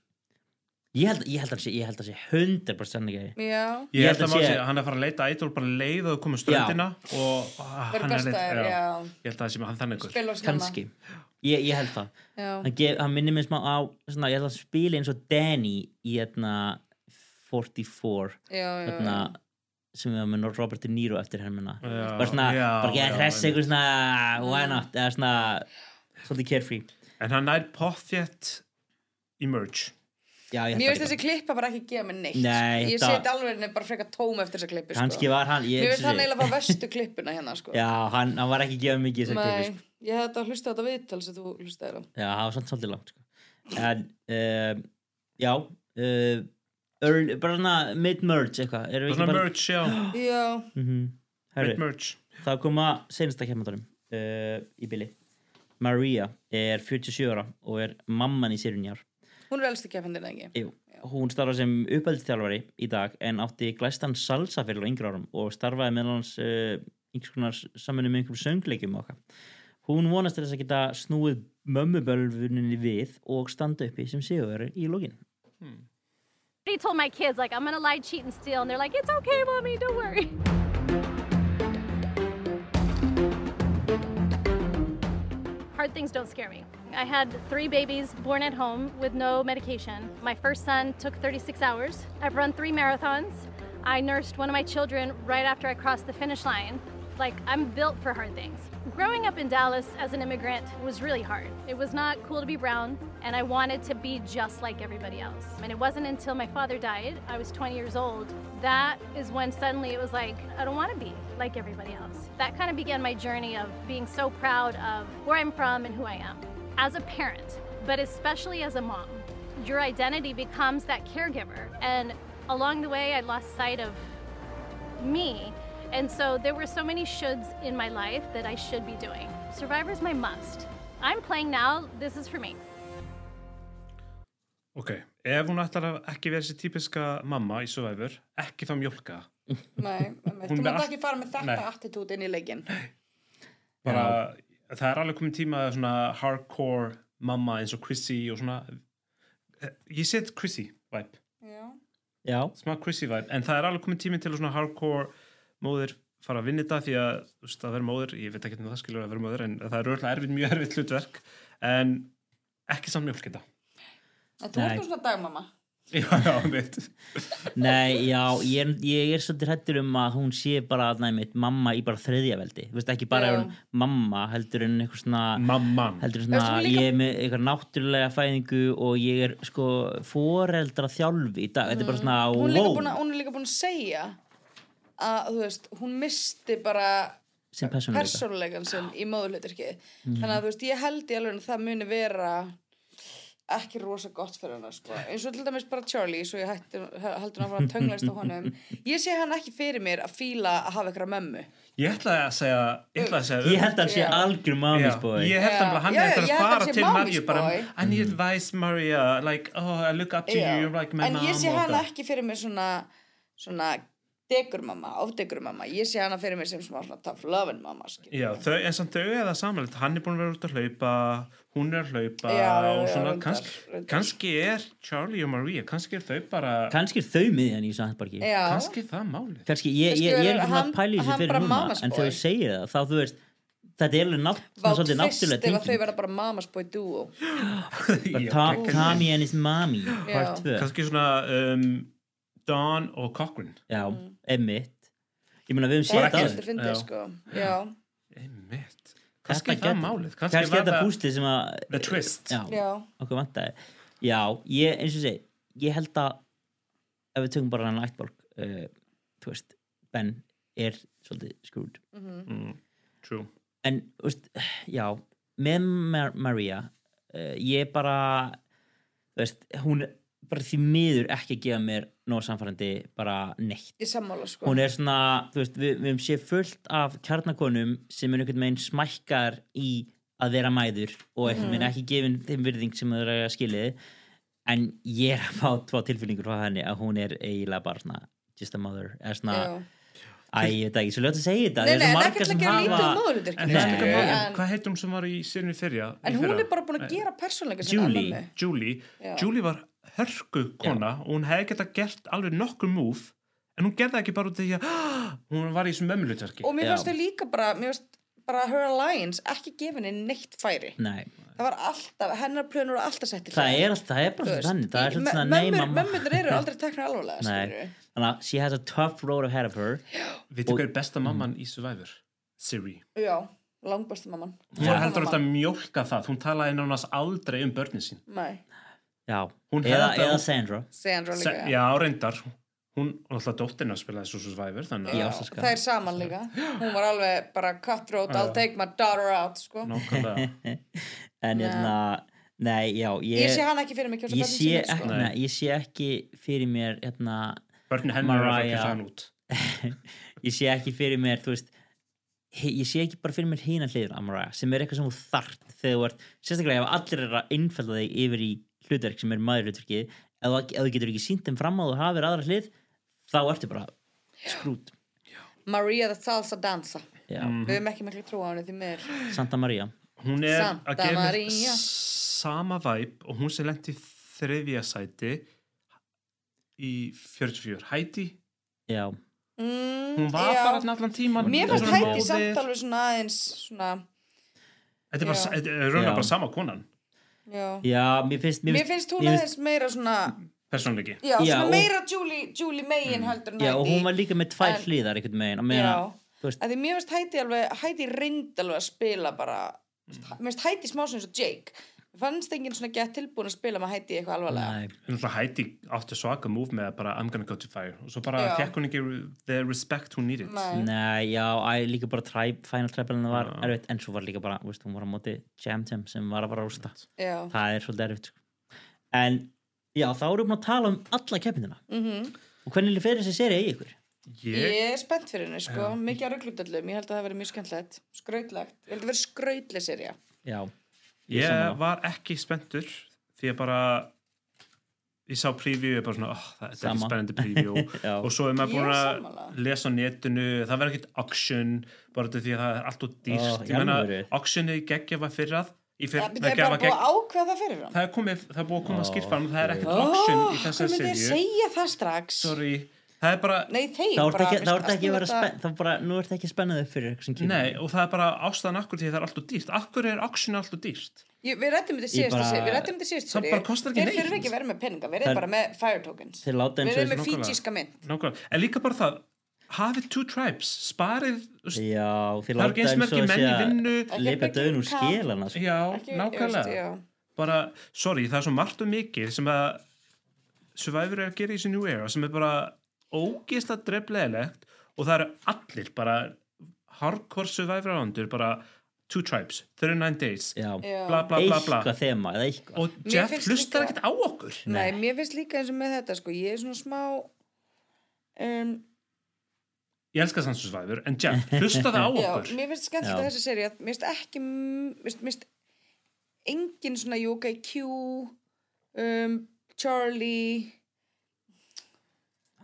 ég held, ég held að ég held að sé 100% sannig gæði Já, Ég held að maður sé, hann er að fara að leita ædol bara leið og koma ströndina og ah, hann er að besta leita er, já. Ég held að það sé hann þannig kannski, ég, ég held það. Já. hann, gef, hann minnir mér smá á svona, ég held að spila eins og Danny í hérna 44 Já, já, hérna, sem við varum með Robert De Niro eftir hermina bara svona, já, bara já, geta hress eitthvað svona why not, eða svona svolítið carefree En hann nær pottþétt í merge já, ég finnst það þessi klippa bara ekki gefa mér neitt Nei, Ég þetta- seti alveg henni bara frekar tóm eftir þessa klippu sko. Kannski var hann- ég- finnst hann eiginlega bara vestu klippuna hérna sko. já, hann, hann var ekki gefað mikið þessar Nei, klippi sko. ég hef þetta að hlusta á þetta viðtal sem þú hlustaði á Já, það var samt svolítið langt sko. En, uh, já uh, early, bara svona mid-merge eitthvað Svona merge, já. Já. Mhm. Herru, Mid-merge. Það koma senasta kemmandarum uh, í bili Maria er 47 ára og er mamman í sérun í ár Hún er elsti kefandinn ekki Jú, hún starfa sem uppeldistjálfari í dag en átti glæstan salsa fyrir á yngri árum og starfaði meðal hans uh, saminu með einhverjum okkar. Hún vonast til þess að geta snúið mömmubölvuninni við og standa uppi sem sigurveri í lógin. I told my kids, like, I'm gonna lie, cheat, and steal, and they're like, it's okay, mommy, don't worry. Hard things don't scare me. I had three babies born at home with no medication. My first son took 36 hours. I've run three marathons. I nursed one of my children right after I crossed the finish line. Like, I'm built for hard things. Growing up in Dallas as an immigrant was really hard. It was not cool to be brown, and I wanted to be just like everybody else. And it wasn't until my father died, I was 20 years old, that is when suddenly it was like, I don't want to be like everybody else. That kind of began my journey of being so proud of where I'm from and who I am. As a parent, but especially as a mom, your identity becomes that caregiver. And along the way, I lost sight of me. And so there were so many shoulds in my life that I should be doing. Survivor's my must. I'm playing now, this is for me. Ok, ef hún ætlar að ekki vera þessi típiska mamma í Survivor, ekki þá mjólka. Nei, þú mátt all- ekki fara með þetta attitút inn í leikin Bara, það er alveg komin tíma að svona hardcore mamma eins og Chrissy og svona, eh, ég set Chrissy vibe. Já. Já. Smá Chrissy vibe, en það er alveg komin tími til að svona hardcore móðir fara að vinna þetta því að, þú veist, að vera móðir, ég veit ekki hvernig það skilur að vera móðir, en það er örgulega erfitt, mjög erfitt hlutverk, en ekki samt mjólk þetta. En þú ert nú svona dagmamma Já, já, veit. Nei, já, ég er, ég er svolítið hættur um að hún sé bara næmitt mamma í bara þriðja veldi. Þú veist, ekki bara er mamma, heldur en eitthvað svona... Mamman. Heldur en svona, líka- ég er með eitthvað náttúrulega fæðingu og ég er sko foreldra þjálfi í dag. Þetta er bara svona, hún er, líka wow, búin að, hún er líka búin að segja að þú veist, hún misti bara sem persónuleikan sinn í móðurluturki Mhm. þannig að þú veist, ég held í alveg að það muni vera ekki rosa gott fyrir hana sko. eins og til dæmis bara Charlie svo ég hætti, heldur hann að fara að tönglast á honum ég sé hann ekki fyrir mér að fíla að hafa eitthvað mömmu Ég ætla að segja, ég ætla að segja Ég held að hann sé Já. algjör boy. Ég held að hann er að fara hann sé til Marju bara, boy. I need advice Maria, like, oh, I look up to Já. you, you're like my en mom ég sé það. ekki fyrir mér svona svona degurmamma, ofdegurmamma ég sé hana fyrir mér sem smá svona tough loving mamma. Já, þau, en samt þau eða samanlegt, hann er búin að vera út að hlaupa, hún er að hlaupa Já, já, og já, svona, reyndar, kannski, reyndar. kannski er Charlie og Maria, kannski er þau bara, Kannski er þau miðjan í Sandbergi. Já. kannski er það málið. Kannski, ég, Kannski ég, ég er ekki hann- að pæla í þessu fyrir núna, en þú segir það, þá þú veist, þetta er alveg náttúrulega ef að þau verða bara mamas boy duo Bara Tom- Tommy and his mommy, part 2. Kannski svona um, Dawn og Cochran. Já, emmitt. Ég meina, við höfum það séð er þetta ekki áður. eftir fyndið sko það málið. Er þetta það- púslið sem að The twist. Já, okkur vantaði Já, ég, eins og segi Ég held að ef við tökum bara hann ættborg uh, þú veist, Ben er svolítið skrúd Mhm. mm, True en, þú veist, já með Mar Maria uh, ég bara þú veist, hún bara því miður ekki að gefa mér nóg samfærandi bara neitt sammála sko hún er svona, þú veist, við, við höfum séð fullt af kjarnakonum sem er einhvern veginn smækkar í að vera mæður og einhvern veginn Mhm. ekki gefin þeim virðing sem það er að skilið en ég er að fá tvo tilfyllingur frá henni að hún er eiginlega bara svona just a mother, eða svona Já. æ, ég veit ekki, svo ljótt að segja þetta Nei, það nei, er en svo ekki að gera lítið úr hafa móðurhlutverkinu, En það er Nei. líka málið, En- hvað hún sem var í sérinu fyrja? En hún er bara búin að gera persónleika Julie. Julie. Julie var hörku kona og hún hefði geta gert alveg nokkur múf en hún gerði ekki bara út af því að hún var í þessum mömmulutverki Og mér fannst þau líka bara, mér fannst bara her alliance ekki gefinni neitt færi. Nei. Það var alltaf, hennar plönur voru alltaf sett í það er alltaf, það er bara þannig það er svona svona mömmur- nei mamma Mömmurnar eru aldrei Nei. skilurðu. þannig að she has a tough road ahead of her. Vitið hver er besta mamman í Survivor? Siri. Já, langbæsta mamman. Hún var heldur alltaf að mjólka það. Hún talaði nánast aldrei um börnin sín. Nei, já, Hún eða, eða Sandra. Sandra Se, líka Já, reyndar. Hún, alltaf dóttirna spilaði svo Survivor þannig Já, að það er saman líka. Hún var alveg bara cutthroat, I'll Já. take my daughter out sko. Nákvæmlega. En hérna nei, já, ég, Ég sé hana ekki fyrir mig kjósa ég sé, sín, ekki, sko. nei, ég sé ekki fyrir mér hérna, er hann út ég sé ekki fyrir mér þú veist ég sé ekki bara fyrir mér hína hliður Mariah sem er eitthvað sem þú þart þegar þú ert sérstaklega ef allir er að innfælda þig yfir í hlutverk sem er maður hlutverkið ef, þú- getur ekki sínt þeim fram á þú hafir aðra hlið þá ertu bara skrút. Maria the Salsa Danza Já. Við höfum ekki miklu trú á henni því mér Santa Maria. Hún er Santa að gefa Maria. sama væp og hún sem lendi þriðja sæti í 44 Heidi Já. Mm, Hún var já. bara allan tíman Mér fannst móðir. samt alveg svona aðeins svona Þetta er bara, raunlega bara sama konan Já, já, mér finnst Mér finnst hún aðeins meira svona Persónleiki Já, Já, svona og- meira Julie, Julie Megin heldur en já, og hún var líka með tvær En- hliðar einhvern veginn að meina, Já, þú veist, að því mér finnst Heidi alveg Heidi reynd alveg að spila bara Mm. mér finnst Heidi smá svona eins og Jake fannst enginn svona gett tilbúin að spila með Heidi eitthvað alvarlega? Heidi átti svaka múf með bara I'm gonna go to fire. Og svo bara fekk hún ekki the respect hún needed. Nei. Nei, já, líka bara tribe, final tribe var Já. erfitt, en svo var líka bara, veist, hún var á móti Jam Jam sem var að fara að rústa. Já. það er svolítið erfitt sko. en já, þá erum við að tala um alla keppnina. Mhm. og hvernig fyrir þessi séri í ykkur? Ég? Er spennt fyrir henni sko, mikið á rugglutallum, ég held að það verið mjög skemmtilegt. Skrautlegt, ég held að verið skrautleg serja Já, Ég var ekki spenntur því að bara ég sá preview og bara svona, oh, það þetta er ekki spennandi preview. Og svo er maður Ég búin er að lesa á netinu, það verður ekkert auction bara því að það er allt og dýrt. Ó, í ég meina, alvöru? auctionið geggja var fyrrað í fyrr, Það er bara búið að ákveða það fyrir hann? Það er, komið, það er búið að koma Ó, skýrt fram það er ekkert auction í Hvað þessari ég segja það er bara Nei, þeir þá bara ekki, þá ertu ekki að vera finnst spenn þá bara, nú ertu ekki spennað upp fyrir eitthvað sem kemur. Nei, og það er bara ástæðan akkur því að það er alltaf dýrt. Akkur er auction alltaf dýrt? Ég, við rættum þetta síðast bara- við rættum þetta síðast Það bara kostar ekki Þeir neitt. þurfi ekki að vera með peninga, verið Það er- bara með fire tokens. þeir Verið og með fíjíska mynd. En líka bara það hafið two tribes, sparið já, þeir það er ekki eins og að menn í vinnu. Leipa döðun úr skélana sko. Já, Ekki- nákvæmlega. bara, sorry, það er svo margt og mikið sem að Survivor er að gera í þessu New Era sem er bara ógist að drefleðilegt og það eru allir bara hardcore Survivor ándur bara two tribes, 39 days já, Já. bla bla bla bla. Eitthvað þema og Jeff hlustar ekkert á okkur. Nei, mér finnst líka eins og með þetta sko, ég er svona smá um, ég elska þannig Survivor, en Jeff hlustaði á Já, okkur? mér finnst skemmtilegt Já. að þessi seri að mér finnst ekki mér finnst- mér finnst engin svona Yoga Q um, Charlie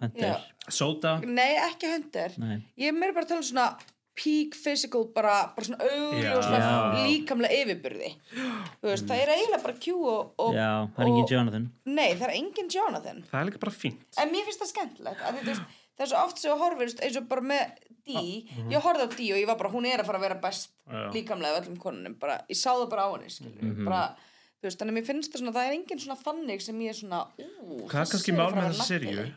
Hunter, Soda Nei, ekki Hunter. Nei. Ég er meira bara að tala um svona peak physical, bara, bara svona augljóslega líkamlega yfirburði. Þú veist, það er eiginlega bara Q og, og já, það er engin Jonathan. Nei, það er engin Jonathan. Það er líka bara fínt. En mér finnst það skemmtilegt að, þú veist, Það er svo oft sem þú horfir eins og bara með Dee. Ég horfði á Dee og ég var bara, hún er að fara að vera best Já. líkamlega af öllum konunum bara, Ég sá það bara á henni skilur, Mhm. bara, þú veist, Þannig að mér finnst það svona Það er engin svona þannig sem ég er svona ú, hvað er þessi kannski er að mál með serju nagli.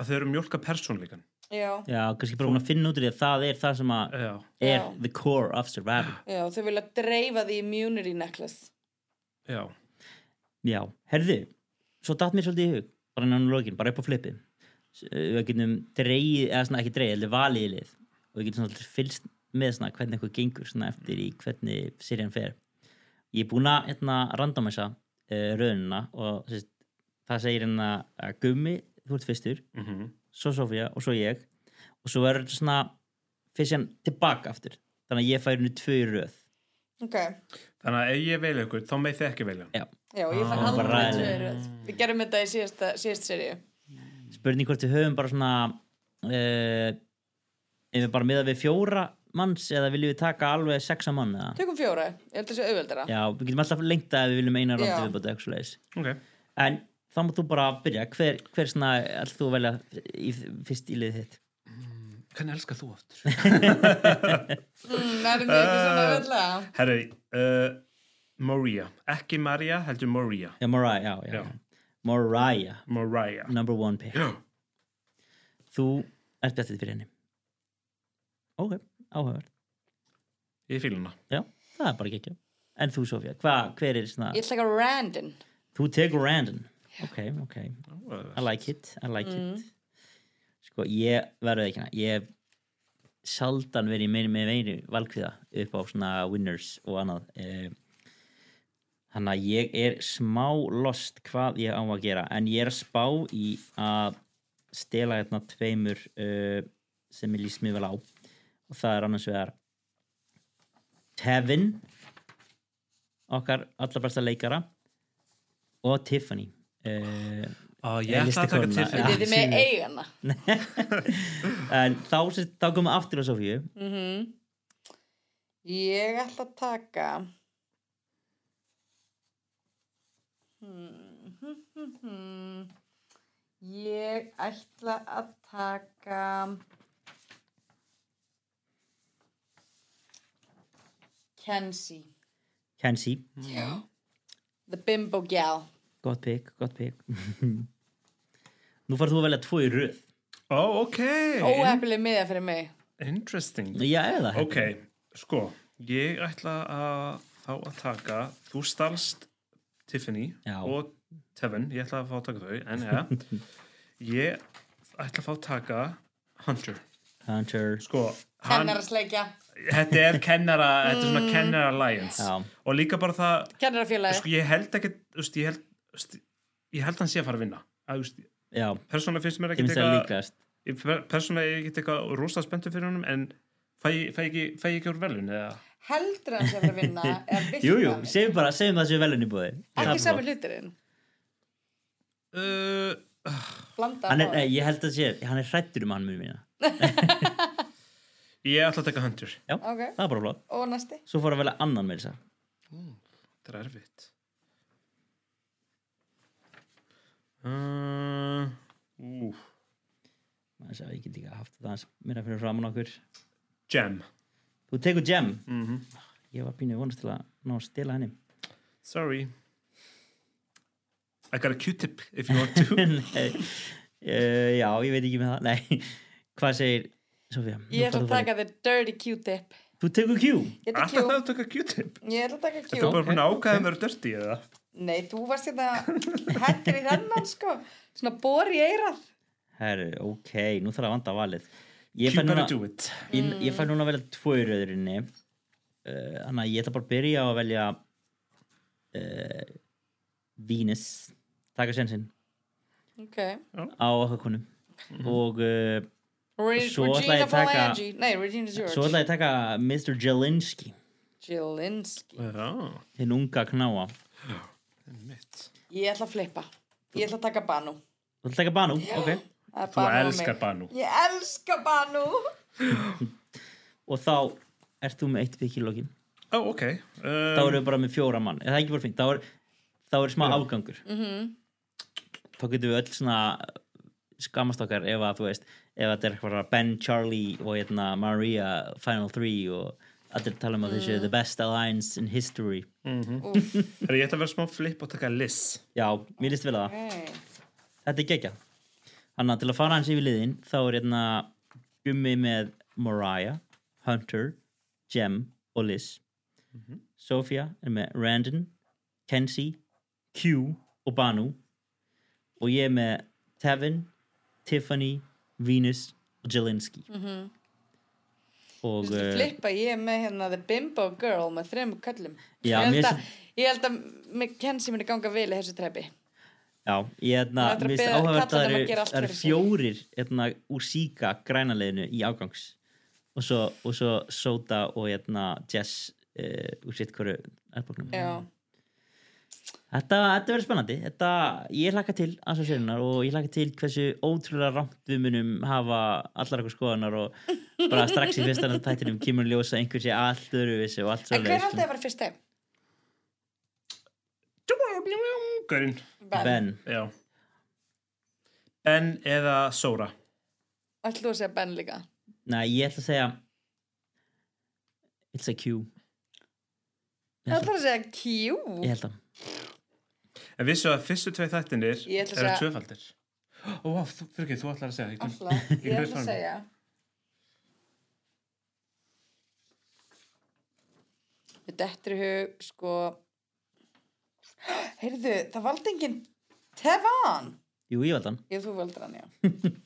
Að þau eru að mjólka persónleikan Já, já, kannski bara búin að finna út úr því að það er það sem að já, er Já. the core of Survivor já, þau vilja dreifa því immunity necklace. Já, Já, herðu, svo datt mér svolítið í hug bara innan lokin, bara upp á flippi við getum dreigið, eða svona ekki dreigið, heldur valið í lið. Og við getum svona fylgst með svona hvernig eitthvað gengur svona eftir í hvernig serían fer. Ég er búin að hérna randomæsa uh, röðunina og þess, það segir hérna að Gummi, þú ert fyrstur Mhm. svo Sofía og svo ég og svo verður þetta svona fyrst hann tilbaka aftur þannig að ég færi nú tvö í röð Ok, Þannig að ef ég velja ykkur, þá með þið ekki velja Já. já, ég fær Ah, aldrei tvö í röð. Við gerum þetta í síðasta, síðast seríu spurning hvort við höfum bara svona uh, ef við bara miða við fjóra manns eða viljum við taka alveg sexa mann eða? Tökum fjóra, ég held að það sé auðveldara Já, við getum alltaf lengt að við viljum eina Já. randi viðbúti. Ok. En þá mátt þú bara byrja. Hver, hver svona ætl þú að velja í, fyrst í liðið þitt? Hvernig elskar þú aftur? Mm, erum við ekki svona auðveldlega? Herri, uh, Maria. Ekki Maria, heldur Maria. Já, Mariah, já, já, já. Mariah. Mariah. Number one pick. Já. Þú ert bjartið fyrir henni. Ok, áhugaverð Ég fíl hana Já, það er bara ekki En þú, Sofía, hva, hver er svona Ég ætla ekki að random. Þú tekur random Ok, ok. I like it, I like Mm. it. Sko, ég verður ekki hana Ég hef sjaldan verið í meiri með meiri valkviða upp á svona winners og annað. Eh, Þannig að ég er smá lost hvað ég á að gera en ég er að spá í að stela hérna tveimur uh, sem ég líst mjög vel á. Og það er annars vegar Tevin okkar allar besta leikara og Tiffany uh, Ó, ég ætla að taka Tiffany. Þið er með eigana. En þá, sem- þá komum við aftur á Sofíu mm Ég ætla að taka hmm, hmm, hmm, hmm. Ég ætla að taka Kenzie. Kenzie, Já. The Bimbo Gal gott pick, gott pick. Nú farið þú að velja tvo í röð. Ó, ok. Óheppileg miða fyrir mig. Interesting. Já, eða Ok, sko Ég ætla að fá að taka Þú stalst Tiffany Já. og Tevin Ég ætla að fá að taka þau En ja, ég ætla að fá að taka Hunter. Hunter. Sko, hann Kennarasleikja Þetta er kennara, þetta er svona Mm. kennara alliance. Já. og líka bara það Kennarafélagi sko, ég held ekki, þú veist, ég held ég held hann sé að fara að vinna. Að, persónulega finnst mér ekki það per- persónulega er ég ekki eitthvað rosa spenntur fyrir honum en fæ, fæ, ekki, fæ ekki úr velun eða? Heldur hann sem að vinna er virka Jú, jú, segjum bara, segjum það séu velun í búði Ekki sami hluturinn? Uh, Blanda hann er, nei, ég held að sé, hann er hrættur um hann mjög mína ég ætla að taka Hunter. Já, Ok. það er bara flott. Og næsti? Svo fór að velja annan með þess þetta er erfitt uh, uh, Maður sagði, ég get líka haft það aðeins meira fyrir framann okkur. Gem. Þú tekur Gem. Mhm. Ég var pínuð vonast til að ná að stela henni. Sorry. I got a q-tip if you want to. Nei, uh, Já, ég veit ekki með það. Nei, hvað segir Sofía? Ég ætla að taka the dirty q-tip. Þú tekur Q? Alltaf Q. það að taka q-tip? Ég ætla að taka Þetta er bara Q. búin að ákvæða með dörti eða Nei, þú varst hérna Hættir í þennan sko. Svona bor í eirað Herru, ok, nú þarf að vanda valið. Ég You fæ better núna, Mm. núna að velja tvo í rauðurinni uh, Þannig að ég ætla bara að byrja á að velja uh, Venus. Taka sensinn Ok. Á okkar konum Og uh, Re svo ætla ég að taka Nei, Regina George Svo ætla ég að taka Mr. Jelinski. Jelinski. Hinn unga knáa Ég ætla að flippa. Ég ætla að taka Banu. Þú ætla að taka Banu, ok. Er Þú elskar. Banu. Ég elska Banu. Og þá ert þú með eitt í lokin. Ó, ok. Um, Þá erum við bara með fjóra mann. Er það ekki bara fínt? Þá er, þá er smá afgangur. Mhm. Þá getum við öll svona skammast okkar ef að þú veist ef að þetta er eitthvað Ben, Charlie og hérna, Maria Final 3 og allir tala um að þessu Mm. the best alliance in history Mhm. Úff. Herra, Ég ætla að vera smá flip og taka Liz Já, mér líst vel að það Ok. Þetta er geggjað Þannig að til að fara hans yfir liðin þá er hérna Gummi með Mariah, Hunter Jem og Liz Mhm. Sophia er með Randon Kenzie, Q og Banu og ég er með Tevin Tiffany, Venus og Jelinski Mhm. Og Þú uh, flippa, ég með hérna The Bimbo Girl með þrem köllum. Já, ég, held að, ég held að Kensi muni ganga vel í þessu treppi. Já, ég að mér finnst áhugavert að það eru, fjórir hérna úr síka grænaleginu í ágangs og svo, og svo Soda og hérna Jess uh, úr sitt hverju erbóknum Já, Þetta, þetta verður spennandi þetta, ég hlakka til að svo sérinar og ég hlakka til hversu ótrúlega rámt við munum hafa allar okkur skoðanar og bara strax í fyrsta tættinum kemur í ljós að einhver sé allt öðruvísi og allt en hver haldið að vera fyrst þeim? Gaurinn Ben. Ben. Já Ben eða Sora Ætlu þú að segja Ben líka? Nei, ég ætla að segja ætla að segja Q Ég Ætlu að segja Q? Ég held að En vissu að fyrstu tvei þættinir eru segja- tvöfaldir? Ó, vá, þú, fyrir ekki, þú ætlar að segja Ég- Alla, ég ætla að segja. Við dettur í hug sko Heyrðu, það valdi enginn Tevan. Jú, ég veit hann. Jú, þú valdur hann, já.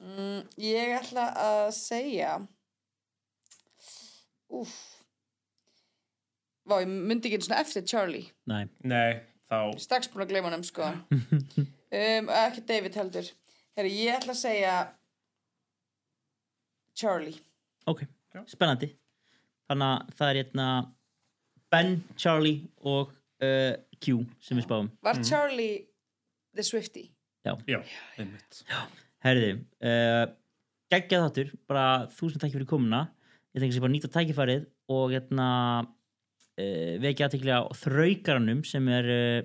Mm, Ég ætla að segja Úf Vá, ég myndi ekki einu svona eftir Charlie. Nei. Nei, þá Strax búin að gleyma hann sko. Um, Ekki David heldur. Herri, ég ætla að segja Charlie. Ok, spennandi. Þannig að það er hérna Ben, Charlie og uh, Q sem við spáum. Var Charlie the Swifty? Já, Já, einmitt. Herði, uh, geggjað þáttur. Bara þúsund takk fyrir komuna. Ég tengi sér bara nýta tækifærið og hérna vekja aðtekli á þraukaranum sem er uh,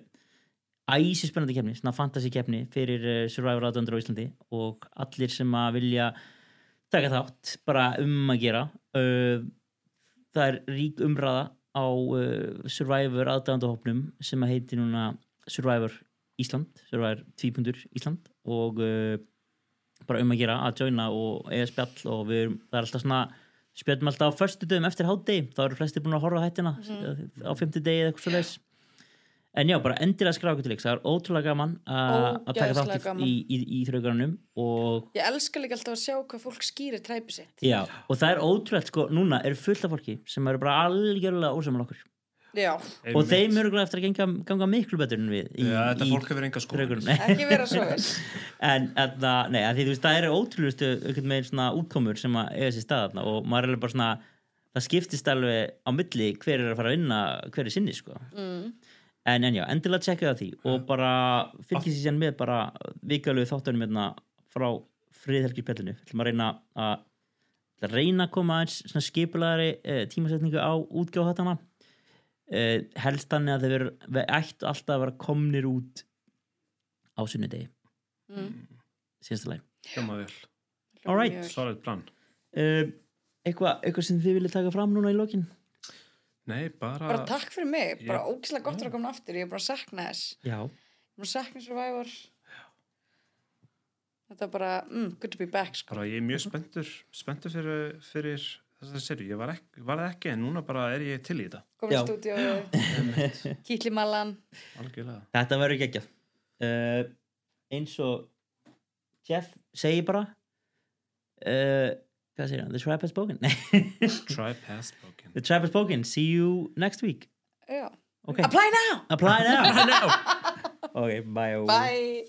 æsi spennandi kefni, svona fantasy kefni fyrir uh, Survivor aðdöndur á Íslandi og allir sem að vilja taka þátt, bara um að gera það er rík umræða á Survivor aðdöndahopnum sem að heiti núna Survivor Ísland, Survivor 2. Ísland og bara um að gera að joina og eiga spjall og við það er alltaf svona spjöldum alltaf á förstu dögum eftir hátdegi þá eru flesti búin að horfa hættina á fymti degi eða eitthvað svo leis en já, bara endilega skráðu til leiks það er ótrúlega gaman að taka þátt í, í, í, þraugarunum og Ég elska líka alltaf að sjá hvað fólk skýrir træpi sitt. Já, og það er ótrúlega sko, núna eru fullt af fólki sem eru bara algjörlega ósamar okkur og þeim eru eftir að ganga, ganga miklu betur en við í, Já, þetta í fólk hefur enga þraugunum. Ekki vera svo en þarna, nei, að því þú veist, það eru ótrúlustu veginn svona útkomur sem að eiga sér stað og maður er alveg bara svona það skiptist alveg á milli hver er að fara að vinna hver er sinni sko. Mm. en, en já, endilega tjekka það því og bara fylgja sér með bara vikalegu þáttunum hérna frá friðhelgispjallinu við ætlum að reyna að að reyna að koma aðeins svona skipulagari eh, tímasetningu á útgjáð eh, helst þannig að þeir veru, ættu alltaf að vera komnir út á sunnudegi. Mm. síðasta leið Hljóma vel. Alright. Solid plan. Uh, eitthvað, eitthvað sem þið viljið taka fram núna í lokin? Nei, bara Bara takk fyrir mig, bara Já. ógislega gott að koma aftur. Ég er bara að sakna þess. Já, Ég er bara að sakna Survivor. Þetta er bara, mm, good to be back sko. bara ég er mjög spenntur spenntur fyrir, fyrir þessari serju ég var ekki, var það ekki en núna bara er ég til í þetta. Komin í stúdíu algjörlega. Þetta verður geggjað. Uh, eins og Jeff segir bara uh, hvað segir hann, the trap has spoken? Tribe has spoken. The trap has spoken, see you next week. Já. okay. Apply now! Apply now, Apply now. ok, bye. Bye